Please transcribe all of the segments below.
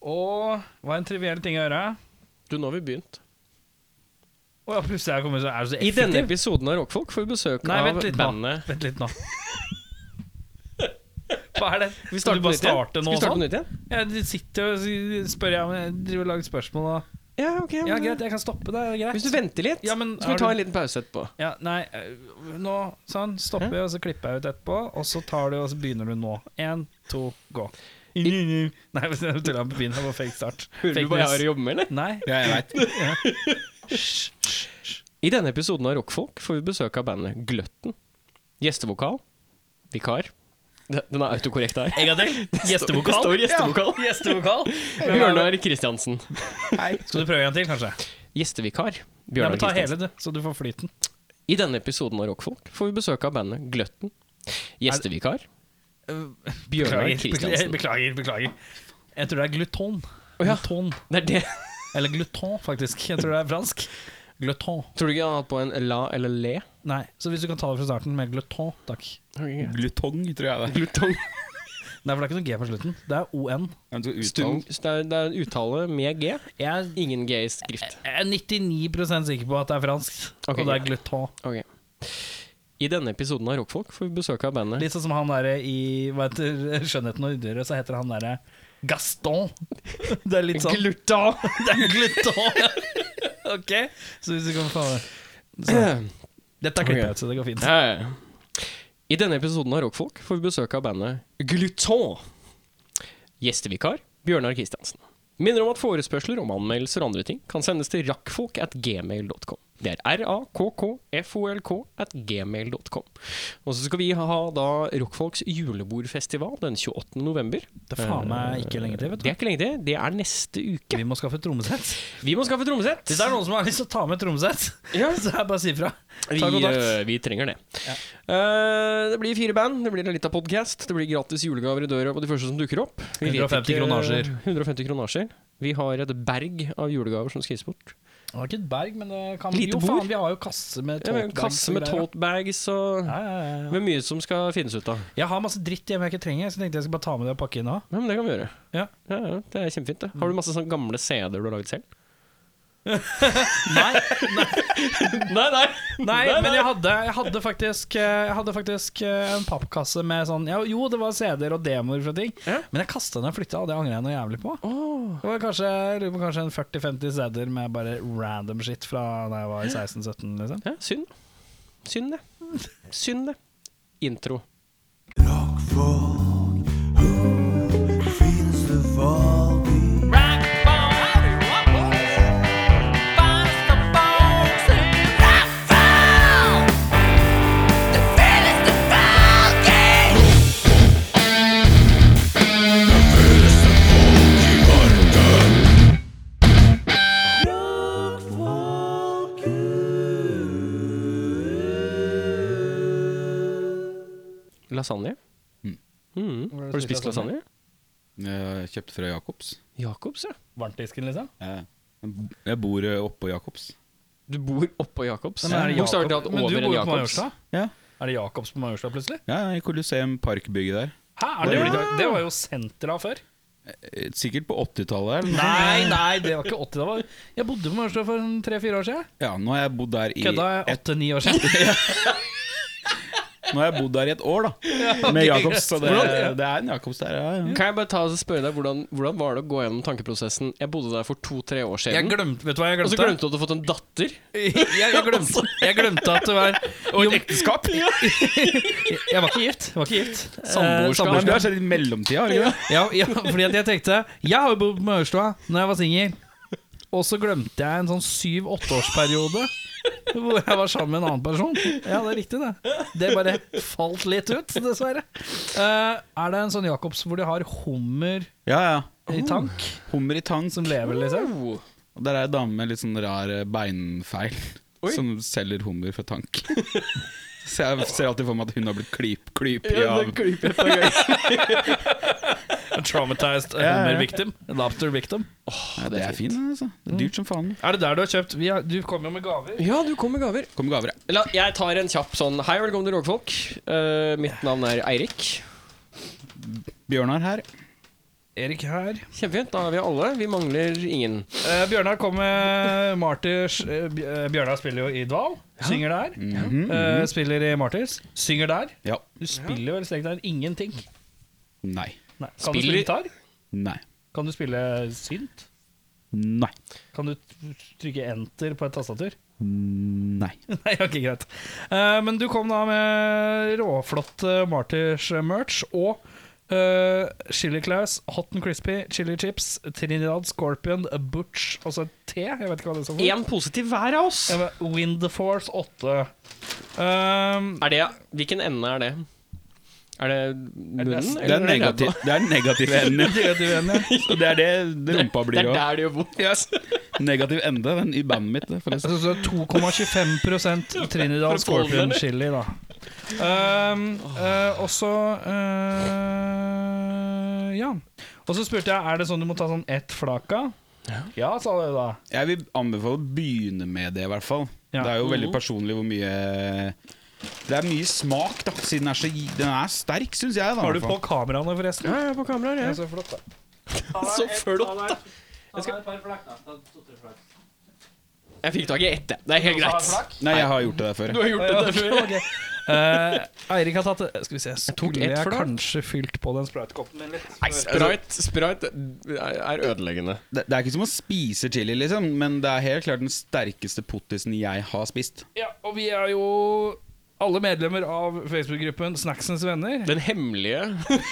Og hva er en triviell ting å gjøre? Du, nå har vi begynt. Å ja, plutselig er jeg kommet så Er det så I denne episoden av Rockfolk får vi besøk Nei, av vent litt nå. bandet Vent litt nå. Hva er det? Vi Skal du bare nytt nå? starte Skal nå vi starte på sånn? nytt igjen? Jeg sitter og spør jeg om jeg driver og lager spørsmål og Ja, ok. Ja, greit, jeg kan stoppe deg. Greit. Hvis du venter litt, Ja, men så skal vi ta du- en liten pause etterpå. Ja, nei, øh, nå sånn, stopper jeg, og så klipper jeg ut etterpå. Og så tar du, og så begynner du nå. Én, to, gå. Nei, jeg tulla på begynnelsen. Det var fake start. Hører du hva jeg har å jobbe med, eller? Nei. Ja, jeg veit. I denne episoden av Rockfolk får vi besøk av bandet Gløtten. Gjestevokal. Vikar. Den er autokorrekt her. En gang til. Det står gjestevokal. Ja, Gjestevokal. Bjørnar Kristiansen. Skal du prøve en til, kanskje? Gjestevikar. Ja, Bjørnar men Ta hele, du, så du får flyten. I denne episoden av Rockfolk får vi besøk av bandet Gløtten. Gjestevikar. Bjørnar Kristiansen. beklager, beklager. Jeg tror det er gluton. Oh, ja. Gluton. Det er det. Eller gluton, faktisk. Jeg tror det er fransk. Gluton. Tror du ikke han har hatt på en la eller le? Nei, så hvis du kan ta det fra starten med gluton, takk. Glutong, tror jeg det er. Glutong. Nei, for det er ikke noe G på slutten. Det er ON. Stum, det, er, det er en uttale med G. Jeg Ingen G i skrift. jeg er 99% sikker på at det er fransk, okay, og det er gluton. Ok. I denne episoden av Rockfolk får vi besøk av bandet Litt sånn som han derre i hva heter Skjønnheten og udyret, så heter han derre Gaston. Det er litt sånn Gluton! Det er gluton. ok, så hvis du kan få. Dette er klippet så det går fint. Ja, ja, ja. I denne episoden av Rockfolk får vi besøk av bandet Gluton. Gjestevikar Bjørnar Kristiansen. Minner om at forespørsler om anmeldelser og andre ting kan sendes til rakkfolk at gmail.com. Det er r-a-k-k-f-o-l-k at gmail.com. Og så skal vi ha da Rockfolks julebordfestival den 28. november. Det er faen meg ikke lenge til, vet Det er ikke lenge til. Det er neste uke. Vi må skaffe trommesett. Vi må skaffe trommesett. Hvis det er noen som har lyst til å ta med trommesett, Ja. så er det bare å si ifra. Vi, øh, vi trenger det. Ja. Uh, det blir fire band, det blir litt av podkast, det blir gratis julegaver i døra på de første som dukker opp. Vi 150 kronasjer. 150 kronasjer. Vi har et berg av julegaver som skal gis bort. Det var ikke et berg, men det kan Lite Jo, bord. faen, vi har jo kasse med Ja, bags har en tote kasse med tote bags og Ja, ja, ja, ja. med mye som skal finnes ut av. Jeg har masse dritt hjemme jeg ikke trenger, så tenkte jeg skulle bare ta med det og pakke inn òg. Ja, men det kan vi gjøre. Ja. Ja, ja, det er kjempefint, det. Har du masse sånne gamle CD-er du har laget selv? Nei, Nei, nei. nei, men jeg hadde, jeg hadde faktisk eh, Jeg hadde faktisk eh, en pappkasse med sånn ja, Jo, det var CD-er og demoer fra ting, Ja. men jeg kasta den og flytta, og det angrer jeg noe jævlig på. Oh. Det var kanskje, jeg kanskje en 40-50 CD-er med bare random shit fra da jeg var i 16-17, liksom. Ja, synd. Synd det. Synd det. Intro. Lasagne. Mm. Mm. Har du spist lasagne? Jeg kjøpte fra Jacobs. Jacobs, ja. Varmtdisken, liksom. Jeg, jeg bor eh, oppå Jacobs. Du bor oppå Jacobs. Men er det Jakob- Men du bor jo på. Majorstua. Ja. Er det Jacobs på Majorstua plutselig? Ja, i Colosseum Parkbygget der. Hæ, er det, Ja. det var jo senteret av før. Eh, Sikkert på 80-tallet. Nei, nei, det var ikke 80-tallet. jeg bodde på Majorstua for tre-fire år siden. Ja, nå har jeg bodd der i Kødda et, åtte-ni år siden. Nå har jeg bodd der i et år, da. Med Jacobs. Så det, det er en Jacobs der, ja. ja. Kan jeg bare ta og spørre deg hvordan, hvordan var det å gå gjennom tankeprosessen? Jeg bodde der for to-tre år Jeg siden. glemte, vet du hva jeg glemte? Og så glemte? du at du hadde fått en datter. Jeg, jeg, glemte, jeg glemte at det var Og et ekteskap? Jeg var ikke gift. Var ikke gift. Samboerskap. Men det har skjedd i mellomtida, har det ikke det? Ja, ja, fordi at jeg tenkte Jeg har jo bodd på Maurstua Når jeg var singel. Og så glemte jeg en sånn syv-åtteårsperiode hvor jeg var sammen med en annen person. Ja, det er riktig, det. Det bare falt litt ut, dessverre. Eh, er det en sånn Jacobs hvor de har hummer Ja, ja. i tank? Hummer i tank. Som lever, liksom? Oh. Og der er ei dame med litt sånn rar eh, beinfeil Oi. som selger hummer fra tank. Så jeg ser alltid for meg at hun har blitt klyp, klypig Ja, av det traumatized Ja, ja. victim. Lobster victim. ja, Det er fint, altså. Det er dyrt som faen. Er det der du har kjøpt? Vi har, du kom jo med gaver. Ja, du kom med gaver. Kom med gaver, ja. La, jeg tar en kjapp sånn Hei, og velkommen til Rågfolk. Uh, mitt navn er Eirik. Bjørnar her. Erik her. Kjempefint. Da har vi alle. Vi mangler ingen. Eh, Bjørnar kom med Martyrs eh, eh, Bjørnar spiller jo i Dval. Synger der. Mhm, Eh, spiller i Martyrs. Synger der. Ja. Du spiller vel strengt tatt ingenting. Nei. Nei. Kan du Spiller- spille gitar? Nei. Kan du spille synt? Nei. Kan du t- trykke enter på et tastatur? Nei. Nei, ok, greit. Eh, men du kom da med råflott uh, Martyrs-merch og uh, Chili Claus, Hot and Crispy, Chili Chips, Trinidad Scorpion, Butch Altså så T. Jeg vet ikke hva det står for. Én positiv hver av oss. Ja, the Wind Force 8. Um, Er det Hvilken ende er det? Er det munnen? Det er, negativ, det er negativ ende. Så det er det rumpa Det er der det gjør vondt. Negativ ende den, i bandet mitt. det, forresten. Altså, så 2,25% Trinidad Scorpion chili, da. Um, eh, og så uh, Ja. Og så spurte jeg Er det sånn du må ta sånn ett flak av. Ja, sa du da. Jeg vil anbefale å begynne med det, i hvert fall. Ja. Det er jo veldig Mhm. personlig hvor mye Det er mye smak, da, siden den er, så, den er sterk, syns jeg. Da, Har du på kameraene, forresten? Ja, jeg er på kamera. Ja, Ja. så flott, da. Så flott, da. Jeg skal- Jeg fikk tak i ett. Det er helt greit. Nei, jeg har gjort det der før. Du har gjort det der før. Eh, Eirik har tatt Skal vi se, tok skulle ett jeg kanskje fylt på den spritekoppen min litt? Nei, sprite, sprite er ødeleggende. Det, det er ikke som å spise chili, liksom, men det er helt klart den sterkeste pottisen jeg har spist. Ja, og vi er jo alle medlemmer av Facebook-gruppen Snacksens venner. Den hemmelige,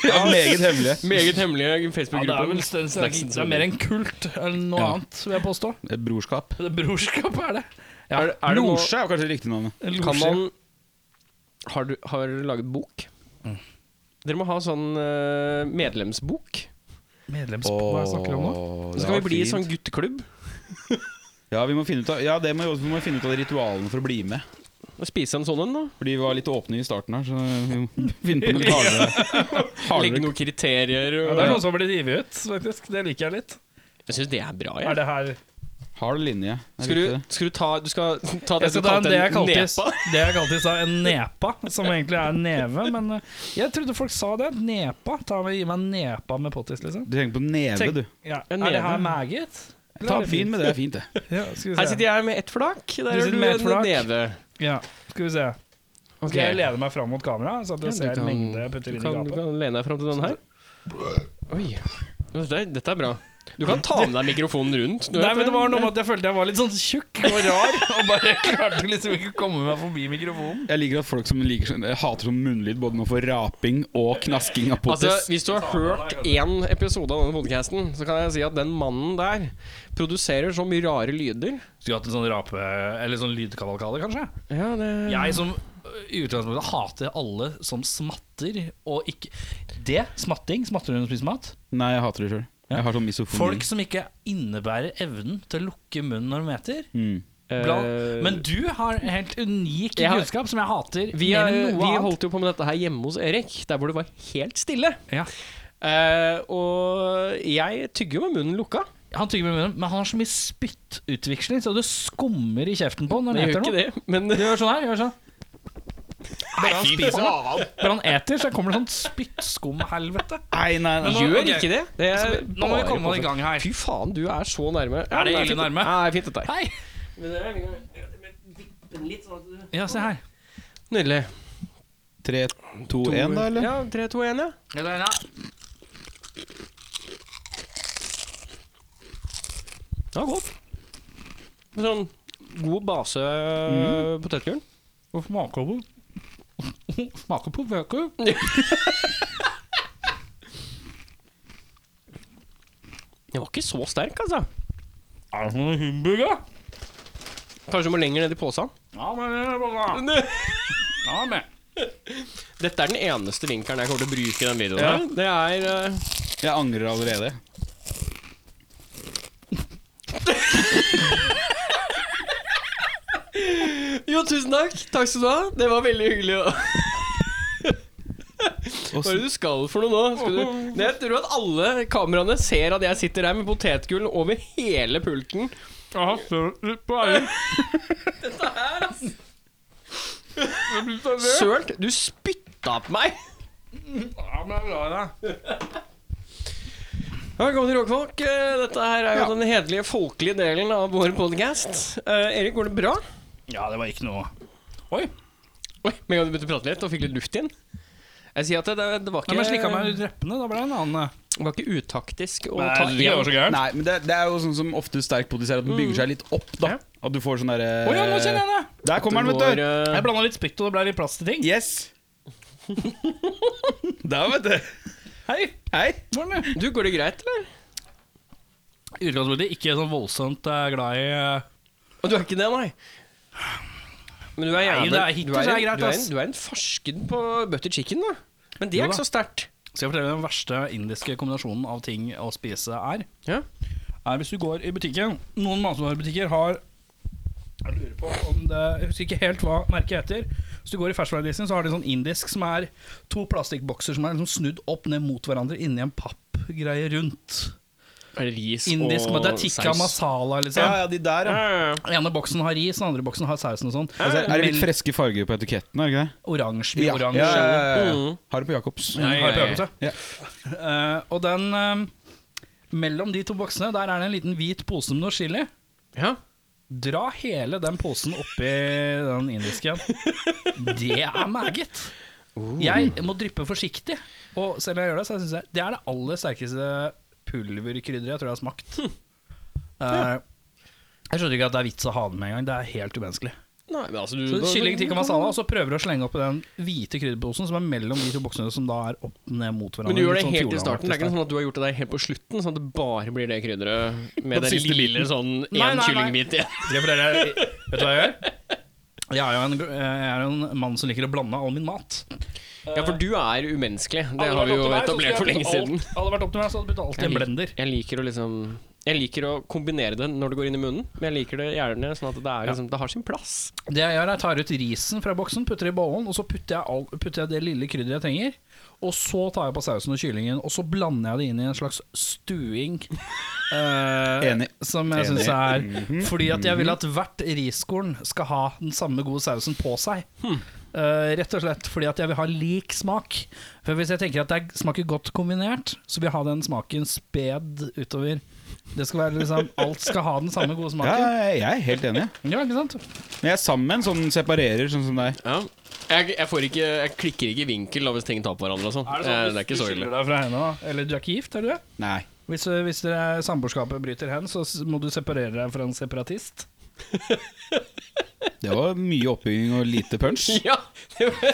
Ja, meget hemmelige. meget hemmelige Ja, det er Facebook-gruppen. vel større, det er mer en kult enn noe Ja. annet, vil jeg påstå. Et brorskap. Det Brorskap er det. Ja, Er, er det Losje er kanskje riktig navn. kan man Har du har laget bok? Dere må ha sånn eh, medlemsbok. Medlemsbok, hva snakker om nå? Åh, Så det skal vi var bli fint. sånn gutteklubb. Ja, vi må finne ut av Ja, det må vi også- vi må finne ut av ritualene for å bli med. Og Spise en sånn en, da. Fordi vi var litt åpne i starten her, så vi må finne på noe hardere. Legge hardere. noen kriterier. Ja, det er noen som har blitt givet ut, faktisk. Det liker jeg litt. jeg syns det er bra. Er det her Hard linje. Skal, du, skal du ta Du skal ta det Jeg skal ta det jeg kalte kalte en nepa? det jeg kalte i stad en nepa, som egentlig er en neve. Men eh, jeg trodde folk sa det. Nepa. Ta med, gi meg en nepa med pottis, liksom. Du tenker på neve, Tenk- du. Ja. En Er det her maggot? Ta fin med det, det er fint, det. Ja, skal vi Her sitter jeg med ett flak. Der Du har sitter du en flak. neve. Ja, skal vi se. Okay. Skal jeg lene meg fram mot kamera, så at jeg du ser kan- mengde jeg putter inn i gapet? du kan lene deg fram til den her. Oi. Dette er bra. Du kan ta med deg mikrofonen rundt. Du Nei, men det var noe med at jeg følte jeg var litt sånn tjukk og rar, og bare klarte liksom ikke å komme meg forbi mikrofonen. Jeg liker at folk som liker sånn, jeg hater sånn munnlyd både nå for raping og knasking av Altså. Hvis du har hørt én episode av denne podcasten, så kan jeg si at den mannen der produserer så mye rare lyder. Skulle hatt en sånn rape... Eller sånn lydkavalkade, kanskje? Ja, det Jeg som i utgangspunktet hater alle som smatter, og ikke Det, smatting, smatter du når du spiser mat? Nei, jeg hater det sjøl. Jeg har sånn misofoni. Folk som ikke innebærer evnen til å lukke munnen når de eter. mm. Blant, Eh, men du har helt unik har- kunnskap som jeg hater vi, noe vi holdt jo på med dette her hjemme hos Erik, der hvor det var helt stille. Ja. Uh, og jeg tygger jo med munnen lukka. Han tygger med munnen, men han har så mye spyttutveksling, så det skummer i kjeften på når han eter noe. det, men Du gjør sånn her, gjør sånn. Bare han spiser noe. Bare han eter, så kommer det sånn spyttskumhelvete. Nei, nei, nei. Nå- gjør okay. ikke det. det er Nå må vi komme i gang her. Fy faen, du er så nærme. Er det men ille nærme? Ja, det er fint dette. Hei! Ja, se her. Nydelig. 3, 2, 1, da, eller? Ja, 3, 2, 1, ja. Eller, ja. Det var godt. Med sånn god base Mm. potetgull. Smaker på Smaker på bøker. Den var ikke så sterk, altså. Er det sånn humburger? Kanskje du må lenger ned i posen. Ja, men det er bra. Ja, men. Dette er den eneste vinkelen jeg kommer til å bruke i den videoen. Ja. her. Det er eh, Jeg angrer allerede. Jo, tusen takk. Takk skal du ha. Det var veldig hyggelig. å- Hva er det du skal for noe nå? Skal du... Jeg tror at alle kameraene ser at jeg sitter her med potetgull over hele pulten. Ja, søt litt på veien. Sølt, du spytta på meg! Ja, men jeg er glad i deg. Velkommen til Rockfolk. Eh, Dette her er jo Ja. den hederlige, folkelige delen av vår podcast. Eh, Erik, går det bra? Ja, det var ikke noe Oi. Oi, Med en gang du begynte å prate litt og fikk litt luft igjen. Jeg sier at det, det, det var Nei, men jeg slikka meg ut leppene. Da ble det en annen eh. Det var ikke utaktisk å Nei, ta én. Nei, men det, det er jo sånn som ofte sterk produserer, at den bygger seg litt opp. da Ja. At du får sånn derre Å ja, nå kjenner jeg det! Der kommer den, vet du. går, eh, Jeg blanda litt spytt, og det ble litt plass til ting. Yes. Der, vet du. Hei, Hei. hvordan det? Du, går det greit, eller? I utgangspunktet ikke sånn voldsomt eh, glad i Og du er ikke det, nei? Men du er det er hittil du, er så er det greit, du, er en, ass. du er en farsken på butter chicken, da. Men det Jo er ikke så sterkt. Skal jeg fortelle den verste indiske kombinasjonen av ting å spise er? Ja. Er hvis du går i butikken Noen matvarebutikker har Jeg lurer på om det Jeg husker ikke helt hva merket heter. Hvis du går i ferskvaredisken, så har de sånn indisk som er to plastikkbokser som er liksom snudd opp ned mot hverandre inni en pappgreie rundt. Det ris Indisk og men Det er tikka saus? masala, liksom. Ja, ja, de der, Ja, ja. ja, ja. Den ene boksen har ris, den andre boksen har sausen og sånn. Altså, er det litt freske farger på etiketten? er det ikke det? Oransje, mye oransje. ja, ja, ja, ja. Mm. Har det på Jacobs. Ja, ja, har du ja. prøvd Ja. Eh, og den eh, Mellom de to boksene Der er det en liten hvit pose med noe chili. ja. Dra hele den posen oppi den indisken. Det er meget. Jeg må dryppe forsiktig. Og selv om jeg gjør det, så synes jeg det er det aller sterkeste pulverkrydderet jeg tror jeg har smakt. Eh, jeg skjønner ikke at det er vits å ha den med en gang. Det er helt umenneskelig. Nei, men altså du, Så Kylling tikka masala, og så prøver du å slenge oppi den hvite krydderposen som er mellom de to boksene, som da er opp ned mot hverandre. Men du gjør det Litt sånn helt i starten. Det er ikke sånn at du har gjort det der helt på slutten, sånn at det bare blir det krydderet med den den siste lille sånn Nei, nei, én nei. kyllingbit igjen. Skal jeg fortelle Vet du hva jeg gjør? Jeg er jo en, jeg er jo en mann som liker å blande all min mat. Ja, for du er umenneskelig. Det Hadde har vi vært jo til meg, så etablert for lenge puttet siden. Hadde det vært opp til meg, så hadde jeg puttet alt i Jeg en lik- blender. Jeg liker å liksom Jeg liker å kombinere det når det går inn i munnen, men jeg liker det gjerne sånn at det, er liksom, det har sin plass. Det jeg gjør, er jeg tar ut risen fra boksen, putter det i bollen, og så putter jeg, all, putter jeg det lille krydderet jeg trenger. Og så tar jeg på sausen og kyllingen, og så blander jeg det inn i en slags stuing. Uh, Enig. Som jeg syns er Fordi at jeg vil at hvert riskorn skal ha den samme gode sausen på seg. Uh, rett og slett fordi at jeg vil ha lik smak. For Hvis jeg tenker at det er- smaker godt kombinert, så vil jeg ha den smaken sped utover. Det skal være liksom Alt skal ha den samme gode Ja, smaken. jeg er helt enig. Ja, ikke sant? Men jeg er sammen med en sånn separerer, sånn som deg. Ja. Jeg, jeg, får ikke, jeg klikker ikke i vinkel da, hvis ting tar på hverandre og sånn. Eh, Det er ikke så ille. deg fra henne, da? Eller du er ikke gift, er du det? Nei. Hvis, hvis dere samboerskapet bryter hen, så må du separere deg fra en separatist. Det var mye oppbygging og lite punch. Ja, det var,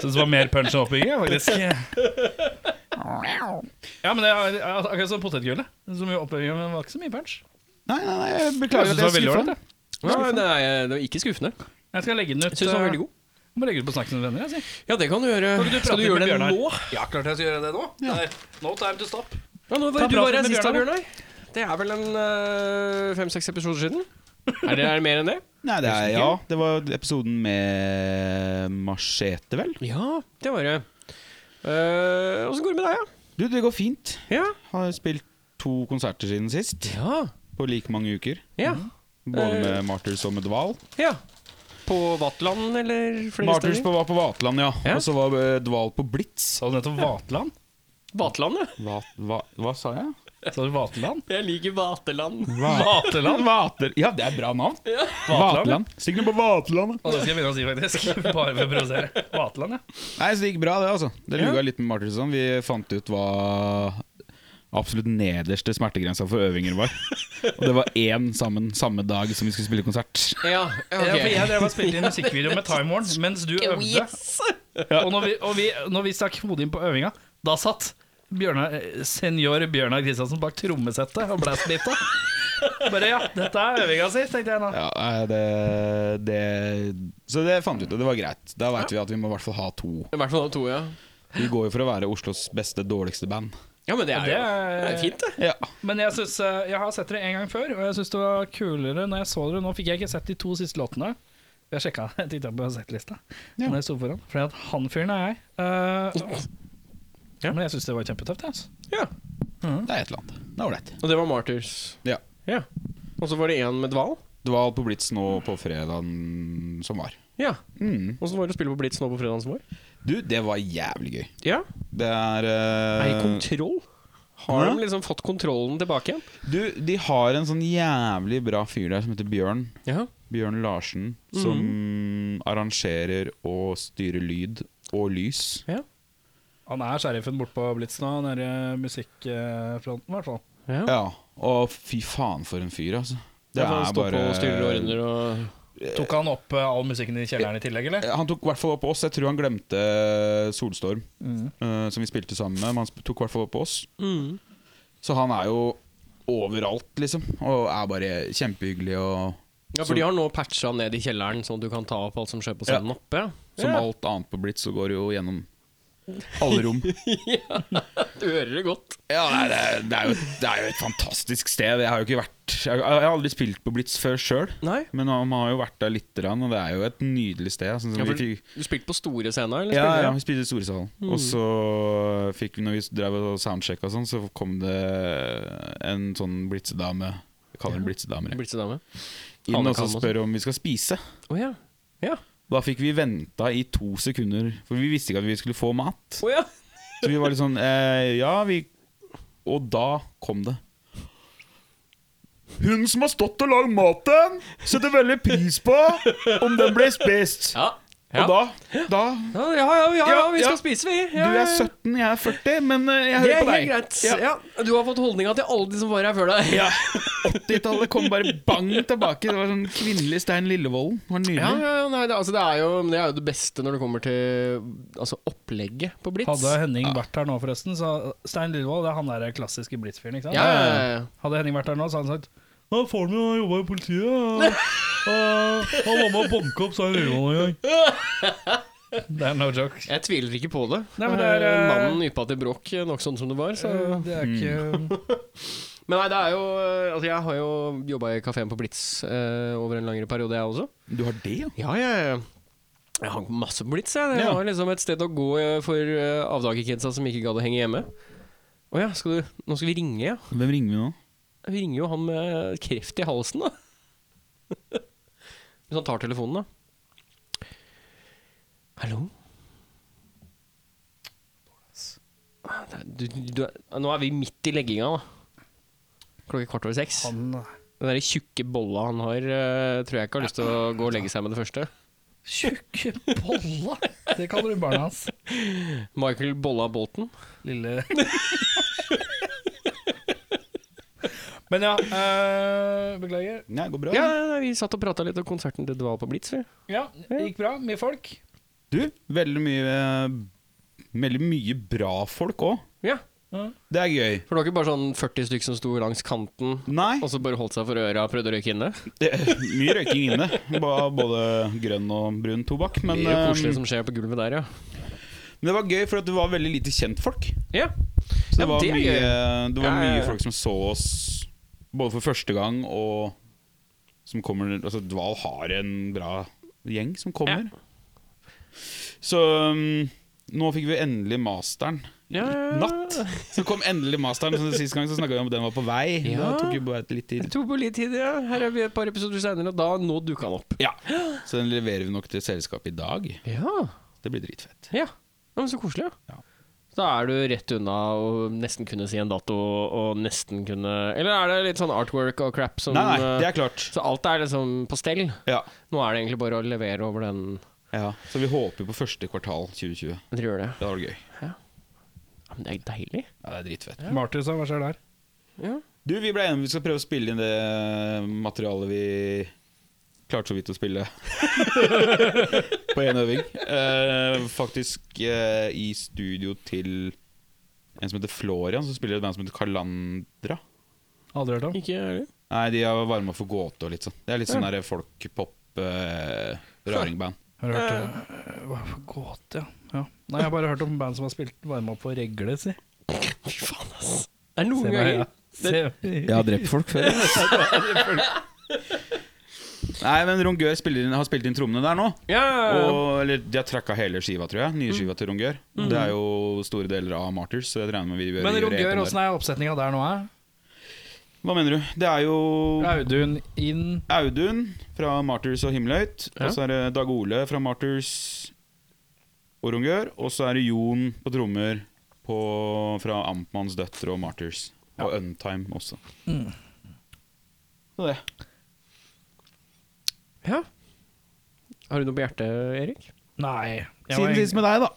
Syns det var mer punch enn oppbygging, faktisk. Ja, men det er er akkurat som potetgullet. Så mye oppbygging, men det var ikke så mye punch. Nei, nei, nei, jeg beklager at det jeg veldig skuffa. ja, det, er, var ikke skuffende. Jeg skal legge den ut. Jeg den var eh, veldig god. Må legge ut på Snakkens venner, jeg. Ja, det kan du gjøre. Kan du Skal du gjøre det Bjørnar? nå? Ja, klart jeg skal gjøre det nå. Der. No time to stop. Ja, nå var du var her sist, da, Bjørnar. Det er vel en øh, fem-seks episoder siden? Er det, er det mer enn det? Nei, det er, ja, det var episoden med Machete, vel? Ja, det var det. Uh, Åssen går det med deg, da? Du, det går fint. Ja? Har spilt to konserter siden sist. Ja. På like mange uker. Ja. Både Eh. med Martyrs og med Dval. ja. På Vatland eller flere Martyrs steder? på, var på Vatland, ja. Ja. Og så var eh, Dval på Blitz. Og den heter Vatland? Vatland, ja. Hva, hva, hva sa jeg? Sa du Vaterland? Jeg liker Vateland. Vateland? Vater. Ja, det er et bra navn. Vaterland. Stikk nå på Vaterland. Og det skal jeg begynne å si, faktisk. Bare for å provosere. Vateland, ja. Nei, så det gikk bra, det, altså. Det Ja. luga litt med Martinsson. sånn. Vi fant ut hva absolutt nederste smertegrensa for øvinger var. Og det var én sammen samme dag som vi skulle spille konsert. Ja, Ja, for jeg drev og spilte inn musikkvideo med Time Warn mens du øvde. Og når vi, og vi, når vi stakk hodet inn på øvinga, da satt Bjørnar, eh, senior Bjørnar Kristiansen bak trommesettet og blæsbita. Bare ja, dette er øvinga si, tenkte jeg nå. Ja, det, det Så det fant vi ut, og det var greit. Da veit vi at vi må i hvert fall ha to. I hvert fall ha to, ja. Vi går jo for å være Oslos beste, dårligste band. Ja, men det er Det er- det er fint, det. Ja. Men jeg, synes, eh, jeg har sett dere en gang før, og jeg syns det var kulere når jeg så dere. Nå fikk jeg ikke sett de to siste låtene. Jeg sjekka jeg tittet på settlista. Ja. Når jeg sto foran. For han fyren er jeg. Eh, Ja. Men jeg syns det var kjempetøft. Altså. Ja. Det er et eller annet. Det er ålreit. Og det var Martyrs. Ja. Ja. Og så var det én med Dval. Dval på Blitz nå på fredagen som var. Ja. Mm. Åssen var det å spille på Blitz nå på fredagen som var? Du, det var jævlig gøy. Ja. Det er Er i eh, kontroll. Har ja. de liksom fått kontrollen tilbake igjen? Du, de har en sånn jævlig bra fyr der som heter Bjørn. Ja. Bjørn Larsen. Som arrangerer og styrer lyd og lys. Han er sheriffen bort på Blitz nå, nede i musikkfronten i hvert fall. ja. Ja, og fy faen for en fyr, altså. Det Det er er stå på og og bare ordner og Tok han opp eh, all musikken i kjelleren i tillegg, eller? Han tok i hvert fall opp oss. Jeg tror han glemte Solstorm, Mm. uh, som vi spilte sammen med. Men han tok i hvert fall opp oss. mm. Så han er jo overalt, liksom. Og er bare kjempehyggelig og Ja, for de har nå patcha ned i kjelleren, sånn at du kan ta opp alt som skjer på scenen oppe. Som Ja. alt annet på Blitz, så går det jo gjennom alle rom. Du hører det godt. Ja, det er, det, er jo, det er jo et fantastisk sted. Jeg har jo ikke vært Jeg har aldri spilt på Blitz før sjøl, men man har jo vært der lite grann, og det er jo et nydelig sted. Altså, Ja, vi fikk, du spilte på store scener, eller? ja, ja, vi spilte i Storesalen. Og så fikk vi, når vi drev og soundchecka sånn, så kom det en sånn blitsedame Jeg kaller den ja. jeg. Blitsedame. Inn og så spør om vi skal spise. Å ja. Ja. Da fikk vi venta i to sekunder, for vi visste ikke at vi skulle få mat. Oh, ja. Så vi var litt sånn eh, Ja, vi Og da kom det. Hun som har stått og lagd maten, setter veldig pris på om den ble spist. Ja. Og da, da Ja, ja, ja, ja, ja, vi skal spise, vi. Du er 17, jeg er 40, men eh, jeg Det hører er på helt deg. greit. Ja. Ja. Du har fått holdninga til alle de som var her før deg. Ja. 80-tallet kom bare bang tilbake. Det var sånn kvinnelig Stein Lillevolden. Det var Ja, nydelig. ja, ja, nei, det, altså, det, er jo, det er jo det beste når det kommer til altså, opplegget på Blitz. Hadde Henning vært her nå, forresten, så Stein Lillevold det er han der klassiske Blitz-fyren, ikke sant? ja, ja, ja, ja. Hadde Henning vært her nå, så hadde han sagt Nå faren min har jobba i politiet. Og, og, banke opp Stein Lillevold en gang. Det er no joke. Jeg tviler ikke på det. Nei, men det er, eh, Mannen yppa til bråk eh, nok sånn som det var. Så. Det er ikke Men nei, det er jo Altså, jeg har jo jobba i kafeen på Blitz uh, over en langere periode, jeg også. Du har det, ja? Ja, jeg, jeg har masse på Blitz, jeg. Det Ja. var liksom et sted å gå for uh, avdagerkidsa som ikke gadd å henge hjemme. Å ja, skal du, nå skal vi ringe, ja. Hvem ringer vi nå? Vi ringer jo han med kreft i halsen, da. Hvis han tar telefonen, da. Hallo? Du, du, nå er vi midt i legginga, da. Klokka kvart over seks. han Den der tjukke bolla han har, eh, tror jeg ikke har lyst til å gå og legge seg med det første. Tjukke bolla! Det kaller du barna hans. Michael Bolla Bolten. Lille Men ja, øh, beklager. Nei, det går bra. Ja, vi satt og prata litt om konserten til Dval på Blitz. vi. Ja, det gikk bra. Mye folk. Du, veldig mye Veldig mye bra folk òg. Ja. Det er gøy. For det var ikke bare sånn 40 stykker som sto langs kanten Nei, og så bare holdt seg for øra og prøvde å røyke inne. det er mye røyking inne. Både grønn og brun tobakk. Men, Mye eh, koselig som skjer på gulvet der, ja. men det var gøy, for at det var veldig lite kjentfolk. Ja, Så det Ja, var, det mye, det var Ja, ja, mye folk som så oss både for første gang og som kommer Altså, Dval har en bra gjeng som kommer. Så um, nå fikk vi endelig masteren. Ja, ja, ja. Natt. Så kom endelig masteren. Sist gang så snakka vi om at den var på vei. Ja. Det tok jo bare litt tid. Det tok på litt tid, ja. Her er vi et par episoder seinere, og da nå dukka han opp. Ja, Så den leverer vi nok til selskapet i dag. Ja. Det blir dritfett. ja. ja men så koselig, ja. Ja. Da er du rett unna å nesten kunne si en dato og nesten kunne Eller er det litt sånn artwork og crap som Nei, nei, eh, det er klart. Så alt er liksom på stell? Ja. Nå er det egentlig bare å levere over den ja. Så vi håper på første kvartal 2020. Jeg tror det. Det var gøy. Ja, men det er deilig. Ja, det er dritfett. Martis, hva skjer der? Ja. Du, Vi ble enige om vi skal prøve å spille inn det materialet vi klarte så vidt å spille på én øving. Eh, faktisk eh, i studio til en som heter Florian, som spiller i et band som heter Kalandra. Aldri hørt om. Ikke ærlig? Nei, de har varma for gåte og litt sånn. Det er litt sånn der folk-pop-raringband. Har du hørt om Hva for gåte, ja. ja. Nei, jeg har bare hørt om band som har spilt varma opp på regle, si. Fy faen, ass. Det er noen ganger ja. Jeg har drept folk før. Nei, men Rongør inn, har spilt inn trommene der nå. Ja, ja, ja. Og, eller de har tracka hele skiva, tror jeg. Nye skiva til Rongør. Det er jo store deler av Martyrs, så jeg regner med vi gjør Men Rongør, åssen er oppsetninga der nå? Er? Hva mener du? Det er jo Audun inn Audun fra Martyrs og Himmelhøyt. Ja. Og så er det Dag Ole fra Martyrs og Rongør. Og så er det Jon på trommer på, fra Amtmanns døtre og Martyrs. Og Untime også. Mm. Så det. Ja. Har du noe på hjertet, Erik? Nei. jeg var Siden egentlig- sist med deg, da.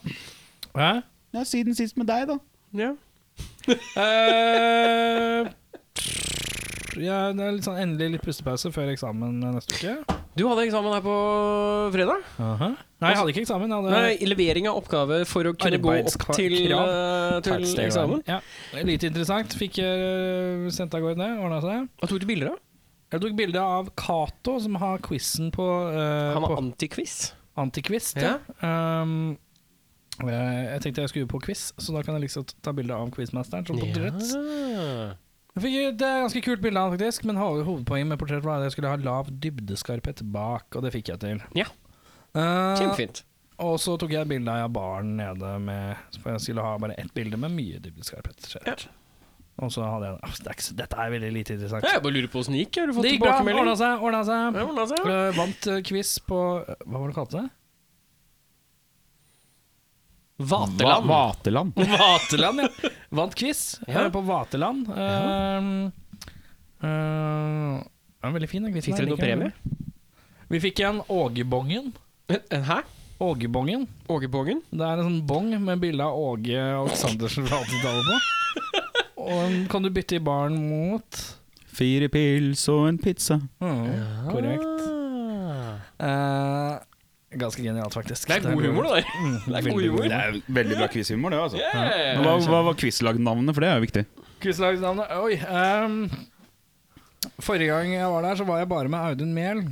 Hæ? Ja, siden sist med deg, da. Ja. Eh, ja, det er litt sånn endelig litt pustepause før eksamen neste uke. Du hadde eksamen her på fredag. Nei, jeg hadde ikke eksamen. Jeg hadde Nei, levering av oppgave for å kunne gå opp Arbeidskrav. til, eh, til eksamen. Ja, Litt interessant. Fikk uh, sendt av gårde det. Ordna seg. Hva tok du bilder av? Jeg tok bilde av Cato, som har quizen på, uh, Han har antiquiz. Antiquiz. Ja. Um, jeg jeg tenkte jeg skulle på quiz, så da kan jeg liksom ta bilde av quizmasteren som portrett. Ja. Jeg fikk et eh, ganske kult bilde av han faktisk, men ho- hovedpoenget med portrett var at jeg skulle ha lav dybdeskarphet bak, og det fikk jeg til. Ja. Eh, Kjempefint. og så tok jeg bilde av baren nede med For jeg skulle ha bare ett bilde med mye dybdeskarphet. generelt. Og så hadde jeg Åh, det er ikke, Dette er veldig lite interessant. Ja, Jeg bare lurer på åssen det gikk. Har du fått Det gikk bra. tilbakemelding? Ordna seg. Ordna seg. Ja, ordnet seg. ja. vant eh, quiz på eh, Hva var det kalte det? Vaterland. Va Vaterland. Vaterland, ja. Vant quiz Ja. eh, på Vaterland. Uh, uh, ja, veldig fin. Fikk dere noe premie? Vi fikk en Ågebongen. En- Hæ? Ågebongen. Ågebongen? Det er en sånn bong med bilde av Åge Aleksandersen fra 80-tallet på. Og den kan du bytte i baren mot Fire pils og en pizza. mm, Korrekt. Ah. Eh, ganske genialt, faktisk. Det er god humor, det der. Mm, Det er god veldig humor. Det er veldig bra quizhumor, det. altså Yeah. Men Hva, hva var quizlagnavnet, for det er jo viktig. Quizlagnavnet, Oi. um, forrige gang jeg var der, så var jeg bare med Audun Mehl.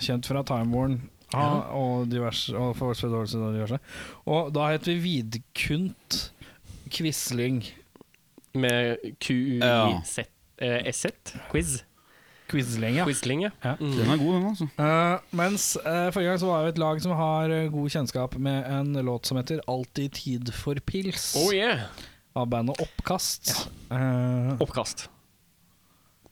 Kjent fra Time Warn ah, og diverse Og Force og diverse. Og da het vi Vidkunt Quisling. Med Ja. QUIZ Quiz. Quisling, ja. Quizling, ja. Ja. Mm. Den er god, den, altså. Uh, mens uh, forrige gang så var det et lag som har eh, god kjennskap med en låt som heter 'Alltid tid for pils', Oh yeah. av bandet Oppkast. Eh, Oppkast.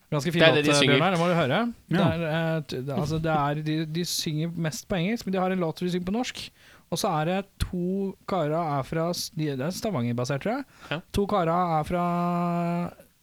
Ganske fin låt, det de eh. Bjørnar, det må du høre. Det er, eh, det, altså, det er, de, de synger mest på engelsk, men de har en låt hvor de synger på norsk. Og så er det to karer er fra de, er Stavanger-basert, tror jeg. Ja. To karer er fra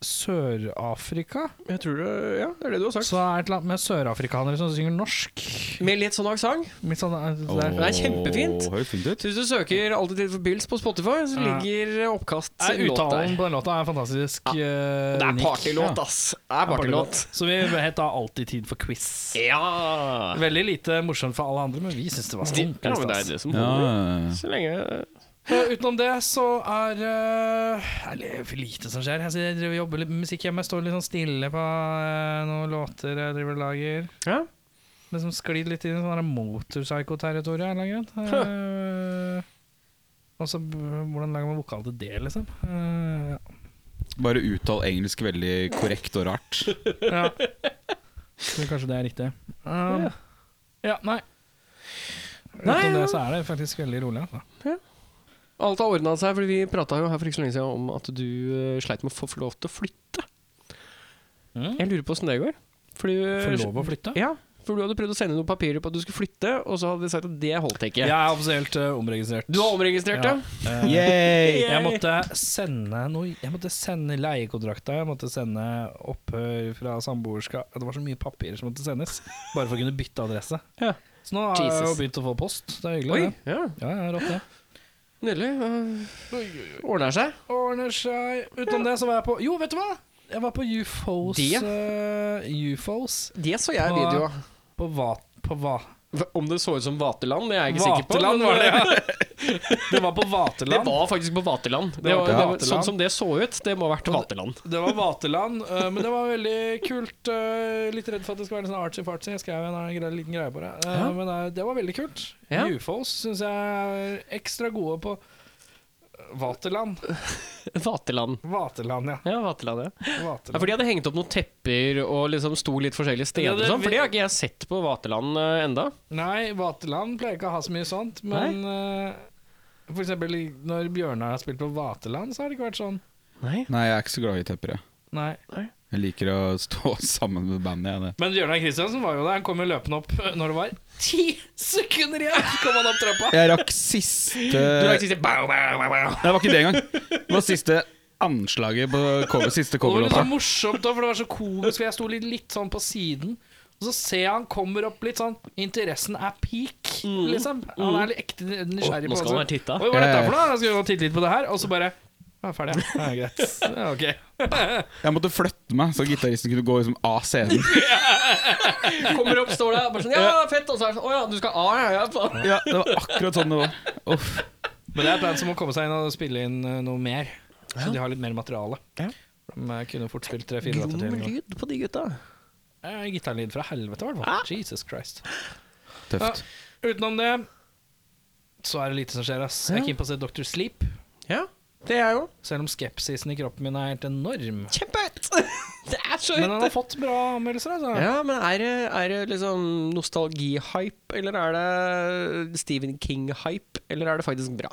Sør-Afrika. Jeg tror det, ja, det er det du har sagt. Så er det et eller annet med sørafrikanere som synger norsk. Med litt sånn aksent. Litt sånn, oh, det er, Det er kjempefint. Ut. Så hvis du søker 'Alltid tid for pils' på Spotify, så ligger oppkast ja. Uttalen på den låta er fantastisk. Ja. eh, Det er partylåt, ass. Det er partylåt. Så vi het da alltid tid for quiz. Ja. Veldig lite morsomt for alle andre, men vi syns det var Ja, det er stas. det som Ja. Så lenge Utenom det så er uh, er det for lite som skjer. Jeg, driver jobber litt med musikk hjemme. Jeg står litt sånn stille på eh, noen låter jeg driver og lager. Ja. Men som sklir litt inn i sånn motorpsycho-territorium. Eh, Og så hvordan lager man vokal til det, liksom? Uh, ja. Bare uttal engelsk veldig korrekt og rart. ja. Tror kanskje det er riktig. Um, ja, nei. Nei, Utenom ja. det så er det faktisk veldig rolig. Altså. Alt har ordna seg, for vi prata jo her for ikke så lenge siden om at du uh, sleit med å få få lov til å flytte. Jeg lurer på åssen det går. Fordi Får lov å flytte? Ja, for du hadde prøvd å sende noen papirer på at du skulle flytte, og så hadde de sagt at det holdt ikke. Jeg er offisielt uh, omregistrert. Du har omregistrert det? Eh, Yay! Jeg måtte sende noe Jeg måtte sende leiekontrakta, jeg måtte sende opphør fra samboerskap Det var så mye papirer som måtte sendes, bare for å kunne bytte adresse. Ja. Så nå har jeg jo begynt å få post. Det er hyggelig. Oi, det. ja. Ja, har rått det. Nydelig. Uh, Ordner seg. Ordner seg. Utenom det så var jeg på Jo, vet du hva? Jeg var på UFOs Det? uh, UFOs Det så jeg På- video. På hva? På hva? Om det så ut som Vaterland, det er jeg ikke sikker på. Vaterland var det, ja. Det var på Det var faktisk på Vaterland. Det var det var, sånn som det så ut, det må ha vært Vaterland. Det var Vaterland, eh, men det var veldig kult. eh, litt redd for at det skal være sånn artsy-fartsy. Jeg skrev en eh, liten greie på det. Eh. Men eh, det var veldig kult. UFOs syns jeg er ekstra gode på Vaterland. Vaterland. Vaterland, ja. Ja, Vaterland, ja. ja. For de hadde hengt opp noen tepper og liksom sto litt forskjellige steder. Ja, det- og sånn, for det har ikke jeg sett på Vaterland uh, enda. Nei, Vaterland pleier ikke å ha så mye sånt, men uh, for eksempel når Bjørnar har spilt på Vaterland, så har det ikke vært sånn. Nei. Nei, jeg er ikke så glad i tepper, jeg. Nei. Nei. Jeg liker å stå sammen med bandet. Jeg, det. Men Bjørnar Kristiansen var jo der. Han kom jo løpende opp når det var ti sekunder igjen! Så kom han opp trappa. jeg rakk siste Du rakk siste bow, bow, bow, bow. Det var ikke det engang. Det var siste anslaget på cover, siste coverlåta. det var litt sånn morsomt da, for det var så komisk, for jeg sto litt, litt sånn på siden. Og så ser jeg han kommer opp litt sånn Interessen er peak, liksom. Han er litt ekte nysgjerrig Nå på skal hva han være titta. Hva er dette for noe? Jeg skal titte litt på det her, og så bare Ja, ferdig. Ja, greit. Ja, ok. Jeg måtte flytte meg så gitaristen kunne gå liksom av scenen. Kommer opp, står der, bare sånn Ja, fett! Og så er det sånn Å ja, du skal A, ja. ja på. Ja, Det var akkurat sånn det var. Uff. Men det er plan som må komme seg inn og spille inn eh, noe mer. Så de har litt mer materiale. Ja. De eh, kunne fort spilt tre-fire låter til. Grom lyd på de gutta. Eh, Gitarlyd fra helvete, i hvert fall. Jesus Christ. Tøft. Utenom det så er det lite som skjer, ass. Jeg er keen på å se Dr. Sleep. Ja, det er jeg jo. Selv om skepsisen i kroppen min er helt enorm. Kjempehøyt! Det er så Men han har fått bra anmeldelser, altså. Ja, men er det, er det liksom nostalgi-hype, eller er det Stephen King-hype, eller er det faktisk bra?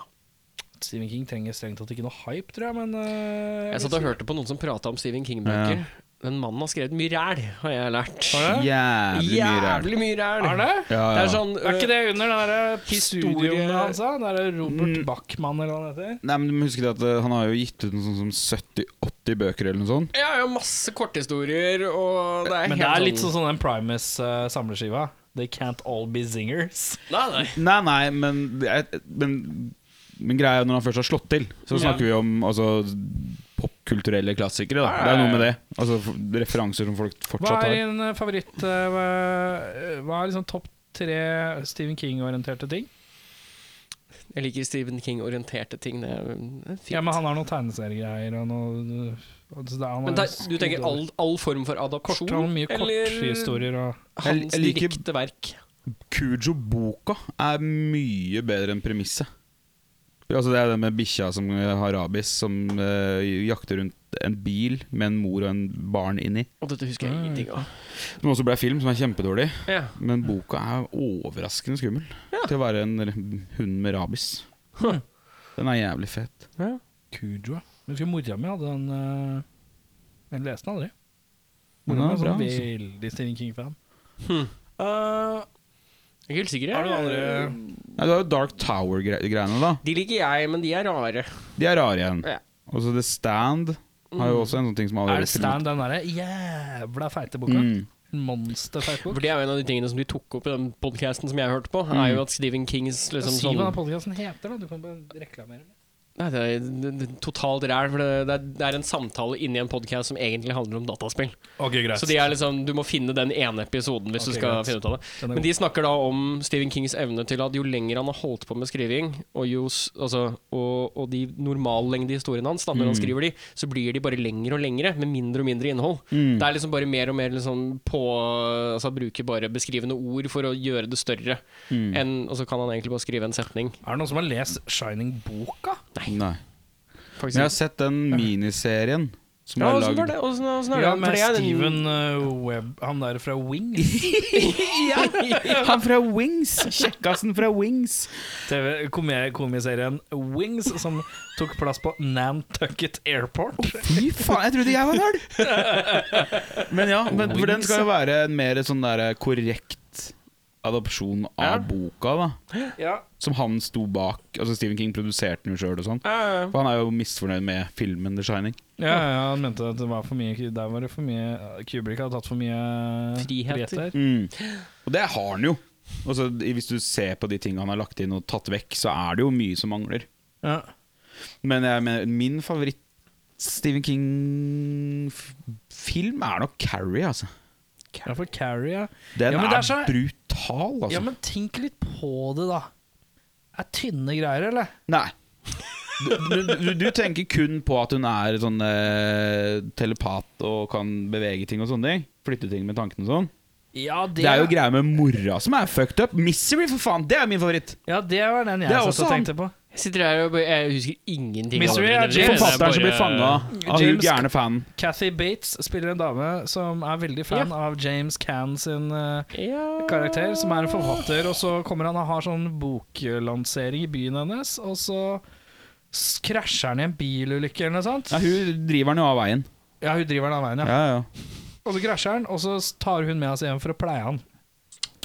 Stephen King trenger strengt tatt ikke noe hype, tror jeg, men uh, Jeg satt og hørte på noen som prata om Stephen King-bøker. Den mannen har skrevet mye ræl, har jeg lært. Jævlig mye ræl. Jævlig mye ræl. Er det? Ja, Det er sånn Er ikke det under den der historien hans? Den Robert Mm. Bachmann, eller hva det heter? Nei, men du må huske det at eh, Han har jo gitt ut noe sånn som 70-80 bøker eller noe sånt. Ja, ja, masse korthistorier, og det er Men helt det er litt sånn sånn den Primus-samleskiva. They can't all be zingers. Nei, nei. Nei, nei, men, men, men greia er når han først har slått til, så Ja. snakker vi om altså, popkulturelle klassikere. Da. Det er noe med det. Altså Referanser som folk Hva fortsatt er har. din eh, favoritt eh, Hva, hva er liksom topp tre Stephen King-orienterte ting? Jeg liker Stephen King-orienterte ting. Det er er fint. Ja, men Han har noen tegneseriegreier og noe altså, det er- han Men da, du tenker all, all form for adopsjon? Kort, mye korthistorier og Hans direkte verk? Kujo-boka er mye bedre enn premisset. Altså Det er det med bikkja som har rabies, som uh, jakter rundt en bil med en mor og en barn inni. Og dette husker jeg ingenting av. Som også ble film, som er kjempedårlig. Ja. Men boka er overraskende skummel til å være en hund med rabies. Hm. Den er jævlig fet. Ja. Kujo. Jeg husker mora mi hadde den uh, Jeg leste den aldri. Den Mora mi er sånn altså. veldig Stephen King-fan. Hm. Uh, Jeg er ikke helt sikker. Har du. Nei, du har jo Dark Tower-greiene, da. De liker jeg, men de er rare. De er rare igjen. Ja. Og så The Stand har jo også en sånn ting som er allerede det Stand, den derre jævla feite boka? Mm. Monsterfeit bok? For Det er jo en av de tingene som de tok opp i den podcasten som jeg hørte på. Er jo at Stephen Kings liksom Si hva den sånn podkasten heter, da. Du kan bare reklamere. Nei, det er, er totalt ræl. For det, er, det er en samtale inni en podkast som egentlig handler om dataspill. Ok, greit. Så de er liksom, du må finne den ene episoden hvis okay, du skal greit. finne ut av det. Men de snakker da om Stephen Kings evne til at jo lenger han har holdt på med skriving, og, jo, altså, og, og de normallengde historiene hans, da, når han Mm. skriver de, så blir de bare lengre og lengre, med mindre og mindre innhold. Mm. Det er liksom bare mer og mer liksom på Altså bruker bare beskrivende ord for å gjøre det større. Mm. Enn, og så kan han egentlig bare skrive en setning. Er det noen som har lest Shining-boka? Nei. Faktisk. Men jeg har sett den miniserien som ja, er åssen var det? Åssen er Ja, det? med den- Steven uh, Webb, han der fra Wings. ja, Han fra Wings! Kjekkasen fra Wings. TV komi- Komiserien Wings, som tok plass på Nantucket Airport. Fy faen, jeg trodde jeg var nerd! Men ja, men, for den skal jo være en mer sånn der korrekt adopsjon av Ja. boka, da. Ja, Som han sto bak. Altså Stephen King produserte den jo sjøl og sånn. Ja, ja, ja. For han er jo misfornøyd med filmen The Shining. ja, ja, han mente at det var for mye Der var det for mye Kubrick hadde tatt for mye Friheter. Mm. Og det har han jo. Altså, hvis du ser på de tingene han har lagt inn og tatt vekk, så er det jo mye som mangler. Ja. Men jeg mener, min favoritt Stephen King-film er nok Carrie, altså. ja, for Carrie, ja. Den Ja, er, er så- brutal, altså. Ja, men tenk litt på det, da. Er tynne greier, eller? Nei. Du, du, du, du tenker kun på at hun er sånn eh, telepat og kan bevege ting og sånne ting. Flytte ting med tankene og sånn. Ja, det, Det er jo greia med mora som er fucked up. Misery, for faen! Det er min favoritt. Ja, det var den jeg Det satt også og tenkte på. Jeg sitter her og jeg husker ingenting. Mystery av er det. Er Forfatteren som blir fanga av hun gærne fanen. Cathy Bates spiller en dame som er veldig fan av James Cann sin uh, Ja. karakter, som er en forfatter, og så kommer han og har sånn boklansering i byen hennes, og så krasjer han i en bilulykke eller noe sånt. Ja, hun driver han jo av veien. Ja, hun driver han av veien, ja. Ja, ja. Og så krasjer han, og så tar hun med oss hjem for å pleie han.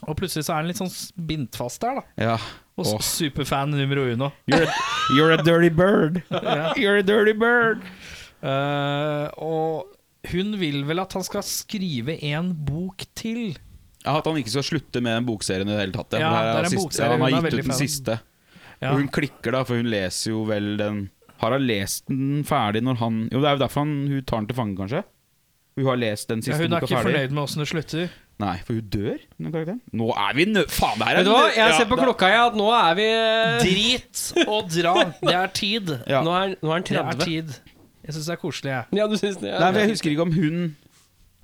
Og plutselig så er han litt sånn bindt fast der, da. ja. Og oh. superfan nummer uno. You're, a, you're a dirty bird. yeah. You're a dirty bird. Uh, og hun vil vel at han skal skrive en bok til. Ja, At han ikke skal slutte med den bokserien i det hele tatt. Ja, ja, det er en siste- ja, han har gitt ut den fan siste. Ja. Og hun klikker da, for hun leser jo vel den Har hun lest den ferdig når han Jo, det er jo derfor han, hun tar den til fange, kanskje? Hun har lest den siste Ja, ferdig. hun er ikke ferdig. fornøyd med åssen det slutter. Nei, for hun dør, den karakteren. Nå er vi nø... Faen, det her er Vet du hva, jeg ser på klokka jeg at nå er vi Drit og dra! Det er tid. Ja. Nå er, nå er Det er tid. Jeg syns det er koselig, jeg. Ja, du synes det? er. Nei, men Jeg husker ikke om hun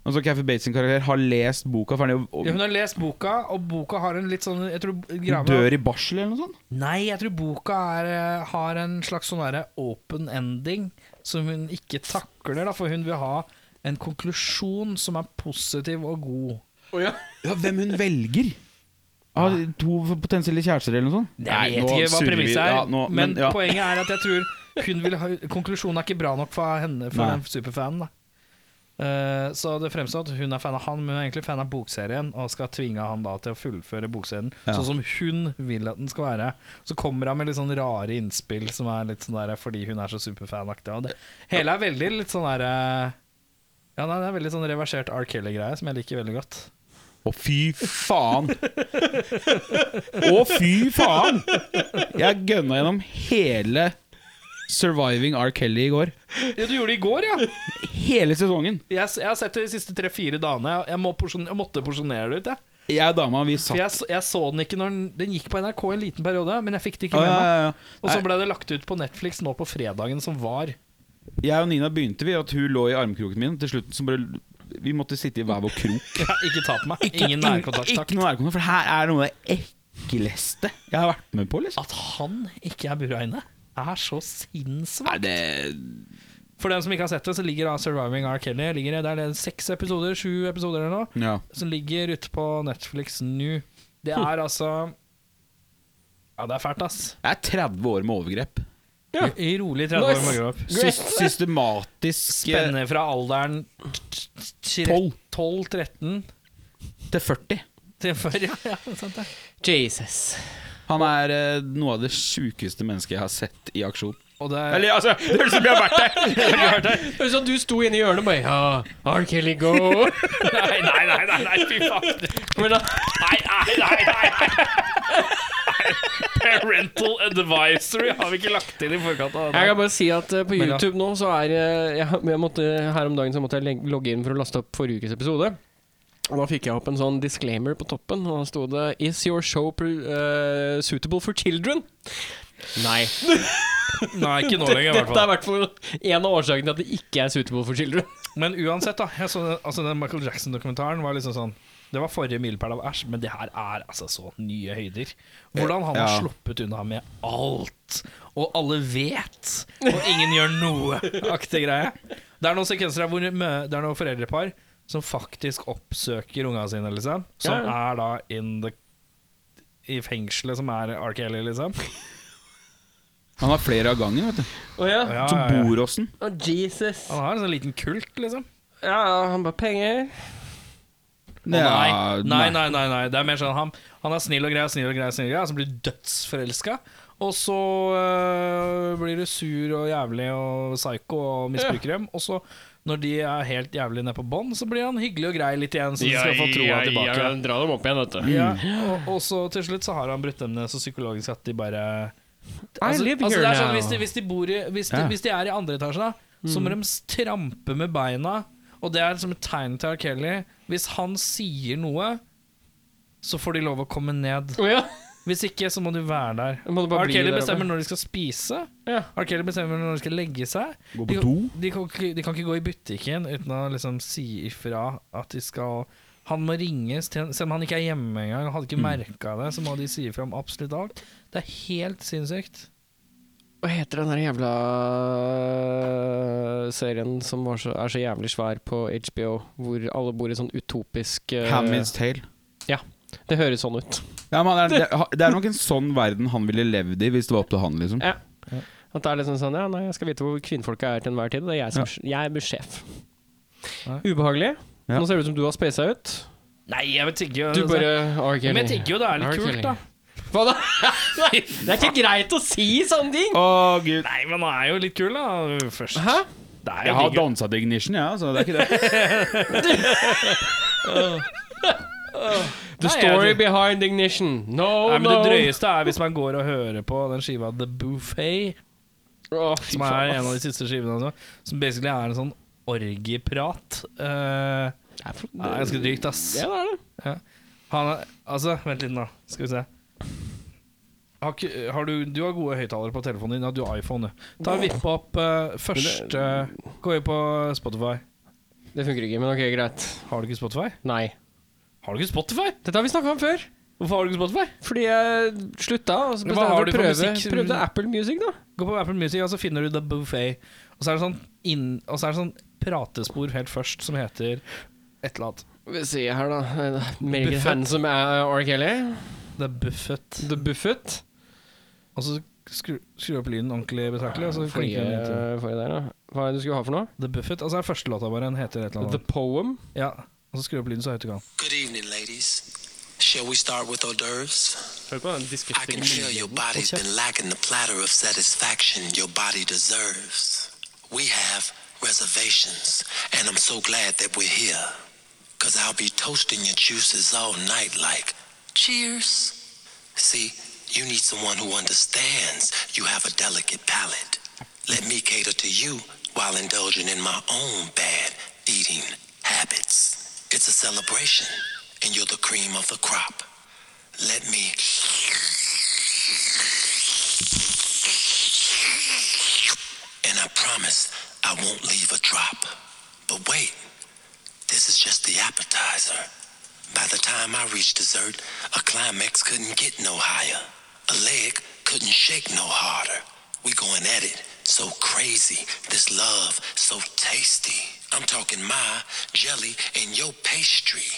Altså Kathy Bates sin karakter har lest boka ferdig og, og Ja, hun har lest boka, og boka har en litt sånn Jeg tror hun dør i barsel eller noe sånt. Nei, jeg tror boka er, eh, har en slags sånn derre open ending som hun ikke takler, da, for hun vil ha en konklusjon som er positiv og god. Ja, Hvem hun velger? Av to potensielle kjærester eller noe sånt? Jeg vet ikke hva premisset er, Ja, nå- men, ja. poenget er at jeg tror hun vil ha Konklusjonen er ikke bra nok for henne, for Nei. den superfanen. da Eh, så det fremstår at hun er fan av han, men hun er egentlig fan av bokserien og skal tvinge han da til å fullføre bokserien Ja. sånn som hun vil at den skal være. Så kommer han med litt sånn rare innspill som er litt sånn der fordi hun er så superfanaktig. Og det hele er veldig litt sånn derre Ja, nei, det er veldig sånn reversert R. Kelly-greie som jeg liker veldig godt. Å, fy faen! Å, fy faen! Jeg gønna gjennom hele Surviving R. Kelly i går. Ja, du gjorde det i går, ja! Hele sesongen. Jeg, jeg har sett det de siste tre-fire dagene. Jeg, jeg, må porsjon, jeg måtte porsjonere det ut, jeg. Jeg og dama, vi For satt jeg, jeg så den ikke når den, den gikk på NRK en liten periode, men jeg fikk det ikke Å, med ja, meg. ja, ja. Og så ble det lagt ut på Netflix nå på fredagen som var. Jeg og Nina begynte vi at hun lå i armkroken min. Til slutt så bare Vi måtte sitte i hver vår krok. Ja, ikke ta på meg. Ingen nærkontakt. Ikke nærkontakt, for her er noe av det ekleste jeg har vært med på. liksom At han ikke er bura inne, er så sinnssvakt. det For dem som ikke har sett det, så ligger da Surviving R. Kelly ligger, Det er det seks episoder, sju episoder eller noe, Ja. som ligger ute på Netflix nå. Det er altså Ja, det er fælt, ass. Det er 30 år med overgrep. Ja. I rolig 30 år systematisk eh, Spennende fra alderen 12-13 til 40. til 40 ja. ja sant det. Jesus. Han er eh, noe av det sjukeste mennesket jeg har sett i aksjon. Og det er Eller altså, det høres ut som vi har vært der! Det er sånn du sto inne i hjørnet og bare Ja, R. Kelly, go! Nei, nei, nei, nei, nei fy faen. Men da, Nei, nei, nei, nei. Parental advisory har vi ikke lagt inn i forkant av jeg kan bare si at eh, på YouTube nå så er eh, jeg, jeg måtte, Her om dagen så måtte jeg logge inn for å laste opp forrige ukes episode. Og da fikk jeg opp en sånn disclaimer på toppen, og da sto det 'Is your show eh, suitable for children?' Nei. Nei, ikke nå lenger, i hvert fall. Dette er i hvert fall en av årsakene til at det ikke er suitable for children. Men uansett, da. Jeg så, altså, den Michael Jackson-dokumentaren var liksom sånn Det var forrige milepæl av Æsj, men det her er altså så nye høyder. Hvordan han har Ja. sluppet unna med alt, og alle vet, og ingen gjør noe, aktig greie. Det er noen sekvenser hvor det er noen foreldrepar som faktisk oppsøker unga sine, liksom. Som Ja, er da in the i fengselet som er R. Kelly, liksom. Han har flere av gangen, vet du. Oh, ja? Ja, Som ja, ja. bor hos den. Å, Jesus. Han har en sånn liten kult, liksom. Ja, han bare penger. Nei. Nei, nei, nei, nei. Det er mer sånn han, han er snill og grei, snill og grei, snill og grei, og så blir du dødsforelska. Og så øh, blir du sur og jævlig og psycho og misbruker dem. Og så, når de er helt jævlig nede på bånn, så blir han hyggelig og grei litt igjen, så de skal få troa tilbake. dra dem opp igjen, vet du. Ja, og, og så til slutt så har han brutt dem ned så psykologisk at de bare Altså, altså det er sånn, hvis, de, hvis, de i, hvis, de, hvis de er i andre etasje, da, så må de trampe med beina. Og det er som et tegn til R. Kelly. Hvis han sier noe, så får de lov å komme ned. Oh, ja. Hvis ikke, så må du være der. R. Kelly bestemmer når de skal spise. Ja. R. Kelly bestemmer når de skal legge seg. Gå De, på do. de, kan, ikke- de kan ikke gå i butikken uten å liksom si ifra at de skal Han må ringes til Selv om han ikke er hjemme engang, hadde ikke merka det, så må de si ifra om absolutt alt. Det er helt sinnssykt. Hva heter den der jævla serien som var så, er så jævlig svær på HBO, hvor alle bor i sånn utopisk uh, Handmaid's Tale. Ja. Det høres sånn ut. Ja, men det, er, det, er nok en sånn verden han ville levd i hvis det var opp til han, liksom. Ja. At det er liksom sånn Ja, nei, jeg skal vite hvor kvinnfolket er til enhver tid. og Det er jeg som Jeg er sjef. Ubehagelig. Ja. Nå ser det ut som du har spasa ut. Nei, jeg vet ikke. Du altså. bare okay, Men jeg tenker jo det er litt okay. kult, da. Hva da? det er ikke greit å si sånne ting! Å, gud. Nei, men han er jo litt kul, da. Først. Hæ? Det er Jeg har digg. dansa til Ignition, jeg, ja, så det er ikke det. The Nei, story behind ignition. No, Nei, men no. Det drøyeste er hvis man går og hører på den skiva The Buffet, Å, fy som er en av de siste skivene. Altså, som basically er en sånn orgieprat. Uh, Det er for- det er ganske drygt, ass. Ja, det er det. Han er, altså, vent litt nå. Skal vi se. Har, har du, du har gode høyttalere på telefonen din. Ja, du har iPhone, du. Ta Vipp opp Først første Gå inn på Spotify. Det funker ikke, men ok, greit. Har du ikke Spotify? Nei. Har du ikke Spotify? Dette har vi snakka om før. Hvorfor har du ikke Spotify? Fordi jeg slutta, og så hva har du prøve, for musikk? prøvde Apple Music, da. Gå på Apple Music, og så finner du The Buffet. Og så er det sånn, inn, og så er det sånn pratespor helt først som heter et eller annet. Vi ser her, da. Som er R. Kelly. The Buffet. The Buffett. Og så skru, skru opp lyden ordentlig betraktelig, og så Forrige, den forrige der, da. Hva er det du skulle ha for noe? The Buffet. Altså det er første låta bare en heter et eller The annet. Poem. Ja, og så skru opp lyden så høyt du kan. Good evening, ladies. Shall we start with hors d'oeuvres? Hør på den I can feel your body's been lacking the platter of satisfaction your body deserves. We have reservations, and I'm so glad that we're here. Cause I'll be toasting your juices all night like, cheers. See, you need someone who understands you have a delicate palate. Let me cater to you while indulging in my own bad eating habits. It's a celebration, and you're the cream of the crop. Let me. And I promise I won't leave a drop. But wait, this is just the appetizer. By the time I reach dessert, a climax couldn't get no higher. A leg couldn't shake no harder. We going at it so crazy, this love so tasty. I'm talking my jelly and your pastry.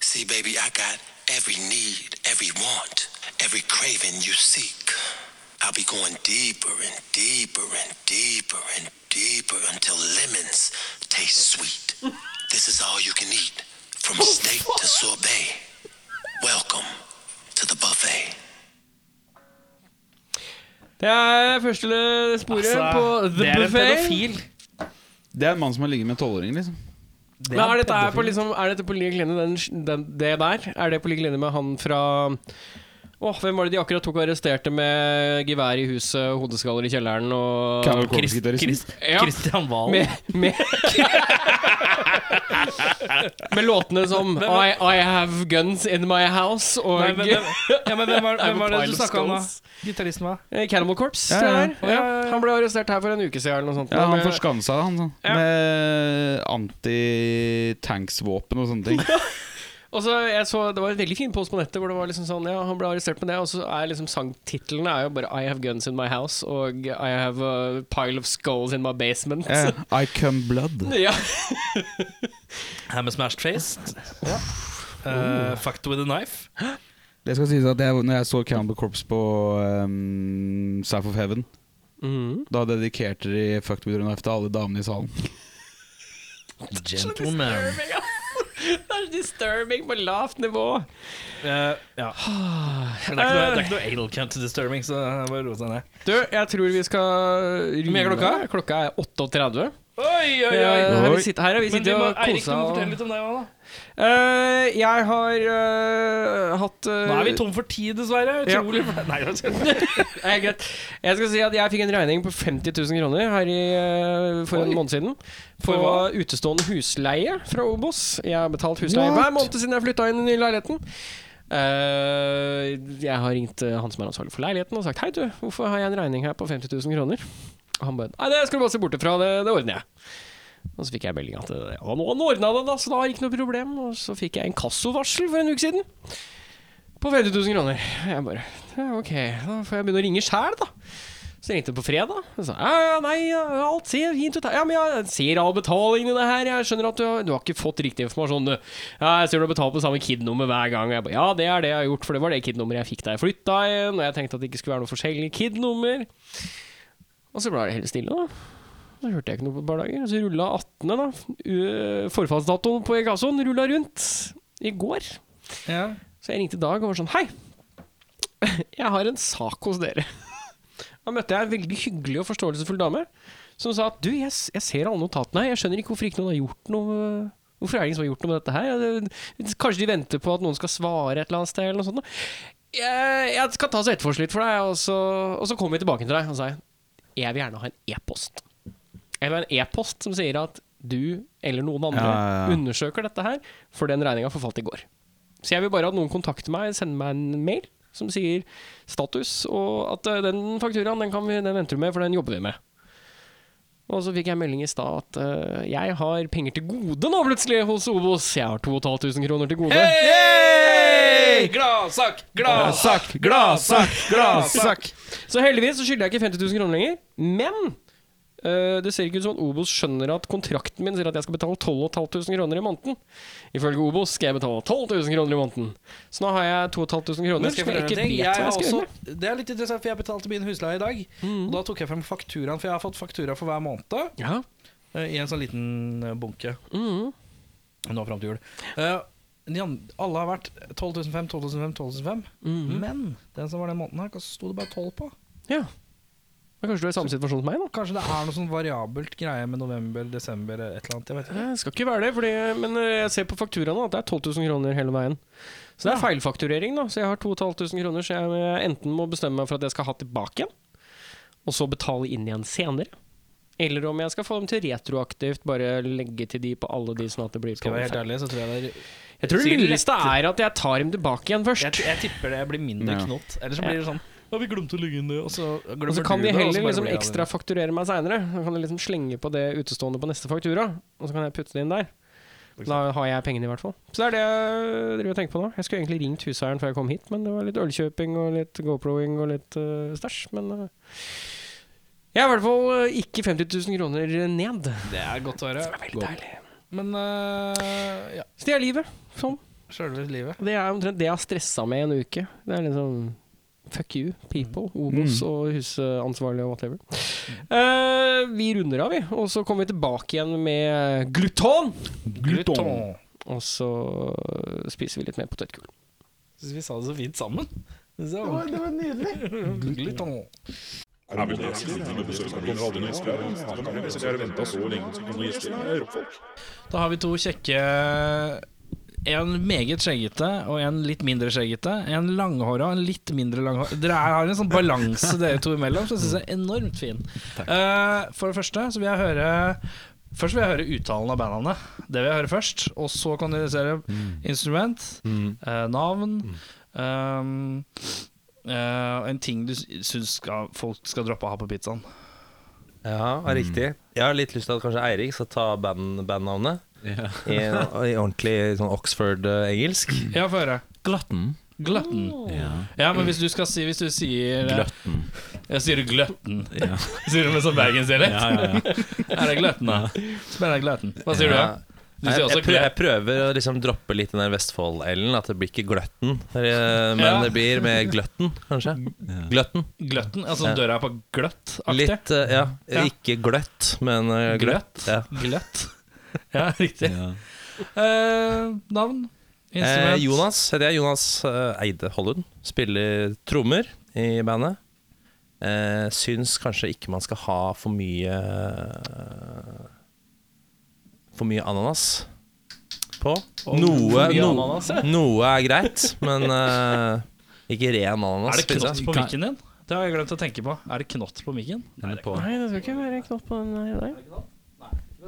See, baby, I got every need, every want, every craving you seek. I'll be going deeper and deeper and deeper and deeper until lemons taste sweet. this is all you can eat, from oh, steak to sorbet. Welcome to the buffet. Det er første sporet på The det er en pedofil. Det er en mann som har ligget med en tolvåring, liksom. Det Men er dette her på liksom Er dette på lik linje den, den, det der? Er det på lik linje med han fra Åh, Hvem var det de akkurat tok og arresterte med gevær i huset, hodeskaller i kjelleren og Kristian Chris, Ja. Valen. med, med, med låtene som I, I have guns in my house og Nei, men, hvem- ja, men hvem var, hvem var det du snakka om, da? Gitaristen, hva? Eh, Cannibal Corps. Ja, ja. Han ble arrestert her for en uke siden eller noe sånt. Ja, han forskansa han sånn. Ja. Med antitanksvåpen og sånne ting. Og så jeg så, Det var en veldig fin post på nettet hvor det var liksom sånn Ja, han ble arrestert med det, og så er liksom sangtitlene er jo bare I have guns in my house og I have a pile of skulls in my basement. I come blood. Ja. Her med Smashed Face. Uh, fucked with a knife. Det skal sies at jeg, når jeg så Cannibal Corpse på um, South of Heaven, mm. da dedikerte de Fucked with Knife til alle damene i salen. Gentleman. Det er disturbing på lavt nivå. Uh, ja. Men det er ikke noe, det er anal cunt disturbing, så bare ro seg ned. Du, jeg tror vi skal Hvor mye er klokka? Klokka er 8.30. Oi, oi, Her oi. har vi sittet, her har vi sittet og Eirik, du må fortelle litt om deg òg, da. Eh, Jeg har uh, hatt uh, Nå er vi tom for tid, dessverre. Ja. Nei, det er Nei, greit. Jeg skal si at jeg fikk en regning på 50 000 kroner her i, for en måned siden. For For utestående husleie fra Obos. Jeg har betalt husleie What? hver måned siden jeg flytta inn i leiligheten. Jeg har ringt han som er ansvarlig for leiligheten og sagt Hei, du, hvorfor har jeg en regning her på 50 000 kroner? Og han bare Nei, det skal du bare se bort ifra, det, det ordner jeg. Og så fikk jeg melding at det ja, nå ordna det, da, så da er det ikke noe problem. Og så fikk jeg en kassovarsel for en uke siden. På 50 000 kroner. Jeg bare ja, Ok, da får jeg begynne å ringe sjæl, da. Så ringte jeg på fredag. Og sa ja, ja, nei, alt ser fint ut. her. Ja, men jeg ser all betalingen i det her. Jeg skjønner at du, har- du har ikke fått riktig informasjon, du. Ja, jeg ser du har betalt på samme KID-nummer hver gang. Jeg ba, ja, det er det jeg har gjort, for det var det KID-nummeret jeg fikk da jeg flytta inn. Og jeg tenkte at det ikke skulle være noe forskjellig KID-nummer. Og så ble det helt stille, da. Så hørte jeg ikke noe på et par dager. Så rulla 18., da. Forfallsdatoen på Egasoen rulla rundt i går. Ja. Så jeg ringte Dag og var sånn Hei, jeg har en sak hos dere. Da møtte jeg en veldig hyggelig og forståelsesfull dame som sa at du, jeg, jeg ser alle notatene her, jeg skjønner ikke hvorfor ikke noen har gjort noe Hvorfor er det ingen som har gjort noe med dette her? Kanskje de venter på at noen skal svare et eller annet sted, eller noe sånt. Jeg, jeg skal ta så etterforske litt for deg, og så, og så kommer vi tilbake til deg. Og så sa jeg jeg vil gjerne ha en e-post. Eller en e-post som sier at du eller noen andre Ja, ja, ja. undersøker dette her, for den regninga forfalt i går. Så jeg vil bare at noen kontakter meg, sender meg en mail som sier status, og at eh, den fakturaen den, kan vi, den venter du med, for den jobber vi med. Og så fikk jeg melding i stad at uh, jeg har penger til gode nå plutselig hos Obos. Jeg har 2500 kroner til gode. Hey! Gladsak, gladsak, gladsak, gladsak. Så heldigvis så skylder jeg ikke 50 000 kroner lenger. Men eh, det ser ikke ut som at Obos skjønner at kontrakten min sier at jeg skal betale 12 500 kroner i måneden. Ifølge Obos skal jeg betale 12 000 kroner i måneden. Så nå har jeg 2500 kroner jeg jeg Jeg jeg også, det er litt interessant, for jeg betalte min husleie i dag. Og da tok jeg frem fakturaen, for jeg har fått faktura for hver måned Ja. Uh, i en sånn liten eh, bunke Mm. nå fram til jul. Uh, alle har vært 12 500, 12 500, 12 500. Mhm. Men den som var den måneden her, hva sto det bare 12 på? ja. Men kanskje du er i samme situasjon som meg, da? Kanskje det er noe sånn variabelt greie med november, desember, et eller annet. Jeg vet ikke. Det skal ikke være det, fordi, men eh, jeg ser på fakturaen at det er 12 000 kroner hele veien. Så det er feilfakturering, da. Så jeg har 2500 kroner, så jeg enten må bestemme meg for at jeg skal ha tilbake igjen, og så betale inn igjen senere. Eller om jeg skal få dem til retroaktivt, bare legge til de på alle de, sånn at det blir Skal jeg være helt ærlig, så tror jeg det er Jeg tror det Sikkert lureste er at jeg tar dem tilbake igjen først. Jeg, jeg tipper det blir mindre Ja. knott. Eller så blir det sånn Ja, vi glemte å legge inn det, og så Og så kan de heller liksom ekstrafakturere ekstra fakturere meg seinere. Da kan de liksom slenge på det utestående på neste faktura, og så kan jeg putte det inn der. Da har jeg pengene, i hvert fall. Så det er det jeg driver og tenker på nå. Jeg skulle egentlig ringt huseieren før jeg kom hit, men det var litt ølkjøping og litt GoProing og litt uh, stæsj. Men uh, jeg er i hvert fall eh, ikke 50 000 kroner ned. Det er godt å høre. er veldig deilig. Men uh, ja, Så det er livet. Sånn. sjølve livet. Det er omtrent det jeg har stressa med i en uke. Det er liksom Fuck you, people. Obos og husansvarlige og whatever. Uh, vi runder av, vi. Og så kommer vi tilbake igjen med gluton. Gluton. Og så spiser vi litt mer potetgull. Syns vi sa det så fint sammen. Så. det var nydelig. Gluton. Det var nydelig. er rockfolk. Da har vi to kjekke En meget skjeggete og en litt mindre skjeggete. En langhåra og en litt mindre langhåra. Dere er- har en sånn balanse dere to imellom som jeg syns er enormt fin. Uh, for det første så vil jeg høre Først vil jeg høre uttalen av bandene. Det vil jeg høre først. Og så kan dere se instrument, eh, navn mm. Um, uh, En ting du syns skal, folk skal droppe å ha på pizzaen. Ja, riktig. Jeg har litt lyst til at kanskje Eirik skal ta band, I, I ordentlig sånn Oxford-engelsk. Ja, få høre. Glutton. Glutton. Ja. Ja, men hvis du skal si Hvis du sier Glutton. Jeg sier gløtten. Ja. Sier du med sånn bergensdialekt? Ja, ja, ja. Er det gløtten, da? Spennende gløtten. Hva sier du, da? Du Jeg, sier jeg, også prøver, jeg prøver å liksom droppe litt den der Vestfold-L-en. At det blir ikke gløtten. eh, Men Ja. det blir med gløtten, kanskje. Gløtten. Gløtten? Altså Ja. døra er på gløtt-aktig? Litt, eh, ja. Ja. Ikke gløtt, men gløtt. gløtt. Ja. Gløtt. Ja, riktig. Ja. Eh, navn? Eh, Jonas heter jeg. Jonas eh, Eide Hollund. Spiller trommer i bandet. Eh, syns kanskje ikke man skal ha for mye For mye ananas på. Noe, mye no, ananas, ja. noe er greit, men eh, ikke ren ananas. Er det knott på mikken din? Det har jeg glemt å tenke på. Er det knott på mikken? Er. Nei, det skal ikke være knott på den her. nei.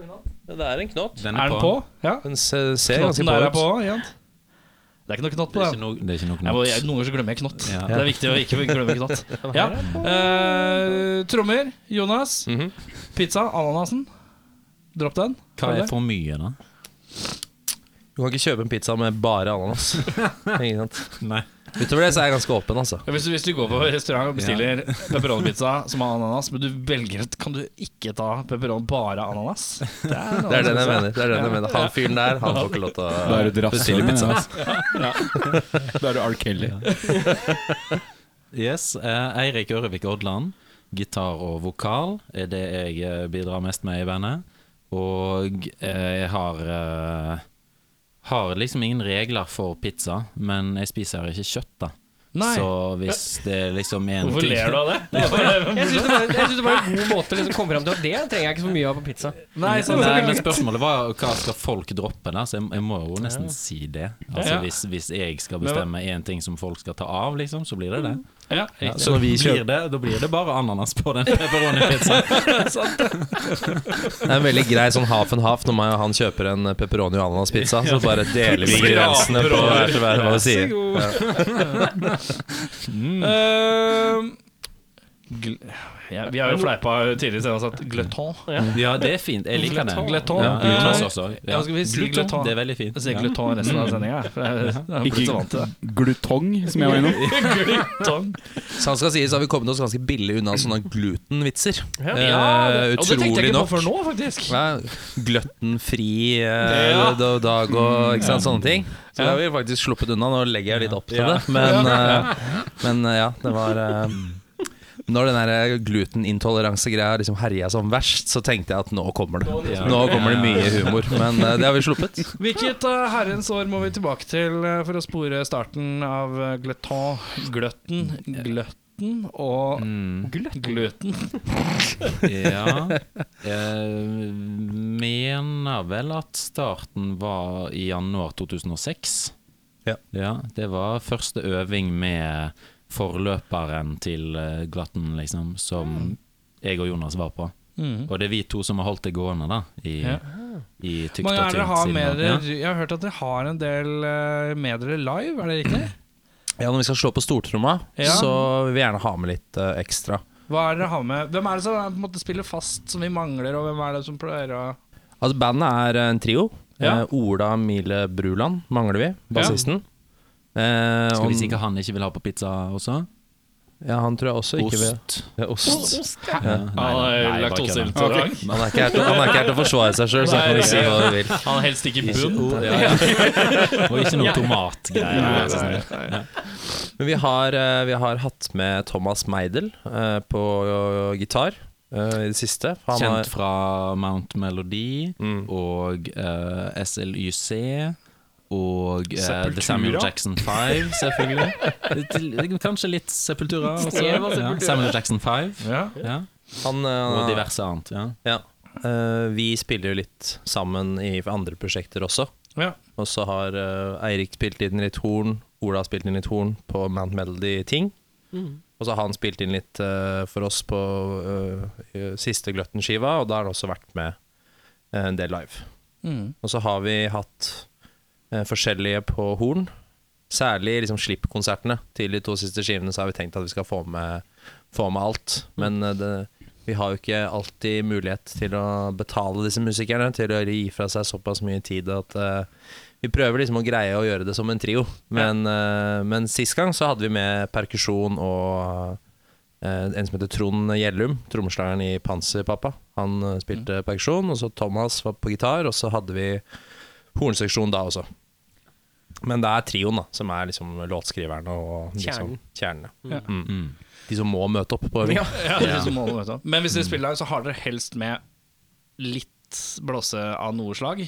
Ja, Det er en knott. Den Er den på? Ja. Den ser, ser ganske der er på på Det er ikke noe knott på er den. No, det er ikke noe Jeg må, knott. jeg, noen ganger så glemmer jeg knott. Ja. Det er viktig å ikke glemme knott. Ja. Uh, trommer. Jonas. Mhm. Pizza. Ananasen. Dropp den. Hva er for mye, da? Du kan ikke kjøpe en pizza med bare ananas. Ikke sant? Nei. Utover det så er jeg ganske åpen, altså. Ja, Hvis, du- hvis du går på restaurant og bestiller pepperoni-pizza som har ananas, men du velger at Kan du ikke ta pepperoni bare ananas? Det er, Det er den jeg mener. Det er den jeg mener. Han fyren der, han får ikke lov til Da er å du et bestille rasshøl. pizza. Da er du R. Kelly. Yes. Eh, Eirik Ørevik Odland. gitar og vokal er det jeg eh, bidrar mest med i bandet. Og eh, jeg har eh, Har liksom ingen regler for pizza, men jeg spiser ikke kjøtt, da. Nei. Så hvis det liksom er en Hvorfor ting ler du av det? Jeg syns det, var- synes det var en god måte å liksom komme fram til at det trenger jeg ikke så mye av på pizza. Nei, så, Nei, men spørsmålet var hva skal folk droppe, da? Så jeg, jeg må jo nesten si det. Altså hvis, hvis jeg skal bestemme én ting som folk skal ta av, liksom, så blir det det. Ja, Ja, så blir det, da blir det bare ananas på den pepperoni-pizzaen. Det er en veldig grei sånn half and half når man, han kjøper en pepperoni og ananaspizza. Så bare deler vi ingrediensene på hver til hver hva vi sier. Ehm, gl ja, vi har jo fleipa tidligere siden og sagt ja. Ja, det er fint. Jeg liker det. Gløton. Ja, Ja. også. Ja, skal vi si gløton? Det er veldig fint. Jeg sier i resten av sendinga. Ikke så. Glutong, som jeg var innom. Så han skal sies, har vi kommet oss ganske billig unna sånne glutenvitser. Ja, Eh, Og det tenkte jeg ikke på nok. før nå, faktisk. Gløttenfri uh, Ja. dag og ikke sant, sånne ting. Så det har vi faktisk sluppet unna. Nå legger jeg litt opp til det. Men, uh, men eh, ja, det var Når den der gluteniintoleransegreia liksom herja som verst, så tenkte jeg at nå kommer det. Nå kommer det mye humor. Men eh, det har vi sluppet. Hvilket uh, herrens år må vi tilbake til uh, for å spore starten av uh, gluton, gløtten, gløtten og gluten? Ja. Jeg mener vel at starten var i januar 2006. Ja. Det var første øving med forløperen til eh, Glatten, liksom, som jeg og Jonas var på. Mm. Og det er vi to som har holdt det gående, da, i, Ja. i tykt og tynt. Ja. Jeg har hørt at dere har en del eh, med dere live, er det riktig? Ja, Når vi skal slå på stortromma, Ja. så vil vi gjerne ha med litt uh, ekstra. Hva er det dere har med? Hvem er det som på en måte spiller fast, som vi mangler, og hvem er det som pleier å Altså Bandet er en trio. Ja. Uh, Ola Mile Bruland mangler vi, bassisten. Eh, Skal vi si hva han ikke vil ha på pizza også? Ja, han tror jeg også ikke vil Ost. Ja, Ost. Ja, Ja, nei, Han er nei, laktoseintolerant. kødda. Han er ikke her til, han er ikke her til å forsvare seg sjøl, så han kan vi si hva du vil. Han er helst ikke Ikke- bunn. ja, ja. Og ikke noe tomatgreier. vær så snill. Men vi har, eh, vi har hatt med Thomas Meidel eh, på eh, gitar Uh, i det siste. Han har, Kjent fra Mount Melody Mm. og uh, SLYC og uh, The Samuel Jackson 5, selvfølgelig. Kanskje litt Sepultura også. Ja, Samuel Jackson 5. Ja. Ja. han, uh, Og diverse annet. Ja. Ja. Eh, vi spiller jo litt sammen i andre prosjekter også. Ja. Og så har Eirik spilt inn litt horn, Ola har spilt inn litt horn på Mount Melody-ting. Og så har han spilt inn litt for oss på siste Gløtten-skiva, og da har han også vært med en del live. Mm. Og så har vi hatt forskjellige på horn. Særlig liksom slippkonsertene til de to siste skivene så har vi tenkt at vi skal få med, få med alt. Men eh, det, vi har jo ikke alltid mulighet til å betale disse musikerne til å gi fra seg såpass mye tid at uh, vi prøver liksom å greie å gjøre det som en trio. Men, eh, men sist gang så hadde vi med perkusjon og uh, en som heter Trond Gjellum, trommeslageren i Panserpappa. Han eh, spilte perkusjon, og så Thomas var på gitar, og så hadde vi hornseksjon da også. Men det er trioen da, som er liksom låtskriverne og liksom kjernene. Ja. Mm. De som må møte opp på øving. Ja, ja, de som må møte opp. Men hvis dere spiller live, så har dere helst med litt blåse av noe slag?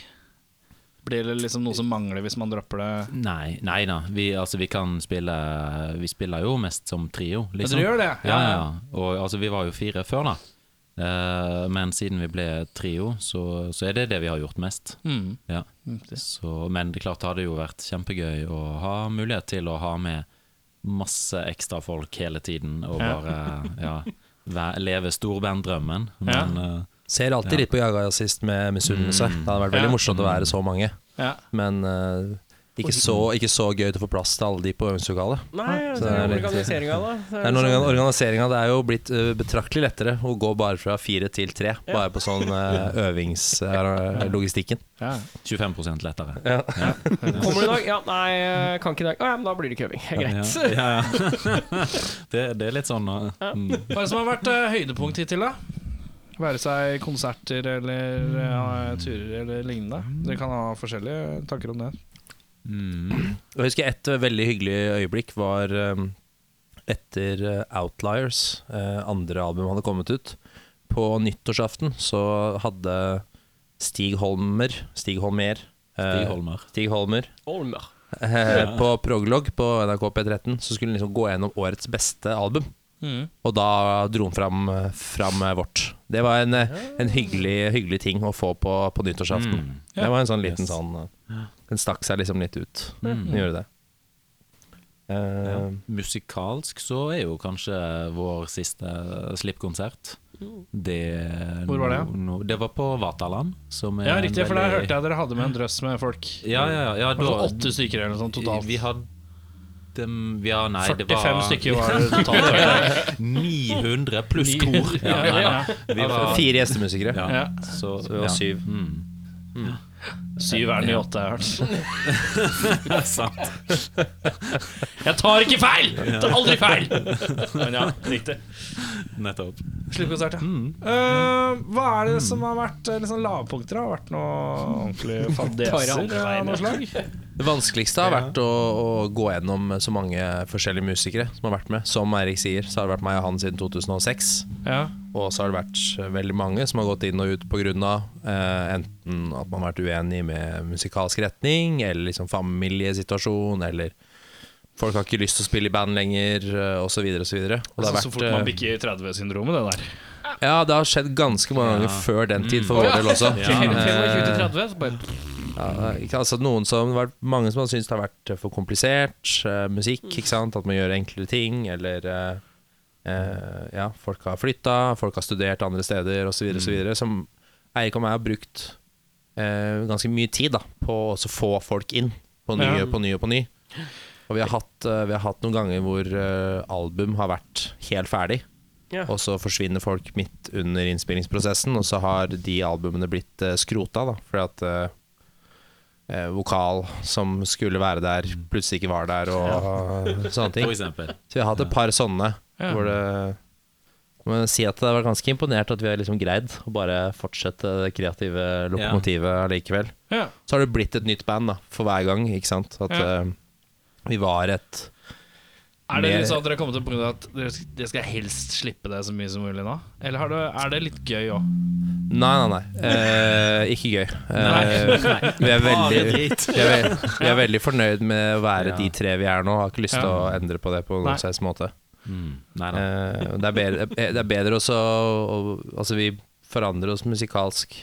Blir det liksom noe som mangler hvis man dropper det? Nei, nei da. Vi, altså, vi kan spille Vi spiller jo mest som trio, liksom. dere gjør det? Ja, ja. Og altså, vi var jo fire før, da. Eh, men siden vi ble trio, så, så er det det vi har gjort mest. Mm. Ja. Så, men det er klart det hadde jo vært kjempegøy å ha mulighet til å ha med masse ekstra folk hele tiden og Ja. bare ja, leve storbanddrømmen. Men uh, Ser alltid Ja. litt på Jaga sist med misunnelse. Det hadde vært veldig Ja. morsomt å være så mange. Ja. Men eh, ikke, så, ikke så gøy til å få plass til alle de på øvingslokalet. Nei, det det er noen litt- organiseringa, da. Det er noen, organiseringa Det er jo blitt eh, betraktelig lettere å gå bare fra fire til tre. Bare på sånn uh, øvingslogistikken. Ja. 25% lettere. Kommer du i dag? Ja, nei, kan ikke i dag. Å ja, men da blir det ikke øving. Greit. Ja, ja, ja. det, det er litt sånn uh, mm. Hva er det som har vært uh, høydepunkt hittil, da? Være seg konserter eller uh, turer eller lignende. Dere kan ha forskjellige tanker om det. Mm. Jeg husker et eh, veldig hyggelig øyeblikk var um, etter eh, Outliers, eh, andre album hadde kommet ut. På nyttårsaften så hadde Stig Holmer Stig Holmer eh, Stig Holmer. Stig Holmer Holmer. eh, på Proglog på NRK P13 så skulle han liksom gå gjennom årets beste album. Mm. Og da dro han fram, fram eh, vårt. Det var en, eh, en hyggelig, hyggelig ting å få på, på nyttårsaften. Mm. Det var en sånn liten Yes. sånn eh, Den stakk seg liksom litt ut. Mm. Den gjorde det. Eh, Ja. Musikalsk så er jo kanskje vår siste slippkonsert. Det, Hvor var det? No, det var på Vataland. Som er Ja, riktig, for der veldig- hørte jeg dere hadde med en drøss med folk. Ja, ja, ja, ja var da, sånn åtte stykker eller noe sånt totalt. Vi hadde Ja, nei, 45 var stykker var det totalt. 900 pluss kor. Ja, nei, nei, Vi var, Fire gjestemusikere. så, Så vi var ja. syv. Mm. Syv er den i åtte, jeg har hørt. Det er sant. Jeg tar ikke feil! Jeg tar aldri feil! Men ja, riktig. Nettopp. Slippkonsert, ja. Mm. Uh, hva er det som har vært eh, liksom, lavpunkter? Har vært noe ordentlig fadeser av noe slag? Det vanskeligste har vært å, å gå gjennom så mange forskjellige musikere som har vært med. Som Eirik sier, så har det vært meg og han siden 2006. Ja. Og så har det vært veldig mange som har gått inn og ut pga. Uh, enten at man har vært uenig med musikalsk retning, eller liksom familiesituasjon, eller folk har ikke lyst til å spille i band lenger, eh, osv. osv. Og så så fort man eh, bikker 30-syndromet, det der. Ja, det har skjedd ganske mange ganger Ja. før den tid, for Mm. vår del også. Ja. ja. Eh, 20 til 30, så bare Ja, ikke, altså noen som, det har vært mange som har syntes det har vært for komplisert Uh, musikk. Ikke sant? At man gjør enklere ting, eller uh, uh, Ja, folk har flytta, folk har studert andre steder osv. Mm. videre Som Eirik og meg har brukt eh, ganske mye tid da på å også få folk inn på ny Ja. på ny og på ny. Og vi har hatt, eh, vi har hatt noen ganger hvor eh, album har vært helt ferdig. Ja. Og så forsvinner folk midt under innspillingsprosessen, og så har de albumene blitt eh, skrota. da Fordi at eh, eh, vokal som skulle være der, plutselig ikke var der, og sånne ting. For. Så vi har hatt et par sånne Ja. hvor det jeg si at jeg var ganske imponert at vi har liksom greid å bare fortsette det kreative lokomotivet allikevel. Ja. Så har det blitt et nytt band da for hver gang, ikke sant. At Ja. uh, vi var et Er det litt sånn at dere har kommet til punktet at dere skal, helst slippe det så mye som mulig nå? Eller har det, er det litt gøy òg? Nei, nei, nei. Eh, ikke gøy. Eh, vi, er veldig, vi, er vi er veldig fornøyd med å være de tre vi er nå. Har ikke lyst til å endre på det på noen slags måte. Mm. Nei nei. Eh, det, er bedre, det er bedre også å Altså, vi forandrer oss musikalsk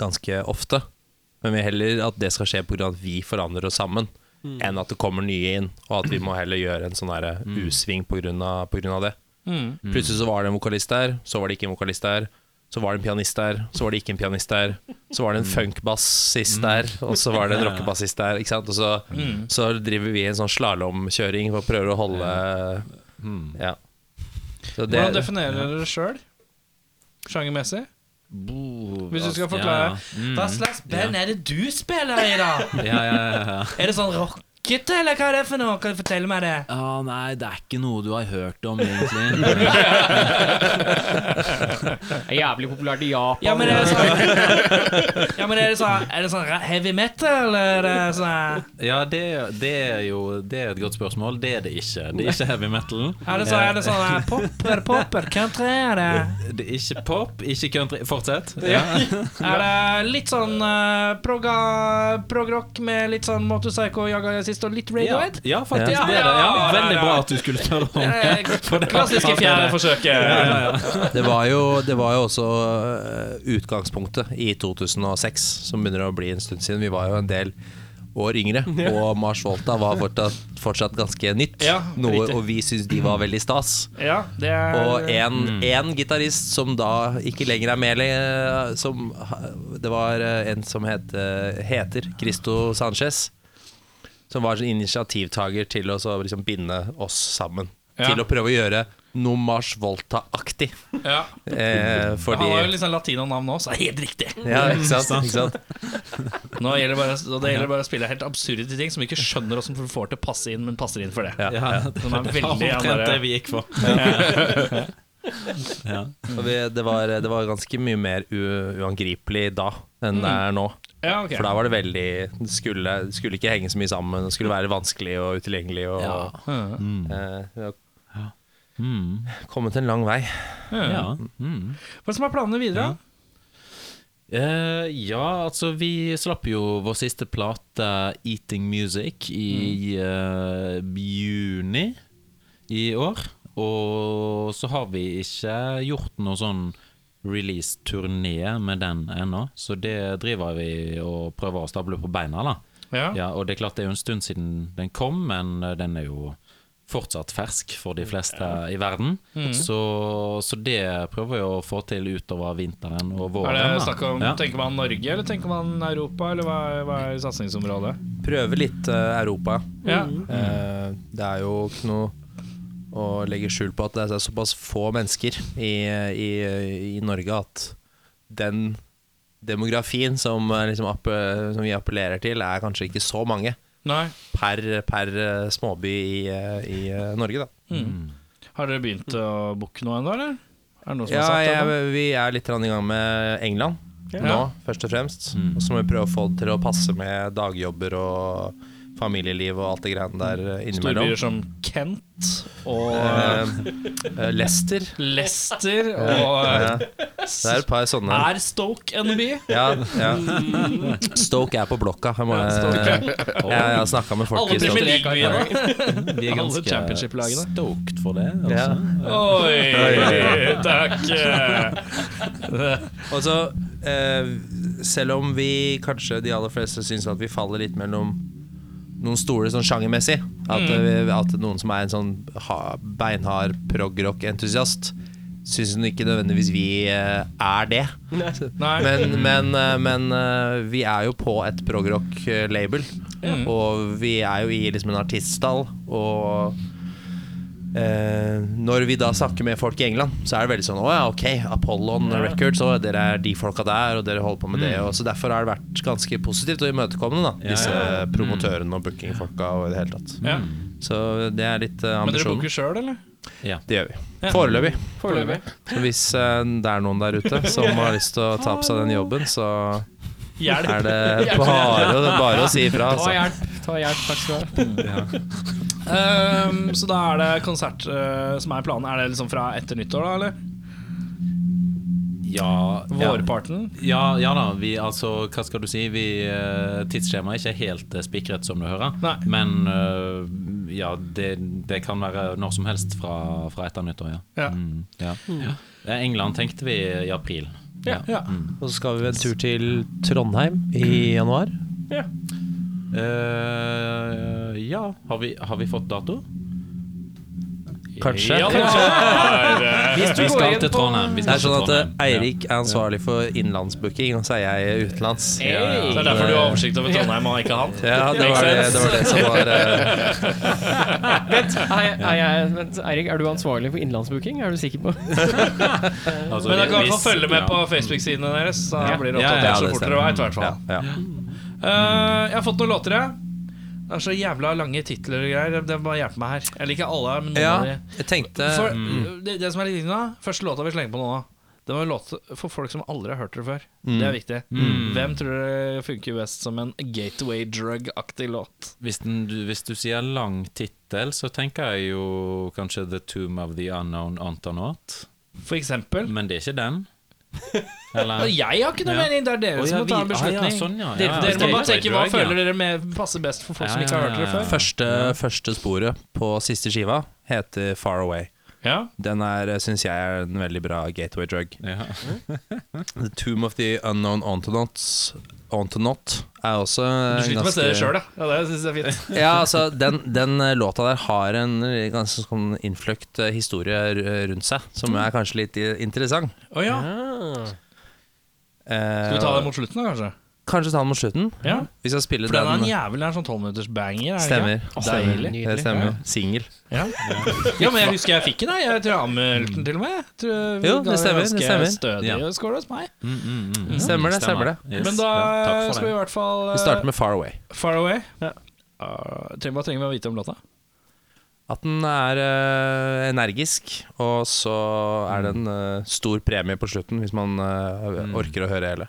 ganske ofte. Men vi vil heller at det skal skje pga. at vi forandrer oss sammen, enn at det kommer nye inn, og at vi må heller gjøre en sånn derre U-sving pga. det. Mm. Plutselig så var det en vokalist der, så var det ikke en vokalist der. Så var det en pianist der, så var det ikke en pianist der. Så var det en funkbassist der, og så var det en rockebassist der. Ikke sant? Og så, så driver vi en sånn slalåmkjøring for å prøve å holde Ja. Så det, Hvordan definerer dere det sjøl? Sjangermessig? Hvis du skal forklare. Mm. Hva slags band er det du spiller i, da? Ja, ja, ja, ja. Er det sånn rockete, eller hva er det for noe? Kan du fortelle meg det? Å nei, det er ikke noe du har hørt om, egentlig. er jævlig populært i Japan. Ja, men er det sånn, ja, men er det sånn, er det sånn heavy metal, eller er det sånn Ja, det, det er jo Det er et godt spørsmål. Det er det ikke. Det er ikke heavy metal. Er det sånn, er det sånn eh, pop? Er det pop? Er det country? Er det, Det er ikke pop, ikke country. Fortsett. Ja. er det litt sånn uh, prog-rock med litt sånn Motorpsycho, Jaga sist og litt Ja, Radiohead? ja, faktisk. Ja. Det er det. Ja, Ja, veldig bra at du skulle spørre om det. Klassiske fjerde forsøket. det, var jo, det var jo også øh, utgangspunktet i 2006, som begynner å bli en stund siden. Vi var jo en del år yngre, og Mars Volta var fortsatt, fortsatt ganske nytt. Ja, noe, og vi syntes de var veldig stas. Ja, det er Og en, en gitarist som da ikke lenger er med som, Det var eh, en som het, eh, heter Cristo Sanchez. Som var sånn initiativtaker til å så liksom binde oss sammen. Ja. Til å prøve å gjøre noe Mars Volta-aktig. ja. Eh, fordi Han har jo liksom latinonavn nå, så det er helt riktig. Ja, ikke sant? Ikke sant? Nå gjelder det bare, og det gjelder bare å spille helt absurde ting som vi ikke skjønner hvordan du får til å passe inn, men passer inn for det. Ja. Ja, Som er det veldig var omtrent det vi gikk for. Ja. Og vi, det, var, det var ganske mye mer u, uangripelig da enn det er nå. Ja, okay. For da var det veldig Det skulle, det skulle ikke henge så mye sammen. Det skulle være vanskelig og utilgjengelig. Og, Mm. eh, vi har Mm. kommet en lang vei. Ja. Ja. Mm. Hva som er planene videre? Eh, ja, altså vi slapp jo vår siste plate, 'Eating Music', i uh, juni i år. Og så har vi ikke gjort noe sånn release-turné med den ennå, så det driver vi og prøver å stable på beina, da. Ja. Ja, og det er klart det er jo en stund siden den kom, men eh, den er jo fortsatt fersk for de fleste i verden. Så, så det prøver vi å få til utover vinteren og våren. Er det snakk om, Ja. Tenker man Norge, eller tenker man Europa? Eller hva hva er satsingsområdet? Prøve litt uh, Europa. Ja. Uh, det er jo ikke noe å legge skjul på at det er såpass få mennesker i, i, i Norge at den demografien som, eh, liksom app, som vi appellerer til, er kanskje ikke så mange Nei. per, per eh, småby i, eh, i Norge, da. Mm. Har dere begynt å booke noe ennå, eller? Er det noe som Ja, er sagt? ennå? vi er litt i gang med England Ja. nå, først og fremst. Og så må vi prøve å få det til å passe med dagjobber og familieliv og alt det greiene der eh, innimellom. Storbyer som Kent og uh, Leicester. Leicester og Ja. Det er et par sånne. Er Stoke en by? Ja, ja. Stoke er på blokka. Jeg, må, Ja, jeg, jeg har snakka med folk Alle i Stoke. Alle. Vi er ganske championship-lagene. stoked for det. Ja. Altså. Oi, takk. Og så, uh, selv om vi kanskje de aller fleste syns at vi faller litt mellom noen stoler sånn sjangermessig, at, mm. at noen som er en sånn ha, beinhard progrock-entusiast, syns ikke nødvendigvis vi eh, er det. Nei. Men, men, eh, men eh, vi er jo på et progrock-label, og vi er jo i liksom en artiststall. Og eh, når vi da snakker med folk i England, så er det veldig sånn Å ja, ok, Apollon Records, og dere er de folka der, og dere holder på med det. Og så Derfor har det vært ganske positivt og imøtekommende, da, Ja, disse ja. promotørene og bookingfolka og i det hele tatt. Ja. Så det er litt ambisjonen Men dere booker sjøl, eller? Ja. Det gjør vi. Ja. Foreløpig. Foreløpig. Så hvis uh, det er noen der ute som har lyst til å ta på seg den jobben, så Hjelp. er det bare, bare å si ifra. Ta Altså. hjelp. Ta hjelp, takk skal du ha. Ehm, så da er det konsert uh, som er planen. Er det liksom fra etter nyttår, da, eller? Ja, ja. Vårparten? Ja, ja da, vi, altså, hva skal du si vi, eh, Tidsskjemaet er ikke helt eh, spikret som du hører Nei. Men ja, det, det kan være når som helst fra, fra etter nyttår, ja, Ja. Mm, ja. ja. England tenkte vi i april Ja. ja. Og så skal vi en tur til Trondheim i januar. ja. Uh, Ja, har vi, har vi fått dato? Kanskje. Ja, Kanskje. er, Hvis du Vi går skal til Trondheim vi Det er sånn at eh, Eirik er ansvarlig for innenlandsbooking, og så er jeg utenlands. Hey. det er derfor du har oversikt over Trondheim og ikke han? Ja, det var det, det, var det som var uh... Vent, er jeg, er vent, Eirik, er du ansvarlig for innenlandsbooking? Er du sikker på Altså, Men dere kan i hvert fall følge med ja. på Facebook-sidene deres. Så Ja. blir det oppdatert ja, så fort dere veit, i hvert ja, fall. ja. Eh, jeg har fått noen låter, jeg. Det er så jævla lange titler og greier. Det må hjelpe meg her. Jeg liker alle, men noen ja, av de jeg tenkte for, mm, det, det som er litt nå Første låta vi slenger på nå, det var en låt for folk som aldri har hørt det før. Mm. Det er viktig. Hvem tror dere funker best som en gateway drug-aktig låt? Hvis, den, du, hvis du sier lang tittel, så tenker jeg jo kanskje The Tomb of the Unknown Antonaut. For eksempel. Men det er ikke den. Eller? Jeg har ikke noe Ja. mening, det er dere Å, som må ta en beslutning. ah, ja, sånn, ja. Dere, Ja, dere må ok. bare tenke hva ja. føler dere med passer best for folk som Ja, ikke har ja, hørt dere ja, før. første, første sporet på siste skiva heter Far Away. Ja. Den er, syns jeg er en veldig bra gateway drug. Ja. The Tomb of the Unknown Ontonauts Ontonaut er også Du sliter med å se det sjøl, ja. ja. Det syns jeg er fint. Ja, altså, den, den eh, låta der har en eh, ganske sånn innfløkt eh, historie rundt seg, som er kanskje litt eh, interessant. Å ja. ja. Skal vi ta det mot slutten, da, kanskje? Kanskje ta den mot slutten? Ja. Vi skal spille For den er en den. jævel er sånn tolvminutters banger. er Stemmer. Deilig. Det stemmer. Singel. Ja. ja, men jeg husker jeg fikk den. da. Jeg tror jeg anmeldte den til og med. Jeg tror Jo, det stemmer, det stemmer. Stødig Ja. score hos meg. Mm, mm, mm. Stemmer det, stemmer det. Yes. Men da Ja, skal vi i hvert fall Vi starter med Far Away. Far Away. ja. Uh, trenger, hva trenger vi å vite om låta? At den er uh, energisk, og så er det en uh, stor premie på slutten hvis man eh, orker å høre hele.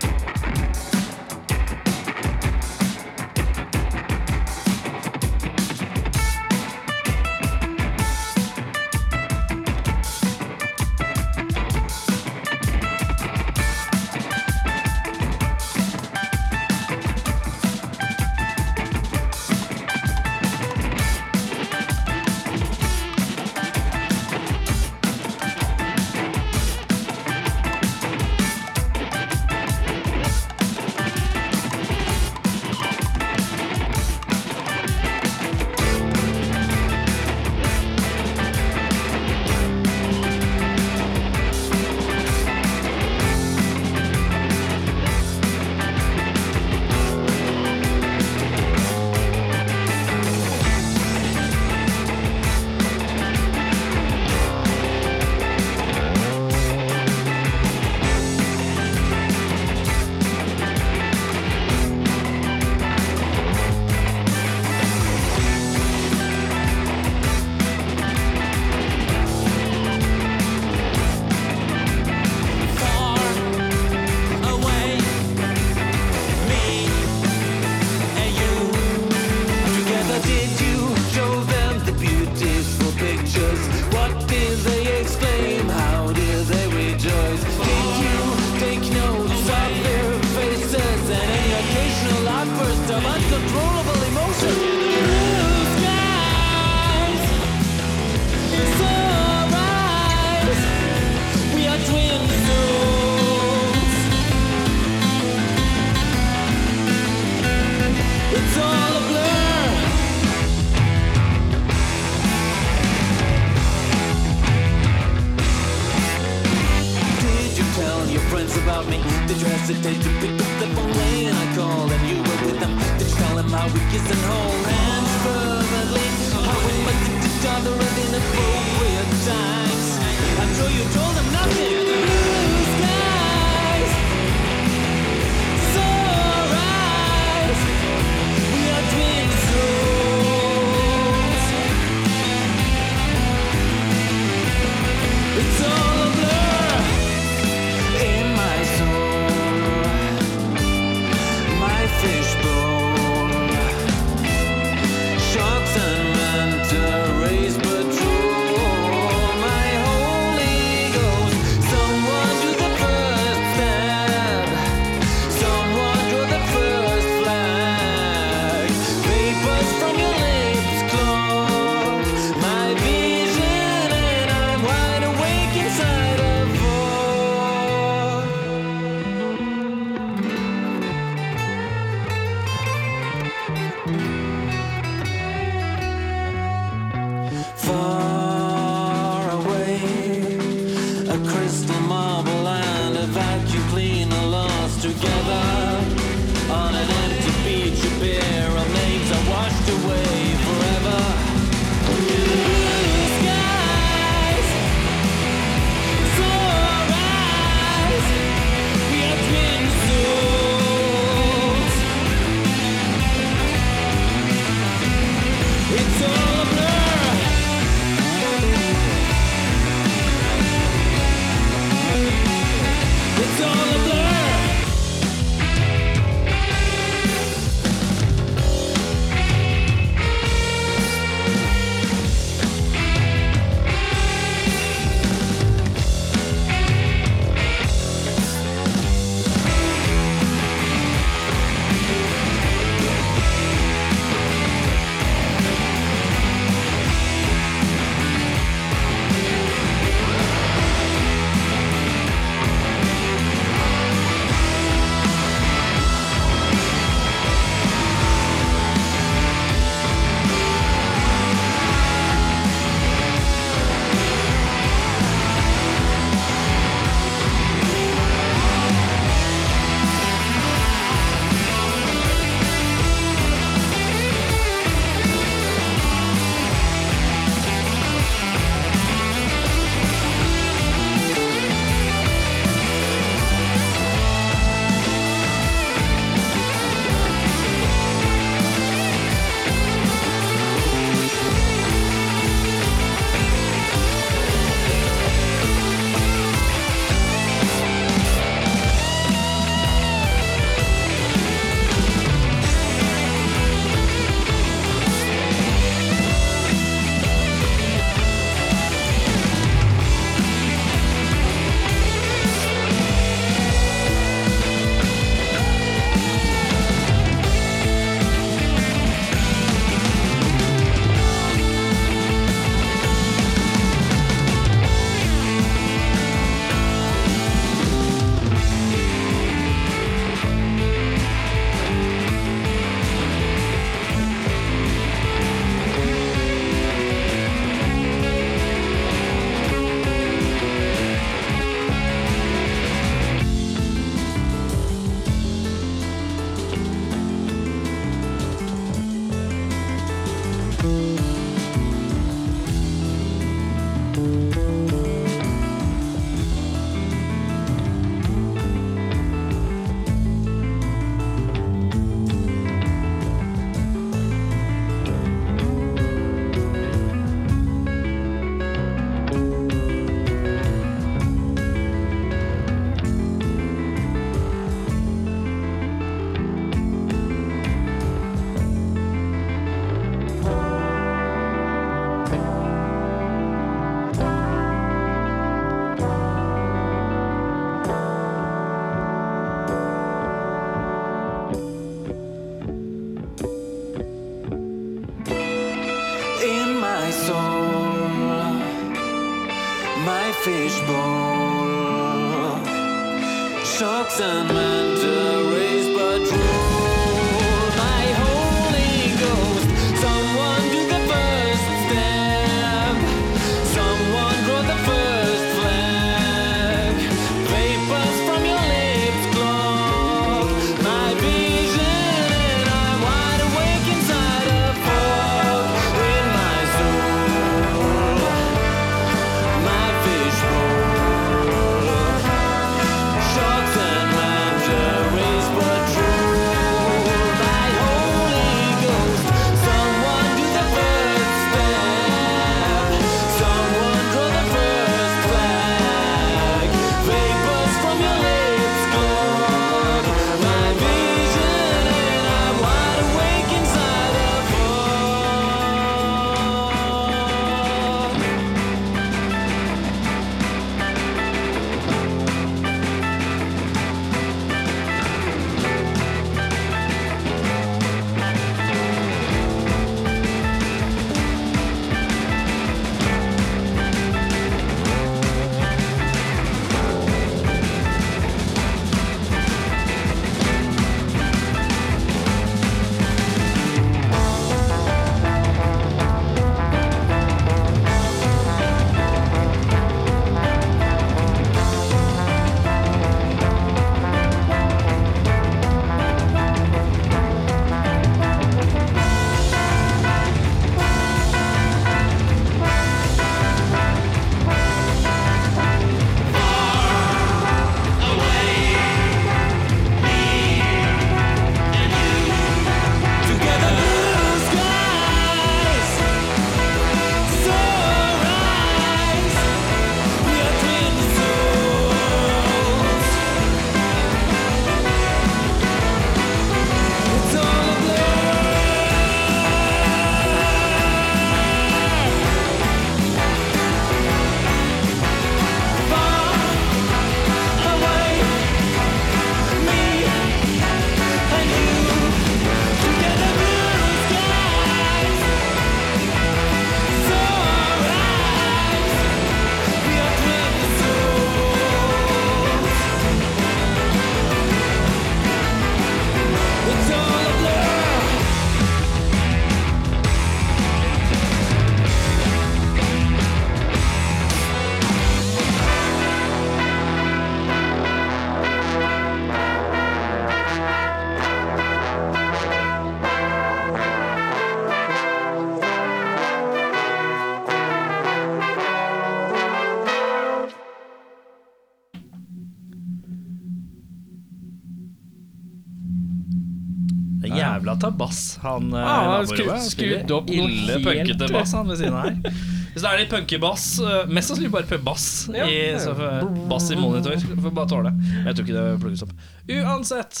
Ta bass, han eh, Ah, han naboen skrudd- opp Ille punkete bass, han ved siden av her. Hvis det er litt punkebass, bass mest sannsynlig bare på bass Ja. i, så, for, bass i monitor. Får bare tåle. Jeg tror ikke det plukkes opp. Uansett.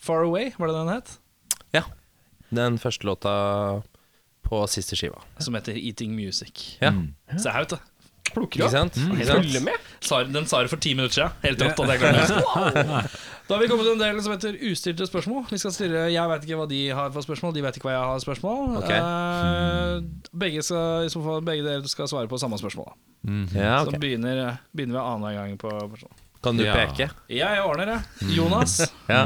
Far Away, var det den het? Ja. Den første låta på siste skiva. Som heter Eating Music. Ja. Se her, vet du. Plukker opp. Ikke sant? Følger med. Sa- Den sa det for ti minutter siden. Helt rått at jeg glemte det. Da har vi kommet til en del som heter ustilte spørsmål. Vi skal stille, Jeg vet ikke hva de har for spørsmål, de vet ikke hva jeg har for spørsmål. Okay. Eh, begge, skal, fall, begge dere skal svare på samme spørsmål. Da. Ja, Så ok. begynner, begynner vi annenhver gang på spørsmål. Kan du Ja. peke? Jeg ordner det. Jonas. Ja.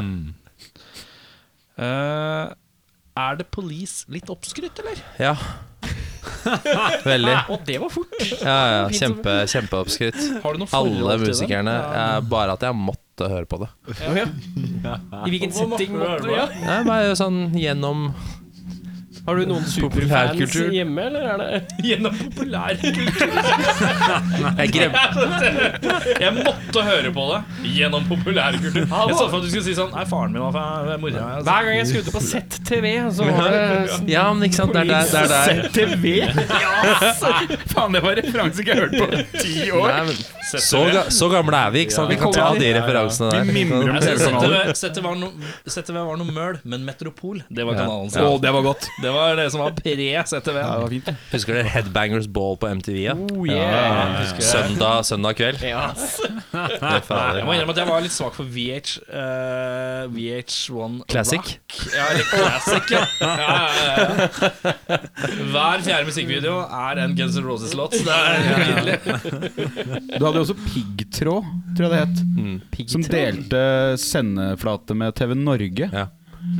eh, er det Police litt oppskrytt, eller? ja. Veldig. Og det var fort. Ja, ja. Kjempe, kjempeoppskrytt. Har du noe Alle musikerne. Ja, bare at jeg måtte høre på det. I hvilken setting måtte du? Ja. Nei, bare sånn gjennom Har du noen superfans hjemme, eller er det Gjennom populærkultur. Jeg grem... Jeg måtte høre på det gjennom populærkultur. Jeg så for at du skulle si sånn Nei, faren min var fra mora altså. Hver gang jeg skrudde på ZTV, så var det Ja, men ikke sant, det er der. ZTV? Ja. ZTV? Faen, det var referanse ikke jeg har hørt på ti år. Nei, men så, ga, så gamle er vi, ikke sant? Vi kan ta de referansene der. Vi mimrer om. ZTV, var noe møl, men Metropol, det var kanalen sin. det var godt. Det var det som var pres etter VM. Ja, det var fint. Husker dere Headbangers Ball på MTV? Ja? Oh, yeah. Søndag, søndag kveld. Ja. Det. Jeg må innrømme at jeg var litt svak for VH, uh, VH1 Classic. Rock. Ja, eller Classic, ja. ja, ja, ja. Hver fjerde musikkvideo er en Guns N' Roses-låt. Det er nydelig. Du hadde jo også Piggtråd, tror jeg det het. Mm. Som delte sendeflate med TV Norge. Ja.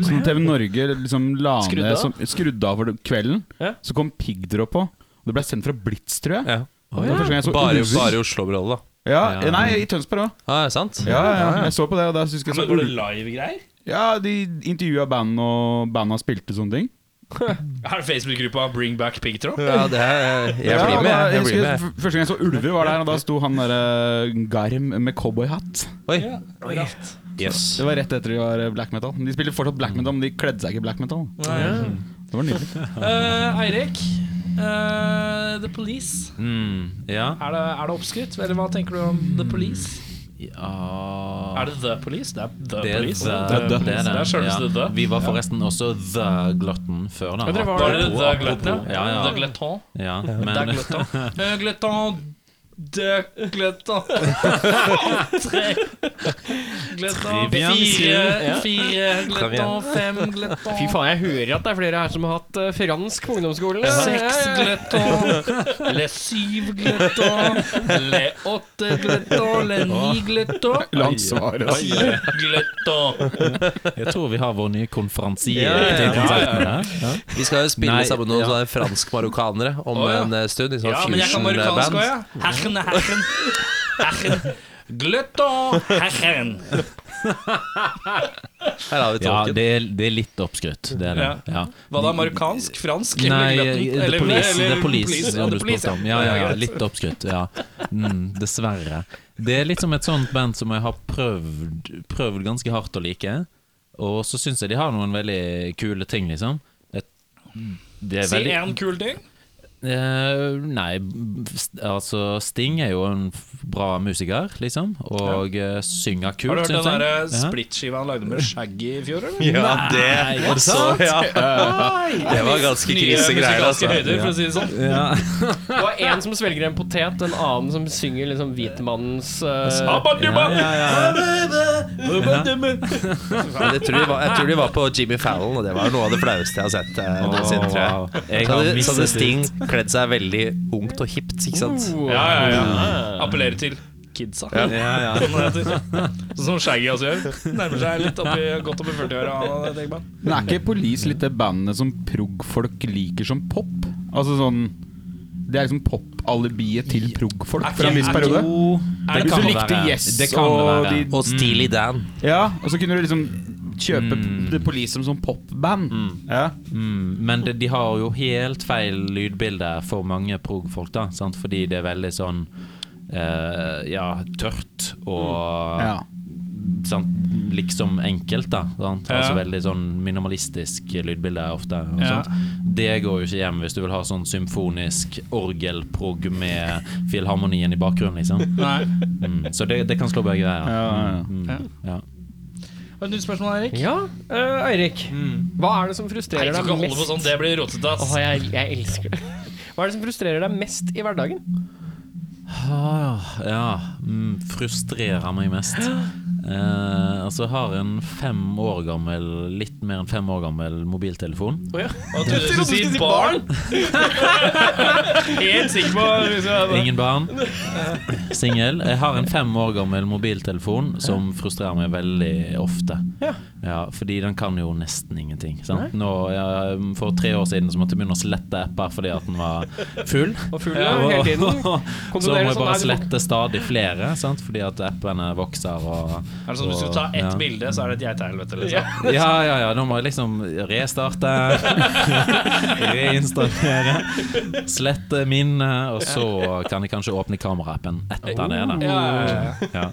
Så når TV Norge liksom la Skrudde ned av? som, Skrudde av for kvelden, Ja. så kom piggdråp på. Det ble sendt fra Blitz, tror jeg. Ja. Det var første gang jeg så Bare, Ulver. bare i Oslo-området, da. Ja, Ja. Nei, i Tønsberg òg. Er sant? Ja, ja, jeg så på det. Og da synes jeg så Var det live-greier? Ja, de intervjua band, og banda spilte sånne ting. Er det Facebook-gruppa Bring Back Pigtråd? Ja, det er, jeg Ja, blir og med. da- Jeg husker blir med. f- Første gang jeg så Ulver, var der, og da sto han derre Garm med cowboyhatt. Oi. Yes. Det var rett etter de var black metal. De spiller fortsatt black metal, men de kledde seg ikke i black metal. Det var nydelig. uh, Eirik, uh, The Police. Mm, ja. Er det, er det oppskrytt? Eller hva tenker du om The Police? ja. Er det The Police? Det er The Det er Police. the, Det er the. det er Det er ja. The. Vi var forresten også The Glutton før. da Ja, dere var Var det The Glutton? Ja, ja. The Glutton. ja, The men. Eh, Glutton. The Tre gløtta. Fire, fire gløtta. Fem gløtta. Fy faen, jeg hører at det er flere her som har hatt eh, fransk på ungdomsskolen. Seks gløtta. le syv gløtta. le åtte gløtta. le ni gløtton, Landsvaret. ti Gløtta. jeg tror vi har vår nye konferansier. Ja, ja, ja. Vi skal jo spille Nei, sammen med noen fransk-marokkanere om en eh, stund. I sånn Ja, men jeg kan marokkansk fusion-band. òg, ja. Herren, herren, herren. Gløtton, herren. Her har vi Ja, tolken. det er, det er litt oppskrytt. Det er det. Ja. Var det amerikansk? Fransk? Nei, eller Police. eller Police, ja, The Police, om. Ja, ja, ja, litt oppskrytt. Ja. Mm, dessverre. Det er litt som et sånt band som jeg har prøvd, prøvd ganske hardt å like. Og så syns jeg de har noen veldig kule ting, liksom. Det, det er Si én kul ting. Eh, nei, altså Sting er jo en bra musiker, liksom. Og ja. synger kult, Har du hørt den synes jeg. der Ja. han lagde med Shaggy i fjor, eller? Ja, det Nei, det så, sant? ja. Det var ganske krisegreier, altså. høyder, for å si det sånn. Ja. Det var en som svelger en potet, en annen som synger liksom hvitmannens uh, jeg, tror de var, jeg tror de var på Jimmy Fallon, og det var noe av det flaueste jeg har sett. eh, tror jeg. wow. Jeg Så har hadde, så hadde Sting kledd seg veldig ungt og hipt, ikke sant? Ja, ja, ja. Appellerer til kidsa. Ja, ja. ja. Sånn som Shaggy også gjør. Nærmer seg litt oppi, godt oppi 40-åra. Men er ikke Police litt det bandet som prog-folk liker som pop? Altså sånn Det er liksom pop-alibiet til prog-folk fra en viss er periode. Hvis kan du likte. Yes Det kan og de Og Steely Dan. Ja, og så kunne du liksom kjøpe Mm. The Police som sånn popband. Ja. Mm, men det, de har jo helt feil lydbilde for mange prog-folk, da. Sant? Fordi det er veldig sånn uh, Ja, tørt og ja. sant, liksom enkelt, da. Sant? Ja. Altså veldig sånn minimalistisk lydbilde ofte. Og Ja. sånt. Det går jo ikke hjem hvis du vil ha sånn symfonisk orgelprog med filharmonien i bakgrunnen, liksom. Nei. Mm. Så det, det kan slå begge veier. Ja, ja. Mm, Ja. mm, ja. Har du et nytt spørsmål, Eirik? Ja, uh, Eirik. Hva er det som frustrerer deg ikke holde på mest? sånn, det blir rotete, ass. Åh, jeg, jeg elsker det. Hva er det som frustrerer deg mest i hverdagen? Ah, ja. Mm, frustrerer meg mest. Eh, altså, jeg har en fem år gammel, litt mer enn fem år gammel mobiltelefon. Å ja. Og du skulle si barn? Helt sikker på liksom, Ingen barn. Singel. Jeg har en fem år gammel mobiltelefon som frustrerer meg veldig ofte. Ja. Ja, fordi den kan jo nesten ingenting. Sant? Nå, ja, for tre år siden så måtte jeg begynne å slette apper fordi at den var full. Og full ja, hele tiden. så må jeg sånn, bare du slette stadig flere, sant? fordi at appene vokser. Og, Er det sånn Hvis du tar ett ja. bilde, så er det et geitehelvete? Liksom. Ja, ja, ja. Nå må jeg liksom restarte, reinstallere, slette minnet, og så kan jeg kanskje åpne kameraappen etter det. Da. Ja, ja, ja. Ja.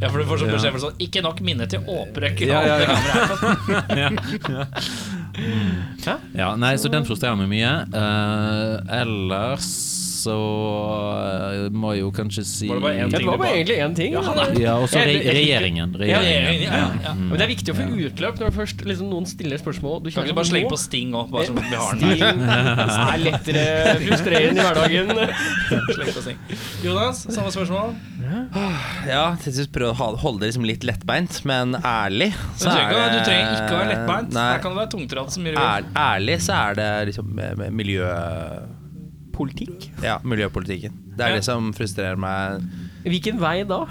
ja, for du får sånn beskjed sånn Ikke nok minne til å åpne Ja, ja, ja. kameraet. Ja, nei, så den frustrerer meg mye. Uh, ellers så eh, må jeg jo kanskje si Var det bare en Ja, ting det var bare egentlig én ting. Ja, ja og så jeg- regjeringen. Ja, regjeringen. ja, ja, ja. Men det er viktig å få utløp når først liksom, noen stiller spørsmål. Du Kan ikke bare slenge på Sting òg, bare som vi har den her. er lettere frustrerende i hverdagen. Sleng på Sting. Jonas, samme spørsmål. Ja, til slutt prøv å holde det liksom litt lettbeint, men ærlig Du trenger, ikke, du trenger ikke å være lettbeint. Nei, Her kan det være tungtratt så mye du vil. ærlig så er det liksom eh, miljø... Politikk? Ja, miljøpolitikken. Det er Ja. det som frustrerer meg. Hvilken vei da?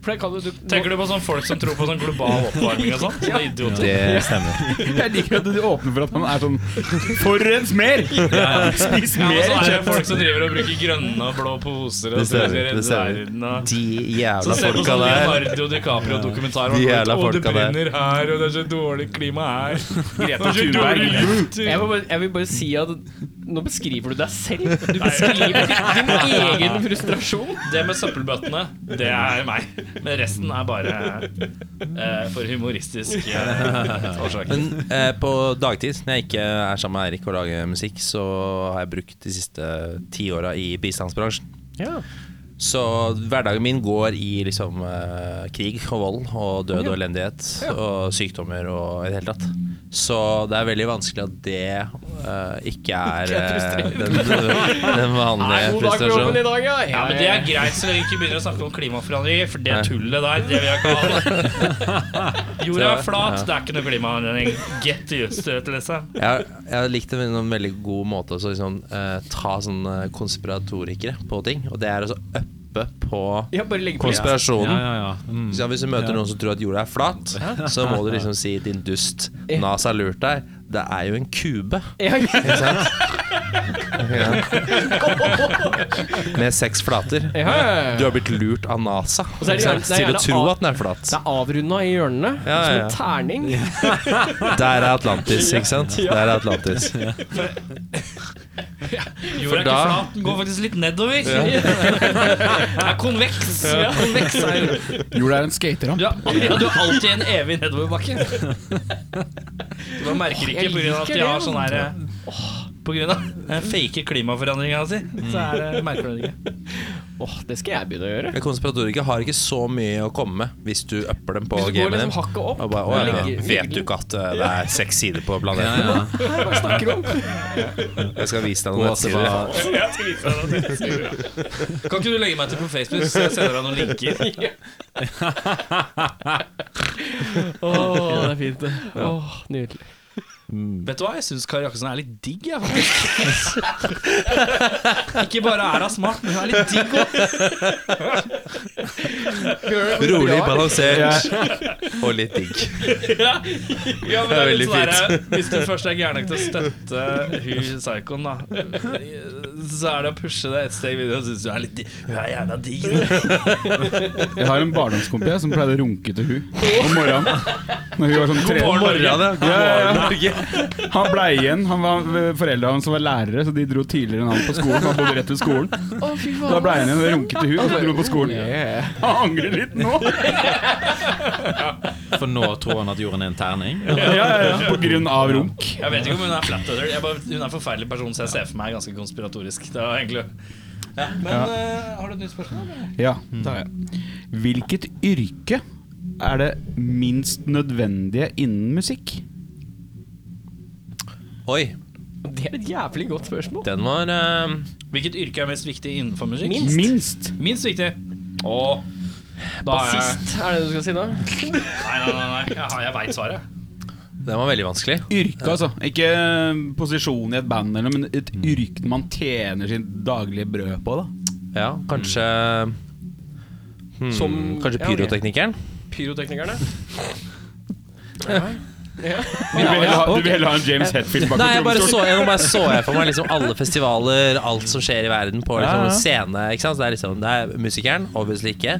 For det kan du, du Tenker du på sånne folk som tror på sånn global oppvarming og sånn? ja. idioter. Det stemmer. Jeg liker at du åpner for at han er sånn Forurens mer! Spis Ja, men mer så er det kjøtt! folk som driver og bruker grønne og blå poser og ser redde verden og De jævla på folka sånn der. Leonardo DiCaprio-dokumentar. De jævla Og det folka brenner her, og det er så dårlig klima her. Greta Det er så Thunberg. jeg, jeg vil bare si at nå beskriver du deg selv. Du beskriver din egen frustrasjon. Det med søppelbøttene, det er meg. Men resten er bare eh, for humoristisk eh, årsak. Men eh, på dagtid, når jeg ikke er sammen med Eirik og lager musikk, så har jeg brukt de siste ti åra i bistandsbransjen. Ja. Så hverdagen min går i liksom eh, krig og vold og død og elendighet og sykdommer og i det hele tatt. Så det er veldig vanskelig at det uh, ikke er uh, den, den vanlige jobben i frustrasjonen. dag, ja. Ja, men Det er greit så lenge vi ikke begynner å snakke om klimaforandringer, for det tullet der, det vil jeg ikke ha. Jorda er flat, det er ikke noe klimaforandring. Get used to it, liksom. Jeg, har- jeg har likt det med en veldig god måte å liksom, uh, ta sånne konspiratorikere på ting. Og det er å så uppe på Ja, bare legg på konspirasjonen. Ja, ja, ja. Mm. Så hvis du møter noen som tror at jorda er flat, så må du liksom si 'din dust', NASA har lurt deg. Det er jo en kube. Ja, ja. Ikke sant? Ja. Med seks flater. Ja, ja, ja. Du har blitt lurt av NASA til å tro at den er flat. Det er avrunda i hjørnene, Ja, som ja, en terning. Der er Atlantis, ikke sant? Der er Atlantis. Jorda er ikke flat, den går faktisk litt nedover. Det er konveks. Ja. konveks er Jorda er en skateramp. du, ja, du har alltid en evig nedoverbakke. Du bare merker ikke pga. at de har sånn her Den fake klimaforandringa si, så er det merker du det ikke. Åh, det skal jeg begynne å gjøre. Konspiratoriker har ikke så mye å komme med hvis du upper dem på Hvis du går gamet liksom hakket opp Og bare, «Å, ja, legger- vet du ikke at eh, det er seks sider på planeten? Ja, ja. Hva snakker du om? Jeg skal vise deg noen nettsider. Kan ikke du legge meg til på Facebook, så jeg sender deg noen linker? Åh, det er fint det. Åh, nydelig. Vet du hva, jeg syns Kari Jakkesson er litt digg, jeg, faktisk. Ikke bare er hun smart, men hun er litt digg òg. Rolig, balansert og litt digg. Ja, ja, men det er veldig litt sånn der, Hvis du først er gæren nok til å støtte hun psykoen, da, så er det å pushe det et steg videre og synes du er litt di- Hun er jævla digg. Jeg har en barndomskompis som pleide å runke til hun om morgenen. Når hun var sånn tre morgen, ja. God Ja, ja, morgen. Han blei igjen. Han var, foreldra hans var lærere, så de dro tidligere enn han på skolen. Han bodde rett ved skolen. Da blei han igjen og runket til hun, og så dro han på skolen. Han angrer litt nå. For nå tror han at jorden er en terning. Ja, ja, ja, på grunn av runk. Jeg vet ikke om hun er flat earther. Hun er en forferdelig person, så jeg ser for meg ganske konspiratorisk. Det var egentlig ja, Men eh, har du et nytt spørsmål? eller? Ja, det har jeg. Hvilket yrke er det minst nødvendige innen musikk? Oi, Det er et jævlig godt spørsmål. den var uh, Hvilket yrke er mest viktig innenfor musikk? Minst. Minst. Minst viktig. Er Bassist, er det det du skal si da? Nei, nei, nei, nei. Jeg, har- jeg veit svaret. Den var veldig vanskelig. Yrke, altså. Ikke posisjon i et band, eller, noe, men et yrke man tjener sin daglige brød på. da Ja, kanskje hmm, Som- Kanskje ja, ok. pyroteknikeren? Pyroteknikerne? Du vil heller ha, du vil heller ha en James Hetfield bak Nei, jeg bare så, jeg, nå bare så jeg for meg liksom alle festivaler, alt som skjer i verden, på liksom, Ja, ja. scene. Ikke sant? Så det er liksom Det er musikeren, obviously ikke.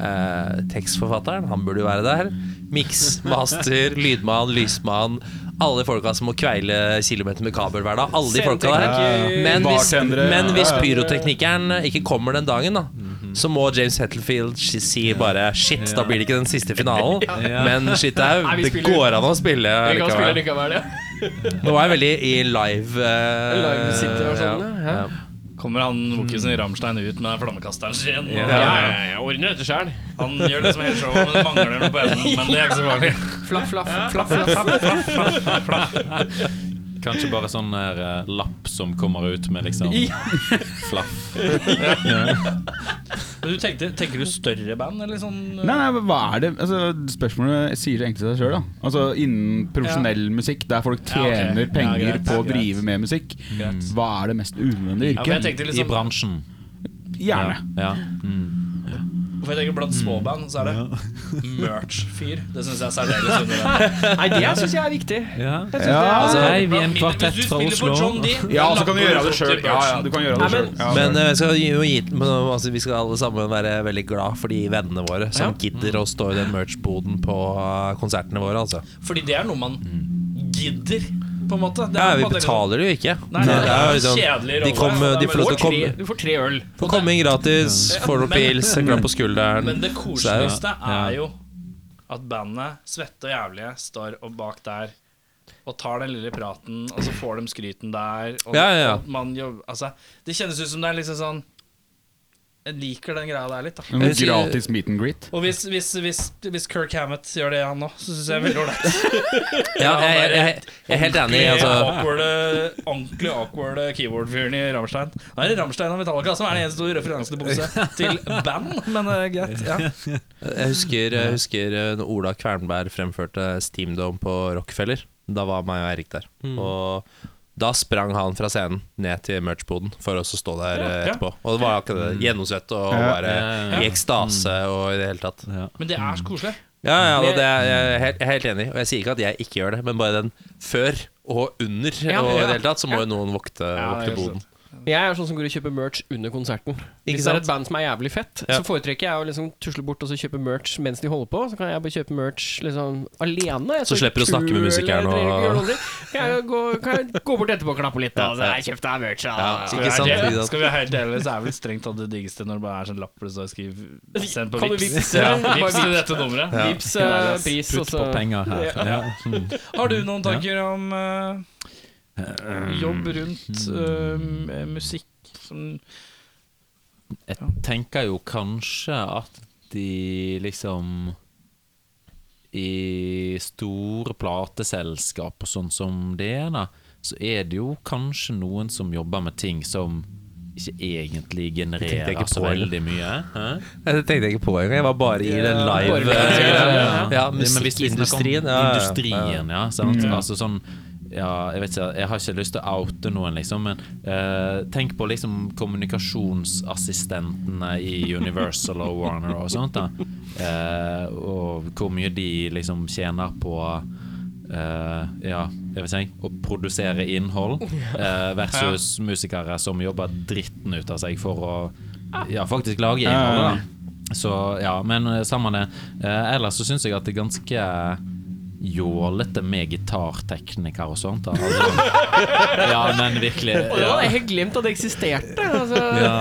Eh, tekstforfatteren, han burde jo være der. Mix, master, lydmann, lysmann. Alle de folka som må kveile kilometer med kabel hver dag. Alle de folka der. Men hvis, men hvis pyroteknikeren ikke kommer den dagen, da så må James Hettelfield si bare Shit, da blir det ikke den siste finalen. Men shit, det, går an å spille Vi kan spille likevel. Nå er jeg veldig i live uh, Live-situasjonen, ja. Kommer han Wokisen i Ramstein ut med flammekasteren sin? Ja, ja, ja, jeg ordner dette sjøl. Han gjør det som hele showet, men det mangler noe på enden. Men det er ikke så farlig. Flaff, flaff, flaff, flaff. Kanskje bare sånn her, eh, lapp som kommer ut med liksom flaff. Men du tenkte, Tenker du større band, eller sånn? Nei, nei, hva er det altså, Spørsmålet sier det egentlig seg sjøl. Altså, innen profesjonell musikk, der folk tjener Ja, penger greit, på å drive med musikk, hva er det mest unødvendige Ja, yrket? tenkte I liksom bransjen. Gjerne. Ja. Mm. For jeg tenker Blant småband så er det merch-fyr. Det syns jeg er særdeles unødvendig. Nei, det syns jeg er viktig. Ja. Ja, Altså, hei, vi er en Hvis kvartett du fra spiller på Oslo. John D, ja, så kan du gjøre det sjøl. Ja, ja, du kan gjøre det Nei, selv. Ja. Men eh, skal gi, men, altså, vi skal alle sammen være veldig glad for de vennene våre som Ja. gidder å stå i den merch-boden på eh, konsertene våre. Altså. Fordi det er noe man gidder, på en måte. Ja, vi betaler det jo ikke. Nei, det er jo liksom- kjedelig de rolle. kom, er de får lov til å Du får tre, komme, du får tre øl. får komme inn gratis, får noen pils, en klapp på skulderen. Men det koseligste er jo at bandet, svette og jævlige, står og bak der og tar den lille praten, og så får de skryten der. Og, Ja, ja, ja. man jobber, altså, det kjennes ut som det er liksom sånn Jeg liker den greia der litt, da. En gratis meet and greet. Og hvis, hvis, hvis, hvis Kirk Hammett gjør det, han òg, så syns jeg det er veldig ålreit. Ja, jeg, jeg, jeg, jeg er helt enig. Altså, Awkward, ordentlig awkward keyboard-fyren i Rammstein. Nå er det Rammstein og Metallica som er den eneste referansebukse til band, men uh, greit. Ja. jeg husker, jeg husker eh, når Ola Kvernberg fremførte Steam Dome på Rockefeller. Da var meg og Erik der. Og da sprang han fra scenen ned til merch-boden for å stå der eh, ja. etterpå. Og det var akkurat det. Gjennomsvett og bare Ja, ja, ja. i ekstase og i det hele tatt. Men det er så koselig. Ja, ja, og det er jeg er helt, helt enig. Og jeg sier ikke at jeg ikke gjør det, men bare den før og under Ja, og i det hele tatt, så må jo noen vokte, Ja, vokte boden. Jeg er sånn som går og kjøper merch under konserten. Ikke Hvis det er sant? et band som er jævlig fett, Ja. så foretrekker jeg å liksom tusle bort og så kjøpe merch mens de holder på. Så kan jeg bare kjøpe merch liksom alene. Jeg Så slipper du å snakke med musikeren og-. Kan jeg gå, kan jeg gå bort etterpå og klappe litt, da. Så jeg kjøpte deg merch. Ja. Ja, Skal ikke vi, sant? være, Ikke sant? skal vi være helt ærlige, så er vel strengt tatt det diggeste når det bare er sånn lapp hvor det står 'skriv send på Kan du Vipps'. vippse? Ja, Bare Vips til dette nummeret. Vips eh, pris, og Putt så på penger her. Ja. Mm. Har du noen tanker om eh, jobb rundt uh, musikk som Jeg tenker jo kanskje at de liksom I store plateselskap og sånn som det er, da, så er det jo kanskje noen som jobber med ting som ikke egentlig genererer ikke så veldig mye. Hæ? Det tenkte jeg ikke på engang. Jeg var bare i den live ja, ja, Ja, Ja, musikkindustrien. Ja, ja, ja. Industrien, ja. Sant? Altså sånn ja, jeg vet ikke, jeg har ikke lyst til å oute noen, liksom, men uh, tenk på liksom kommunikasjonsassistentene i Universal og Warner og sånt. da Uh, Og hvor mye de liksom tjener på uh, Ja, jeg vet ikke, å produsere innhold versus musikere som jobber dritten ut av seg for å ja, faktisk lage innhold. Da. Så ja, men samme det. Ellers så syns jeg at det er ganske jålete med gitartekniker og sånt. Da. Altså, ja, men virkelig ja. hadde jeg helt glemt at det eksisterte. Altså, Ja,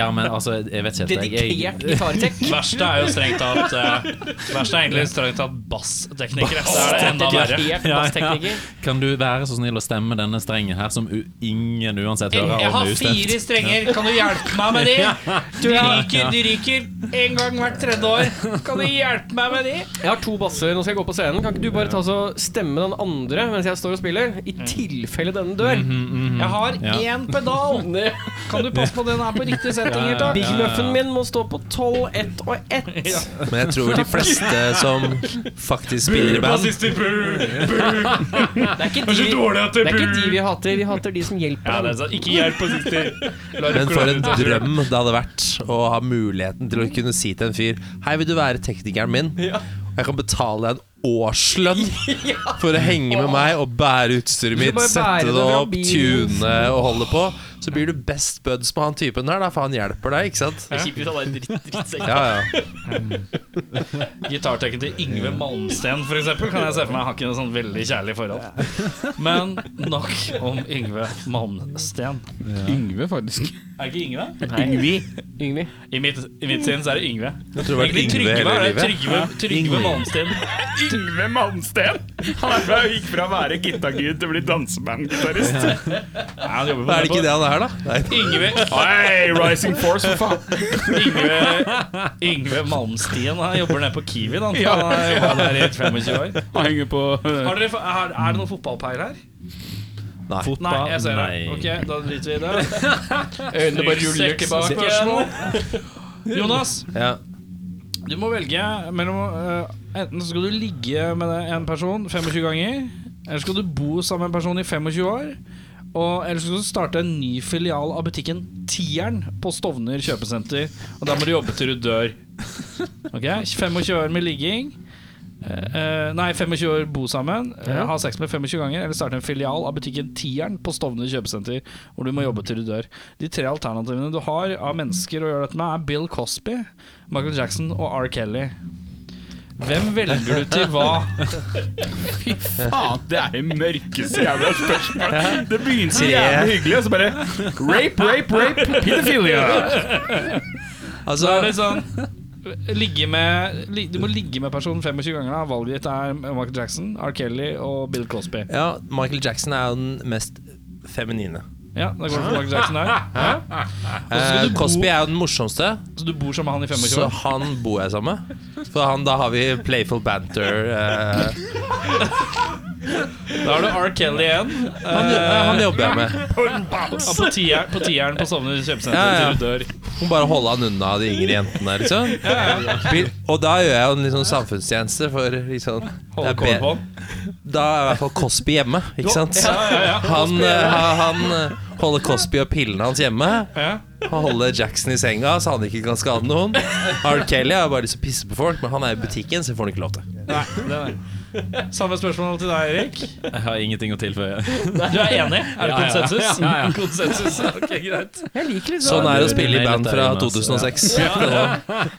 ja, men altså, jeg vet ikke jeg- jeg- Dedikert gitartek. Verste er jo strengt tatt eh, Verste er egentlig strengt tatt bassteknikere. Det er det enda verre. Dedikert basstekniker. Kan du være så snill å stemme denne strengen her, som u ingen uansett hører Jeg om har fire strenger, kan du hjelpe meg med de? Du ryker, du ryker en gang hvert tredje år. Kan du hjelpe meg med de? Jeg har to basser, nå skal jeg gå på scenen. Kan ikke du bare ta så stemme den andre mens jeg står og spiller? I tilfelle denne dør. Jeg har Ja. én pedal. Kan du passe på den er på riktig setting? Ja, ja, Big Muffen min må stå på 12, 1 og 1. Men jeg tror de fleste som faktisk spiller i band Det er ikke de, vi- det er ikke de vi hater, vi hater de som hjelper Ja, det er sant. Ikke hjelp bassister. Men for en drøm det hadde vært å ha muligheten til å kunne si til en fyr Hei, vil du være teknikeren min? Jeg kan betale deg en årslønn for å henge med meg og bære utstyret mitt, sette det opp, tune og holde på. Så blir du best buds med han typen der, da, for han hjelper deg, ikke sant? Det kjipt hvis han er en dritt, drittsekk. Ja, ja. Gitartekken til Yngve Malmsten, eksempel, kan jeg se for meg. Jeg har ikke noe sånn veldig kjærlig forhold. Men nok om Yngve Malmsten. Yngve, faktisk. Er det ikke Yngve? Yngvi. Yngvi. I mitt, I mitt sinn så er det Yngve. Jeg tror det var Egentlig Yngve Trygve hele er det. livet. Trygve, Trygve Malmsten. Yngve Malmsten! Han er fra, gikk fra å være gitargud til å bli dansebandgitarist. Jobber på Er det ikke det han er, da? Yngve, Hei, Rising Force, for faen! Yngve, Yngve Malmstien han jobber nede på Kiwi. Da. Ja. Han har jobbet der i 25 år. Han henger på Har dere, er, er det noen fotballpeil her? Nei. Nei, jeg ser det. Ok, da driter vi i det. Øynene bare ruller tilbake. Spørsmål. Jonas, Ja. du må velge mellom uh, Enten skal du ligge med en person 25 ganger, eller skal du bo sammen med en person i 25 år. Og Eller skal du starte en ny filial av butikken Tieren på Stovner kjøpesenter. Og der må du jobbe til du dør. Ok, 25 år med ligging. Eh, eh, nei, 25 år bo sammen. eh, ha sex med 25 ganger. Eller starte en filial av butikken Tieren på Stovner kjøpesenter. Hvor du må jobbe til du dør. De tre alternativene du har av mennesker å gjøre dette med, er Bill Cosby, Michael Jackson og R. Kelly. Hvem velger du til hva? Fy Faen, det er det mørkeste jævla spørsmål. Det begynte så jævlig hyggelig, og så bare Rape, rape, rape, pedophilia. Altså, Så er det sånn Ligge med, du må ligge med personen 25 ganger. da Valget ditt er Michael Jackson, R. Kelly og Bill Cosby. ja, Michael Jackson er jo den mest feminine. Ja, da går det for Michael Jackson der. Ja. Eh, Cosby er jo den morsomste, Så du bor sammen med han i 25 så år? han bor jeg sammen med. For han, da har vi playful banter. Eh, Da har du R. Kelly igjen. han, eh, han jobber jeg med. På tieren på, tieren på Sovner kjøpesenter Ja, ja. til du dør. Må bare holde han unna de yngre jentene, liksom. Og da gjør jeg jo en sånn samfunnstjeneste for liksom Holde kål på han. Da er i hvert fall Cosby hjemme, ikke sant? Ja, ja, ja. Han, eh, ha- han eh, holder Cosby og pillene hans hjemme. Han holder Jackson i senga så han ikke kan skade noen. R. Kelly har bare lyst til å pisse på folk, men han er i butikken, så får han ikke lov til. Nei, det er det. Samme spørsmål til deg, Erik. Jeg har ingenting å tilføye. Du er enig? Er det Ja, ja. konsensus? Ja, ja, ja. Konsensus, ok, greit Jeg liker litt Sånn er det å spille i band er fra Jonas, 2006.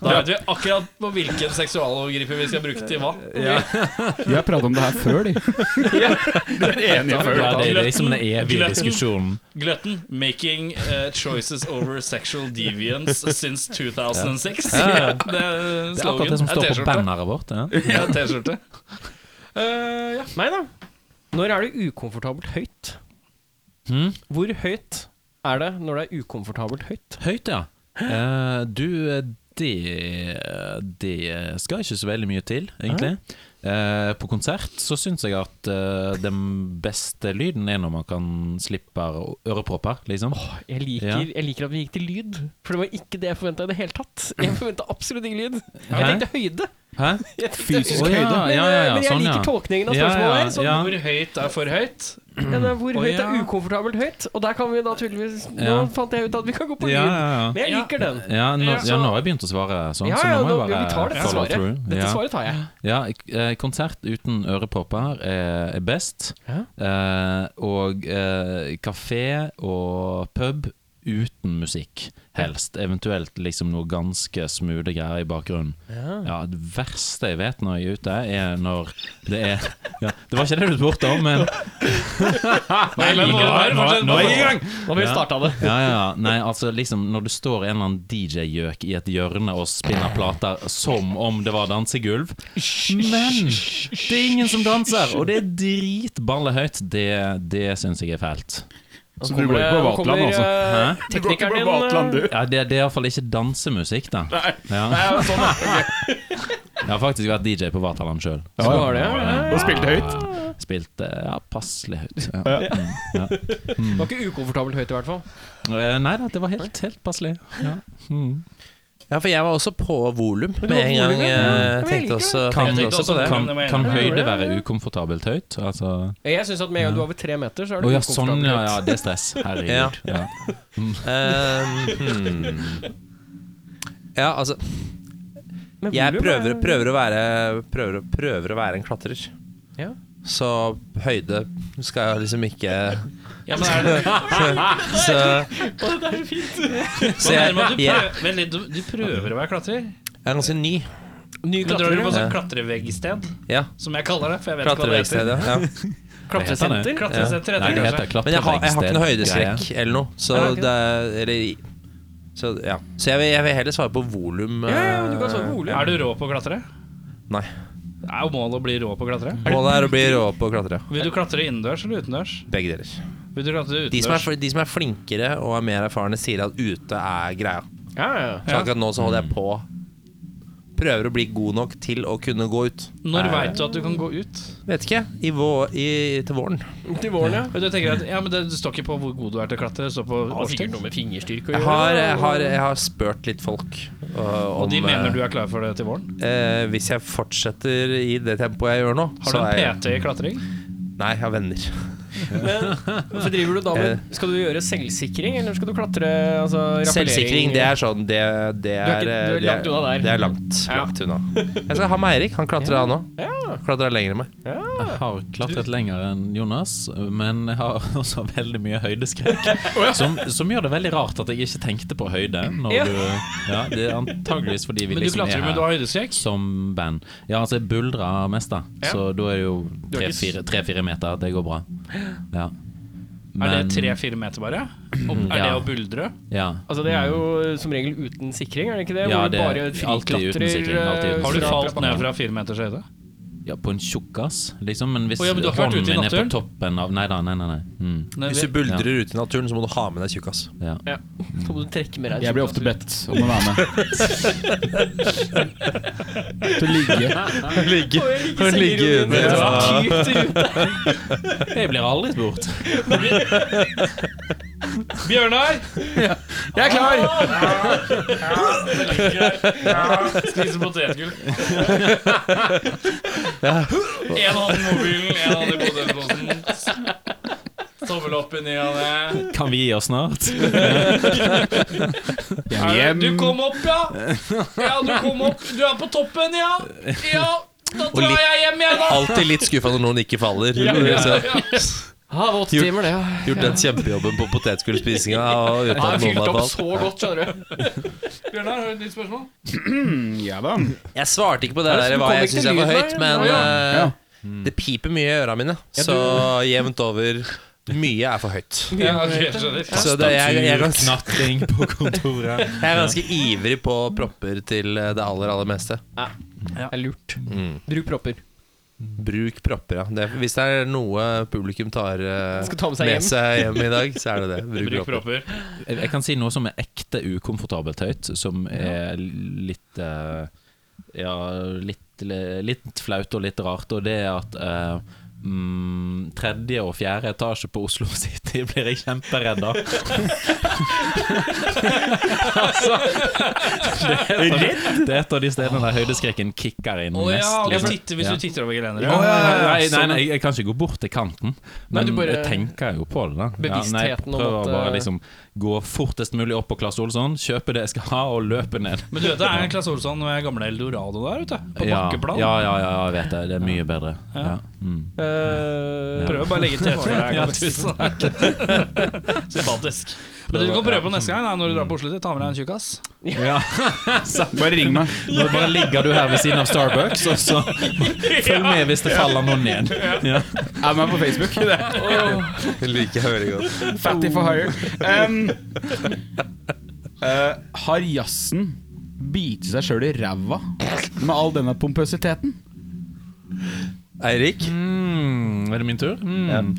Da vet vi akkurat på hvilken seksualovergriper vi skal bruke til hva. Vi har pratet om det her før, de. Du er enige før. Ja, det er liksom den evige diskusjonen. Gløtten. Making uh, choices over sexual deviance since 2006. Ja, ja. Det er Det er akkurat det som står på banneret vårt. Ja. Ja, T-skjorte. Eh, ja. Meg, da. Når er det ukomfortabelt høyt? Hmm? Hvor høyt er det når det er ukomfortabelt høyt? Høyt, ja. Uh, du, det Det skal ikke så veldig mye til, egentlig. Uh, på konsert så syns jeg at uh, den beste lyden er når man kan slippe ørepropper, liksom. Jeg liker, Ja. jeg liker at vi gikk til lyd, for det var ikke det jeg forventa i det hele tatt. Jeg forventa absolutt ikke lyd. Jeg tenkte høyde. Hæ? Fysisk ja, høyde. ja, ja, ja, Men jeg sånn, liker tolkningen av Ja, spørsmålet. ja, her, sånn. Hvor høyt er for høyt? Ja, hvor høyt er ukomfortabelt høyt? Og der kan vi da tydeligvis Nå Ja. fant jeg ut at vi kan gå på lyd. Ja, ja, ja. Men jeg liker den. Ja, nå, Ja, ja, nå har jeg begynt å svare sånn, Ja, så nå må nå, jeg vi tar dette follow svaret. through. Dette Ja. svaret tar jeg. Ja, eh, konsert uten ørepopper er, er best. Ja. Eh, og eh, kafé og pub uten musikk, helst. Eventuelt liksom noe ganske smoothe greier i bakgrunnen. Ja, ja. Det verste jeg vet når jeg er ute, er når det er ja, Det var ikke det du spurte om, men Nei, men nå nå- nå er jeg i gang! Nå har vi starta det. Ja, ja, ja. Nei, altså liksom Når det står en eller annen DJ-gjøk i et hjørne og spinner plater som om det var dansegulv Men det er ingen som danser, og det er dritballehøyt. Det, det syns jeg er fælt. Så du går ikke på Vatland, altså? Hæ? Du går ikke på din Vatland, du? Ja, det, det er iallfall ikke dansemusikk, da. Ja. sånn, Jeg har faktisk vært DJ på Vataland sjøl. Ja, har ja. Og spilte høyt. Spilte ja, passelig høyt. Ja. Ja. Mm, ja. Det var ikke ukomfortabelt høyt, i hvert fall. Eh, Nei da, det var helt, helt passelig. Ja. Mm. Ja, for jeg var også på volum med en gang. eh, jeg Tenkte også, Jeg tenkte også på det. Kan, kan høyde være ukomfortabelt høyt? Altså Jeg syns at med en gang du er over tre meter, så er Å det ja, sånn, ukomfortabelt ja, ja. Det er stress. Herregud. Ja. Um, hmm. Ja, altså Men Jeg volum prøver, er- prøver, å være, prøver, å- prøver å være en klatrer. Ja. Så høyde skal jeg liksom ikke Ja, men er det Så, så jeg, Hva er det med at du jeg, prøver, Vent litt, du, du prøver å være klatrer? jeg er ganske ny. Ny Men drar du på klatrer. sånn Ja. klatreveggsted, Ja. som jeg kaller det? For jeg vet ikke hva det Klatreveggsted, heter. ja. Klatresenter. Klatresenter Nei, det det heter kanskje. Men jeg har, jeg har ikke noe høydeskrekk eller noe. Så Ja, ok. det er Eller Så, ja. så jeg, vil, jeg vil heller svare på volum. Ja, ja, du kan eh, svare på volum. Er du rå på å klatre? Nei. Er jo målet å bli rå på å klatre? Målet er å bli rå på å klatre. Vil du klatre innendørs eller utendørs? Begge deler. De som, er, de som er flinkere og er mer erfarne, sier at ute er greia. Ja, ja. Så akkurat nå så holder jeg på Prøver å bli god nok til å kunne gå ut. Når Eh, veit du at du kan gå ut? Vet ikke. I vå, i, til våren. Til våren, ja. Du tenker at, ja, men Det det står ikke på hvor god du er til å klatre, det står på har sikkert noe med fingerstyrke å Jeg har, jeg har, jeg har spurt litt folk. uh, Og de mener eh, du er klar for det til våren? Uh, Hvis jeg fortsetter i det tempoet jeg gjør nå Har du en PT i klatring? Nei, jeg har venner. Så driver du da med Skal du gjøre selvsikring, eller skal du klatre altså, rappellering? Selvsikring, det er sånn Det, det Du er er, ikke- du er langt unna der. Det er langt, Ja. langt unna. Jeg skal ha med Eirik. Han klatrer, han òg. Ja. Klatrer lenger enn meg. Jeg har klatret lenger enn Jonas, men jeg har også veldig mye høydeskrekk. Som, som gjør det veldig rart at jeg ikke tenkte på høyde. Når du, ja, det er antageligvis fordi vi Men du liksom klatrer, er men du her som band. Ja, altså jeg buldrer mest, da. Så da er det jo er tre-fire meter. Det går bra. Ja. Er det tre-fire meter bare? Og er det å buldre? Ja. Altså Det er jo som regel uten sikring, er det ikke det? Ja, det er bare alltid uten sikring, alltid uten eh, Har du falt ned fra fire meters høyde? Ja, på en tjukkas, liksom. Men hvis oh, ja, men hånden min er på toppen av Nei da, nei, nei. nei. Mm. Nei, Hvis du buldrer ute i naturen, så må du ha med deg tjukkas. Ja. Ja. Så må du trekke med deg Jeg blir ofte bedt om å være med. Til å ligge. Ligge, Å, ligge under. Det Ja. så tykt ut. Jeg blir aldri spurt. Bjørnar! Jeg er klar! Spise potetgull. En hånd i mobilen, en hånd i potetposen. Tommel opp i ny og ne. Kan vi gi oss snart? Er det- Du kom opp, ja! Ja, du kom opp. Du er på toppen, ja! Ja, da drar litt- jeg hjem igjen, da! Alltid litt skuffa når noen ikke faller. Så, Ja, det var åtte timer, det. Ja. gjort den kjempejobben på potetgullspisinga Ja, jeg har fylte opp så godt, skjønner du. Bjørnar, har du et nytt spørsmål? Ja da. Jeg svarte ikke på det Ja, der hva jeg syns er for høyt, der? men ja, ja. eh, det piper mye i øra mine. Ja, Så jevnt over mye er for høyt. Ja, ok, jeg skjønner. Så det, jeg, jeg, er ganske, på kontoret. jeg er ganske ivrig på propper til det aller, aller meste. Det er lurt. Mm. Bruk propper. Bruk propper, ja. Det, hvis det er noe publikum tar uh, ta med seg med hjem. seg hjem i dag, så er det det. Bruk, Bruk propper. propper. Jeg, jeg kan si noe som er ekte ukomfortabelt høyt, som er litt uh, Ja, litt, litt flaut og litt rart, og det er at eh, mm, tredje og fjerde etasje på Oslo City blir jeg kjemperedd av. altså, det, er et av de, det er et av de stedene der høydeskrekken kicker inn oh, ja, mest. liksom. titter hvis Ja. du titter over gelenderet. Ja, Ja. nei, nei, nei, jeg kan ikke gå bort til kanten, men du bare- jeg tenker jo på det. da ja, nei, Jeg Bevisstheten om prøver at, bare eh, liksom gå fortest mulig opp på Klasse Olsson, kjøpe det jeg skal ha, og løpe ned. Men du vet det er Klasse Olsson med gamle Eldorado der ute, på Ja, bakkeplan. ja, ja, ja, jeg vet det. Det er mye bedre. Ja. Mm. Uh, ja. bare å legge til rette for deg. Ja, tusen Sympatisk. Men du kan prøve på neste gang da, når du drar på Oslo. Ta med deg en tjukkas. Ja. Bare ring meg. Nå bare ligger du her ved siden av Starbucks, og så følg med hvis det faller noen ned. Ja. Er meg på Facebook. Det Jeg liker veldig godt. Fatty for hire. Um, uh, har jazzen bitt seg sjøl i ræva med all denne pompøsiteten? Eirik? Mm, er det min tur? Mm.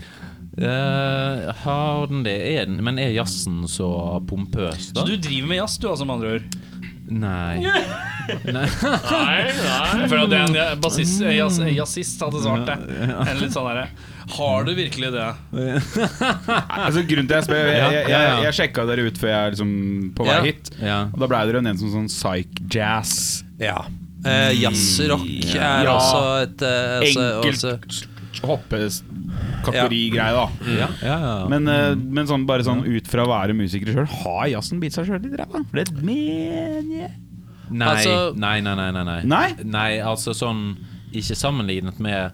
Eh, har den det? Er den, men er jazzen så pompøs, da? Så du driver med jazz, du altså, med andre ord? Nei. Nei. Føler at det er en bassist, eh, jazz, jazzist hadde svart det. En litt sånn derre Har du virkelig det? Altså Grunnen til at jeg spør Jeg, jeg, jeg, jeg sjekka dere ut før jeg er liksom på vei hit. Ja. Og Da blei dere nevnt som sånn psych-jazz. Ja. Eh, Jazzrock er Ja. også et eh, Enkelt. også, hoppekategorigreie, da. Ja, ja, ja. Men, eh, men sånn, bare sånn ut fra å være musiker sjøl, har jazzen bitt seg sjøl i ræva? Det mener jeg. Nei, Altså- nei, nei, nei, nei, nei. Nei? Nei, altså sånn Ikke sammenlignet med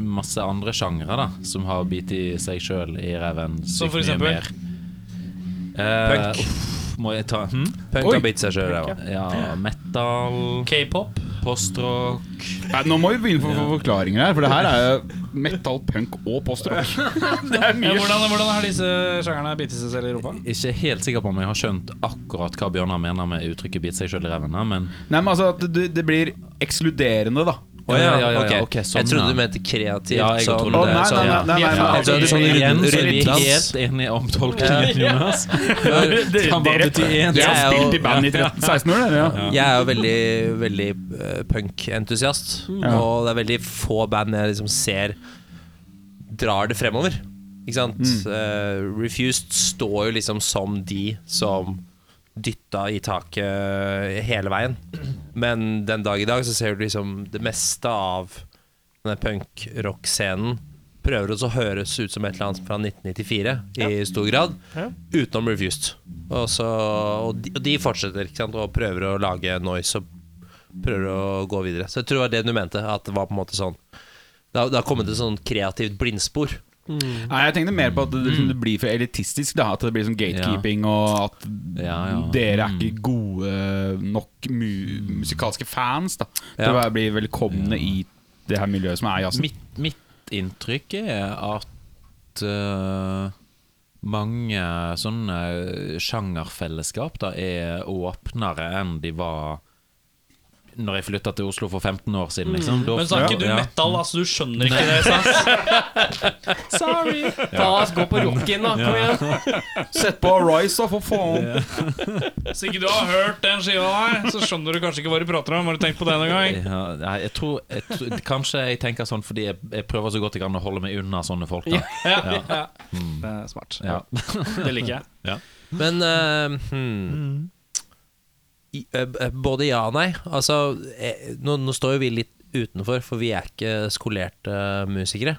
masse andre sjangere da som har bitt i seg sjøl i ræven Som for sykt mye eksempel? mer. Eh, Punk. Uh, må jeg ta hm? Punk Oi. har bitt seg sjøl ja. Ja, metal, K-pop? Postrock Nei, nå må vi begynne å få forklaringer her, for det her er jo metal, punk og postrock. det er Ja, mye hvordan, hvordan har disse sjangerne bitt seg selv i rumpa? Ikke helt sikker på om jeg har skjønt akkurat hva Bjørnar mener med uttrykket 'bite seg sjøl i ræven', men Nei, men altså at det, det blir ekskluderende, da. Å ja, Ja, ja, ja, Okay, ok, sånn, jeg trodde du mente kreativt. Ja, jeg sånn, oh, nei, så, nei, ja. nei, nei, er vi helt enige om tolkningen, Jonas. Dere- har spilt i band i 13-16 år, dere? Jeg er jo veldig, veldig punkentusiast, punk-entusiast. Og det er veldig få band jeg liksom ser drar det fremover. Ikke sant? Eh, Refused står jo liksom som de som dytta i taket hele veien. Men den dag i dag så ser du liksom det meste av denne punk-rock-scenen prøver også å høres ut som et eller annet fra 1994 i stor grad, utenom Refused. Og, så, og, de, og de fortsetter sant? og prøver å lage noise og prøver å gå videre. Så jeg tror det var det du mente, at det var på en måte sånn Det har, det har kommet et sånn kreativt blindspor. Nei, jeg tenkte mer på at det, det blir for elitistisk. Da, at det blir sånn gatekeeping, og at Ja, ja. dere er ikke gode nok mu musikalske fans da til Ja. å bli velkomne i det her miljøet som er jazzen. Mitt, mitt inntrykk er at uh, mange sånne sjangerfellesskap da er åpnere enn de var når jeg flytta til Oslo for 15 år siden. Liksom. Da- Men sa ikke du Ja. metal, altså du skjønner ikke det, sant? Sorry! Ta, gå på rocken, da. Kom igjen. Sett på Rise, da, for faen! Hvis ikke du har hørt den skiva der, så skjønner du kanskje ikke hva du prater om. Har du tenkt på det noen gang? Ja, jeg tror, jeg tror Kanskje jeg tenker sånn fordi jeg, jeg prøver så godt jeg kan å holde meg unna sånne folk. Da. Ja, ja. Det er smart. Ja. Det liker jeg. Men uh, hmm. Eh, eh, Både ja og nei. Altså, eh, nå, nå står jo vi litt utenfor, for vi er ikke skolerte musikere.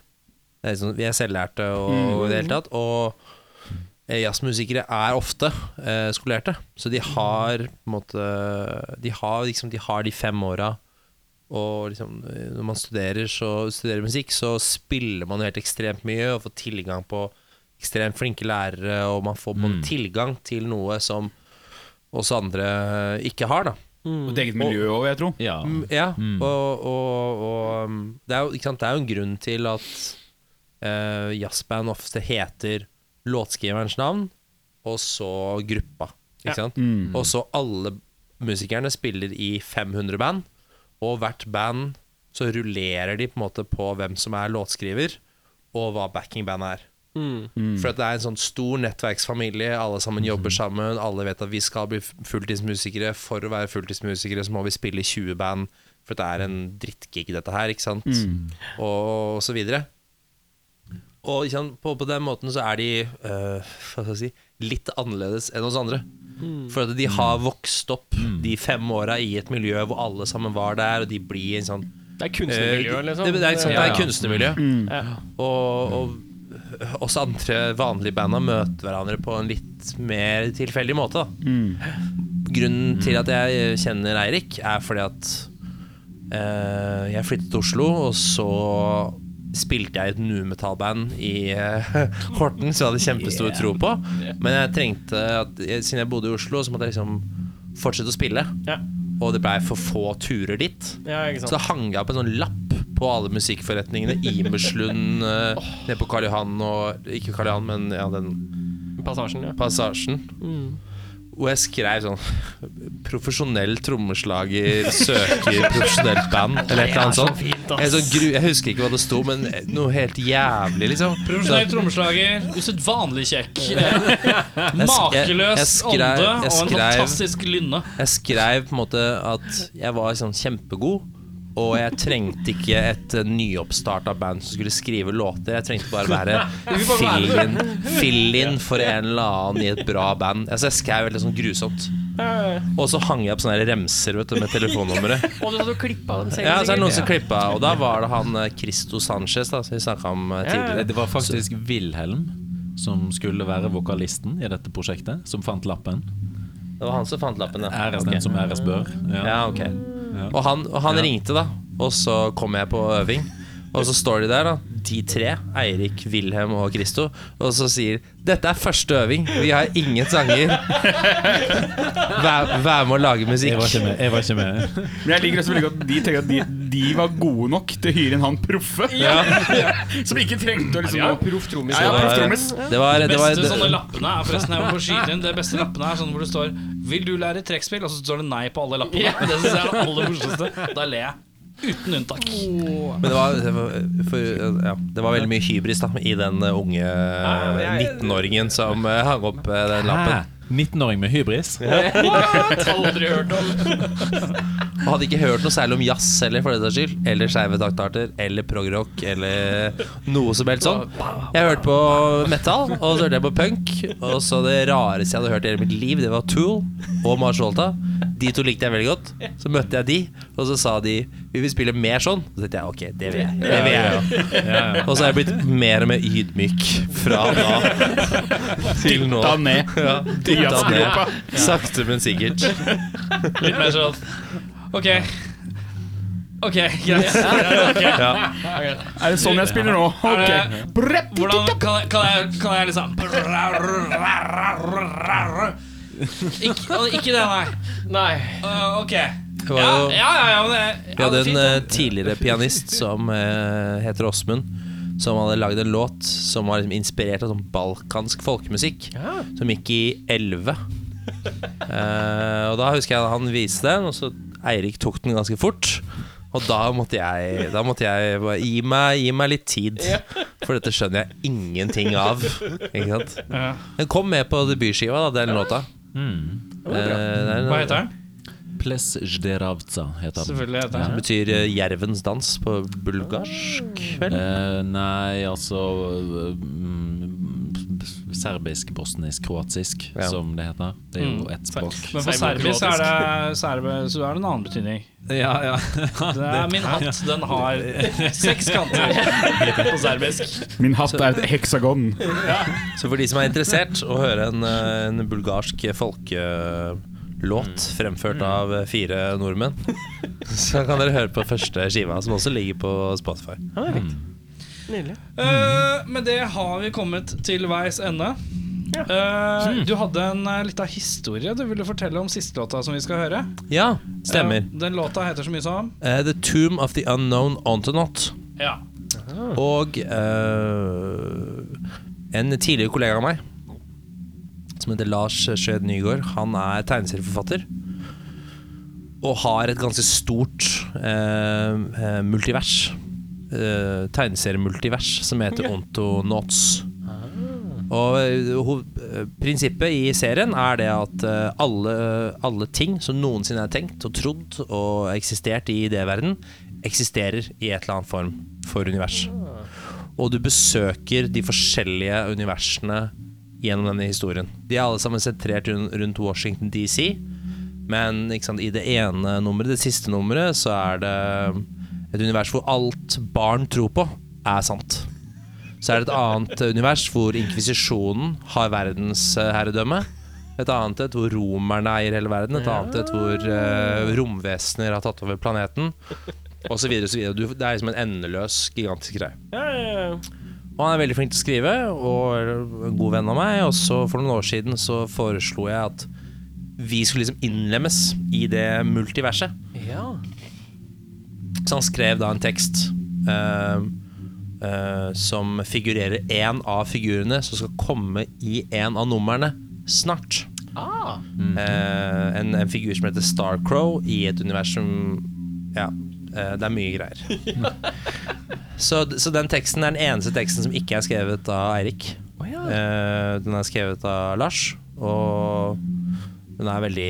Er liksom, vi er selvlærte og i det hele tatt. Og eh, jazzmusikere er ofte eh, skolerte. Så de har på en måte De har liksom De har de fem åra og liksom, eh, når man studerer, så, studerer musikk, så spiller man jo helt ekstremt mye og får tilgang på ekstremt flinke lærere, og man får mm. tilgang til noe som oss andre ikke har. da Og et eget miljø òg, jeg tror. Ja. Mm, Ja, og, og, og um, det, er jo, ikke sant? det er jo en grunn til at uh, jazzband ofte heter låtskriverens navn, og så gruppa. Ikke sant? Og så alle musikerne spiller i 500 band, og hvert band så rullerer de på en måte på hvem som er låtskriver, og hva backingband er. For at det er en sånn stor nettverksfamilie, alle sammen jobber sammen, alle vet at vi skal bli fulltidsmusikere. For å være fulltidsmusikere så må vi spille i 20 band, for det er en drittgig dette her, ikke sant? Og, og så videre. Og ikke sant, på, på den måten så er de øh, hva skal jeg si, litt annerledes enn oss andre. For at de har vokst opp de fem åra i et miljø hvor alle sammen var der, og de blir en sånn Det er kunstnermiljø, Eh, liksom. Det, det er, sant, det er kunstnermiljø. Mm. Og, og oss andre vanlige banda møter hverandre på en litt mer tilfeldig måte. Da. Grunnen til at jeg kjenner Eirik, er fordi at uh, jeg flyttet til Oslo, og så spilte jeg i et nu-metallband i uh, Horten som jeg hadde kjempestor tro på. Men jeg trengte at Siden jeg bodde i Oslo, så måtte jeg liksom fortsette å spille. Ja. Og det blei for få turer dit. Ja, Så da hang jeg opp en sånn lapp på alle musikkforretningene. Imerslund, oh. nede på Karl Johan og Ikke Karl Johan, men ja, den Passasjen, ja. passasjen. Og jeg skrev sånn Profesjonell trommeslager søker profesjonelt band, eller et eller annet sånt. Jeg, sånn gru, jeg husker ikke hva det sto, men noe helt jævlig, liksom. Profesjonell trommeslager, usedvanlig kjekk. Makeløs ånde og en fantastisk lynne. Jeg skrev på en måte at jeg var sånn kjempegod. Og jeg trengte ikke et uh, nyoppstarta band som skulle skrive låter. Jeg trengte bare være fill-in fill for en eller annen i et bra band. Altså Jeg skrev veldig sånn grusomt. Og så hang jeg opp sånne remser vet du, med telefonnummeret. Og du hadde klippa dem selv, Ja, så er det noen som klippa, og da var det han uh, Christo Sanchez da, som vi snakka om tidligere. Det var faktisk Wilhelm som skulle være vokalisten i dette prosjektet, som fant lappen. Det var han som fant lappen, ja. Æres den som æres bør. Ja, ok Og han, og han ringte da Og så kom jeg på øving Og så står de der da De tre, Eirik, Wilhelm og Christo, Og så sier Dette er første øving Vi har ingen sanger Vær, vær med å lage musikk Jeg var ikke med. Jeg var ikke med. Men jeg liker også veldig godt at de tenker at de, de var gode nok til å hyre inn han proffe. Som ikke trengte å liksom Ja, proff trommis. Ja, ja, Det var- Det var, Det det var beste sånne det, lappene er forresten jeg må få skyte inn Det beste lappene er sånn hvor det står 'Vil du lære trekkspill?' Og så står det nei på alle lappene. Det synes jeg er det aller morsomste. Da ler jeg. Uten unntak. Men det var, for, ja, det var veldig mye hybris da I den uh, unge uh, 19-åringen Som uh, hang opp den lappen 19-åring med hybris? Aldri hørt om. Og hadde ikke hørt noe særlig om jazz heller, for det saks skyld. Eller skeive taktarter, eller progrock, eller noe som helst sånn. Jeg hørte på metal, og så hørte jeg på punk. Og så det rareste jeg hadde hørt i hele mitt liv, det var Tool og Mars Volta. De to likte jeg veldig godt. Så møtte jeg de, og så sa de vi vil spille mer sånn. Så tenkte jeg ok, det vil jeg. Det vil jeg jo. Og så har jeg blitt mer og mer ydmyk fra da til nå. Dytta ned. Ja, dytta ned. Sakte, men sikkert. Litt mer sånn Ok. Ok, greit. Okay. Er det sånn jeg spiller nå? Er det- Ok. Brett. Hvordan kan jeg, kan jeg, kan jeg liksom ikke, ikke det, nei. Nei. Uh, ok. Var jo- ja, ja, ja, det, Vi hadde en fint, eh, tidligere pianist som uh, heter Åsmund. Som hadde lagd en låt som var liksom inspirert av sånn balkansk folkemusikk. Som gikk i elleve. Eh, og da husker jeg han viste den, og så Eirik tok den ganske fort. Og da måtte jeg Da måtte jeg bare gi meg, gi meg litt tid. For dette skjønner jeg ingenting av. Ikke sant? Ja. Den kom med på debutskiva, da, den låta. Mm. det er en- Hva heter den? Ples Zderavca heter den. Selvfølgelig heter Det betyr eh, jervens dans på bulgarsk, vel? Eh, nei, altså mm, Serbisk, bosnisk, kroatisk, Ja. som det heter. Det er jo Mm. ett språk. Men på serbisk er det, serbe, så er det en annen betydning. Ja, ja. Det er min hatt. Den har seks kanter på serbisk. Min hatt er et heksagon. Så for de som er interessert å høre en, eh, en bulgarsk folkelåt fremført av eh, fire nordmenn, så kan dere høre på første skiva, som også ligger på Spotify. Ja, Nydelig. Uh, med det har vi kommet til veis ende. Eh, Du hadde en uh, lita historie du ville fortelle om siste låta som vi skal høre. Ja, stemmer. uh, den låta heter så mye som the Tomb of the Unknown Ontonaut. Ja. Og eh, en tidligere kollega av meg, som heter Lars Skjød Nygaard, han er tegneserieforfatter. Og har et ganske stort eh, eh, multivers. Eh, tegneseriemultivers som heter Ontonauts. Og eh, eh, prinsippet i serien er det at alle, alle ting som noensinne er tenkt og trodd og eksistert i idéverden, eksisterer i et eller annet form for univers. og du besøker de forskjellige universene gjennom denne historien. De er alle sammen sentrert rundt Washington DC, men sant, i det ene nummeret, det siste nummeret, så er det et univers hvor alt barn tror på, er sant. Så er det et annet univers hvor inkvisisjonen har verdensherredømme. Et annet et hvor romerne eier hele verden. Et annet et hvor uh, romvesener har tatt over planeten. Og så videre og så videre. Det er liksom en endeløs, gigantisk greie. Ja, ja, ja. Og han er veldig flink til å skrive, og en god venn av meg. Og så for noen år siden så foreslo jeg at vi skulle liksom innlemmes i det multiverset. ja. Så han skrev da en tekst uh, uh, som figurerer én av figurene som skal komme i en av numrene snart. Ah. Eh, en, en figur som heter Starcrow i et univers som Ja, det er mye greier. så, så den teksten er den eneste teksten som ikke er skrevet av Eirik. Oh, ja. Eh, den er skrevet av Lars, og den er veldig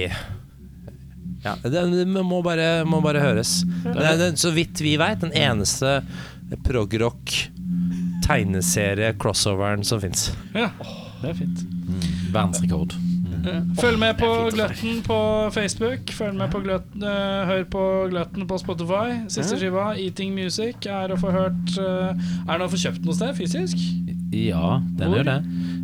Ja, den, må, bare, må bare høres. Den er, den, så vidt vi veit, den eneste progrock tegneserie-crossoveren som fins. Ja, det er fint. Verdensrekord. Følg med på Gløtten på Facebook. Følg med på Gløtten, uh, Hør på Gløtten på Spotify. Siste skiva, Eating Music, er å få hørt uh, Er den å få kjøpt noe sted fysisk? Ja, den er det.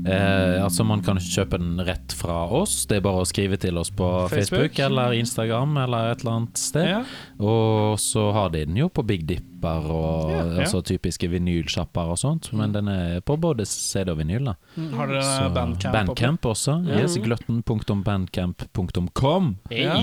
Eh, altså Man kan kjøpe den rett fra oss. Det er bare å skrive til oss på Facebook. Facebook, eller Instagram eller et eller annet sted. Ja. Og så har de den jo på Big Dipper og Ja. altså typiske vinylsjapper og sånt. Men den er på både CD og vinyl. da Har dere Så Bandcamp? Bandcamp også. Yes, gløtten.bandcamp.com. Ja.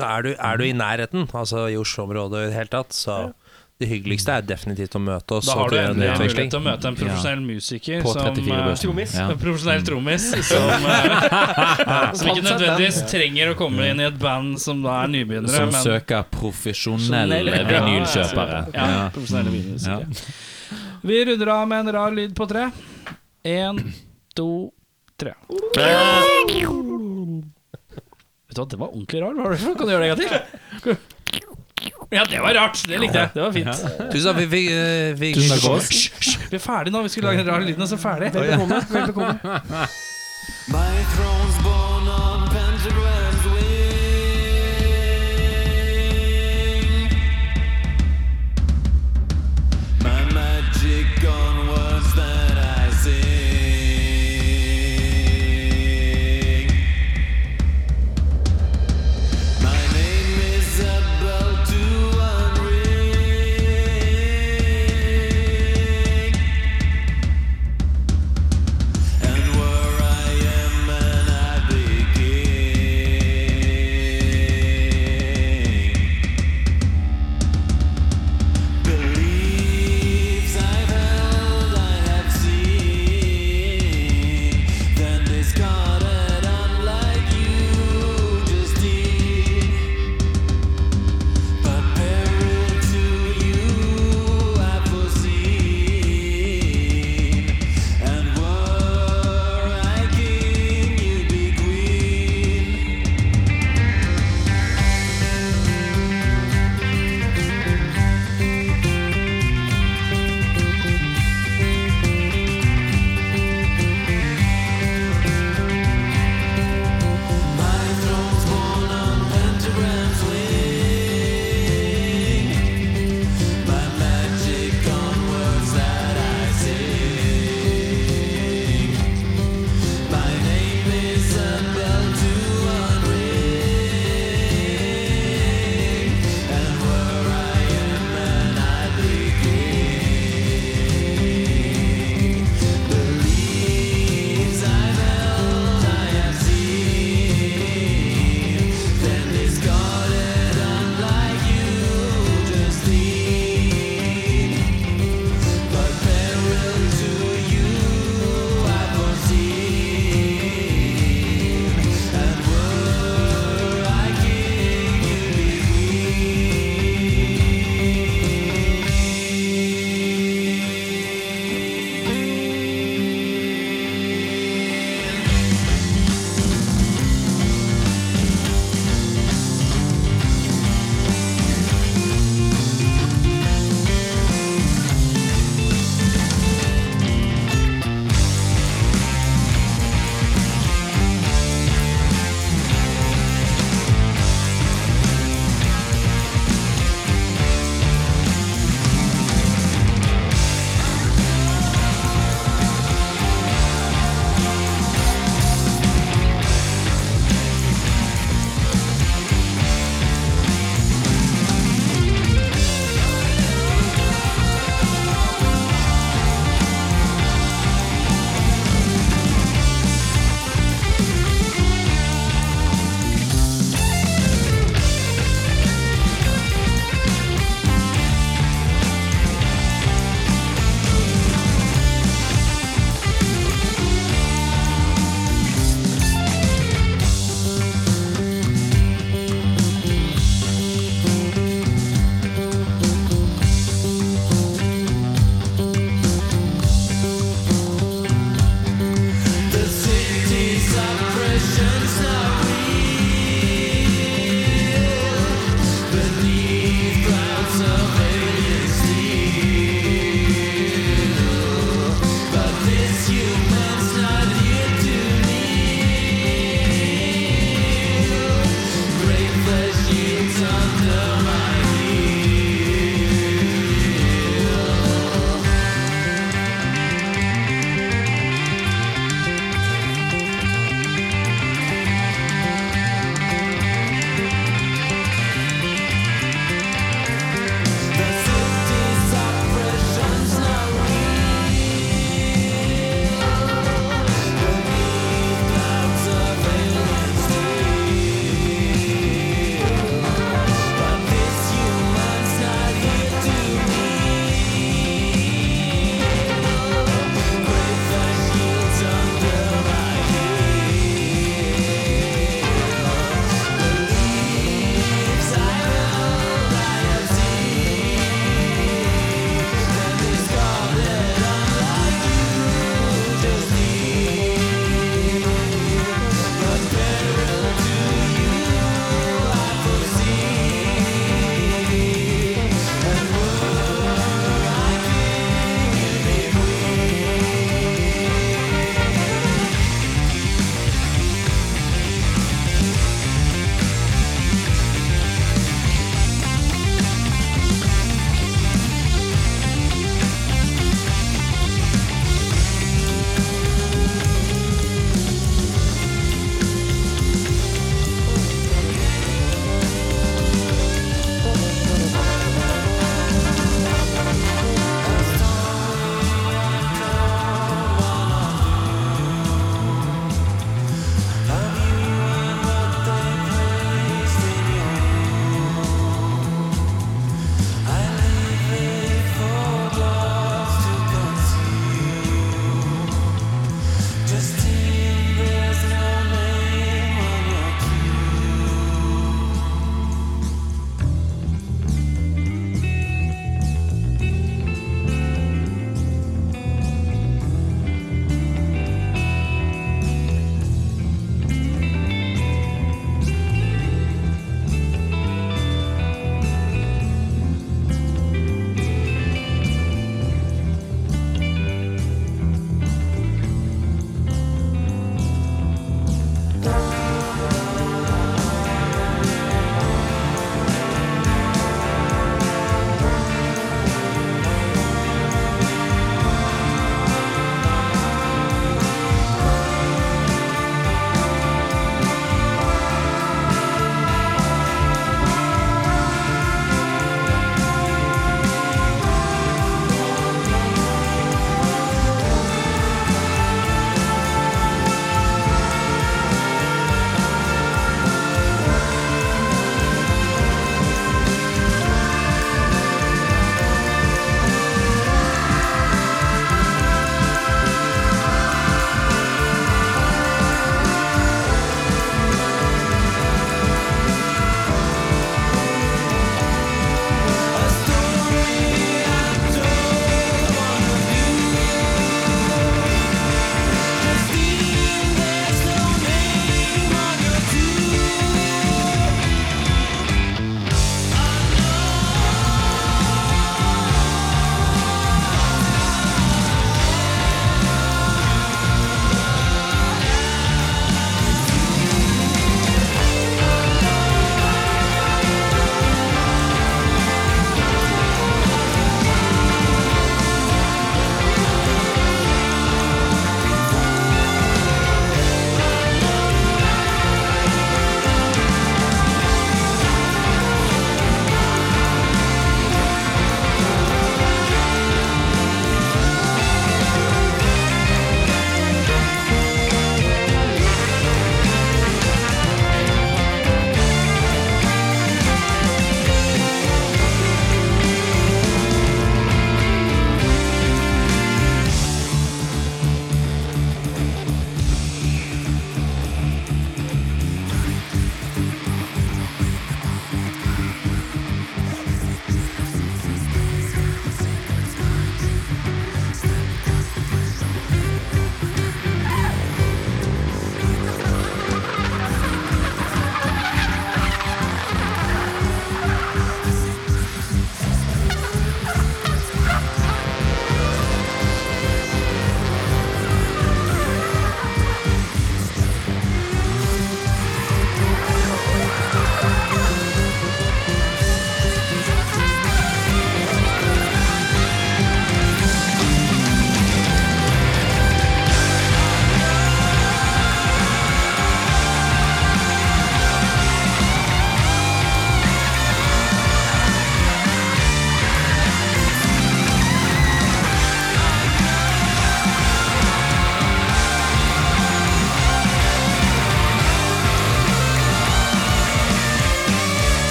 Er, du- er du i nærheten, altså i Oslo-området i det hele tatt, så det hyggeligste er definitivt å møte oss. Da har du en endelig utveksling. mulighet til å møte en profesjonell musiker På som, 34 eh, trommis. Ja. En profesjonell trommis som, eh, som ikke nødvendigvis trenger å komme inn i et band som da er nybegynnere. Som men søker profesjonelle vinylkjøpere. Ja, Ja. profesjonelle vinylmusikere. Ja. Vi runder av med en rar lyd på tre. Én, to, tre. Vet du hva, det var ordentlig rar. Hva var det for noe? Kan du gjøre det en gang til? Ja, det var rart. Det likte jeg. Det var fint. Tusen takk. Vi fikk, eh, Tusen takk for oss. Hysj, hysj. Vi er ferdige nå. Vi skulle lage en rar lyd, og så ferdig. My throne's born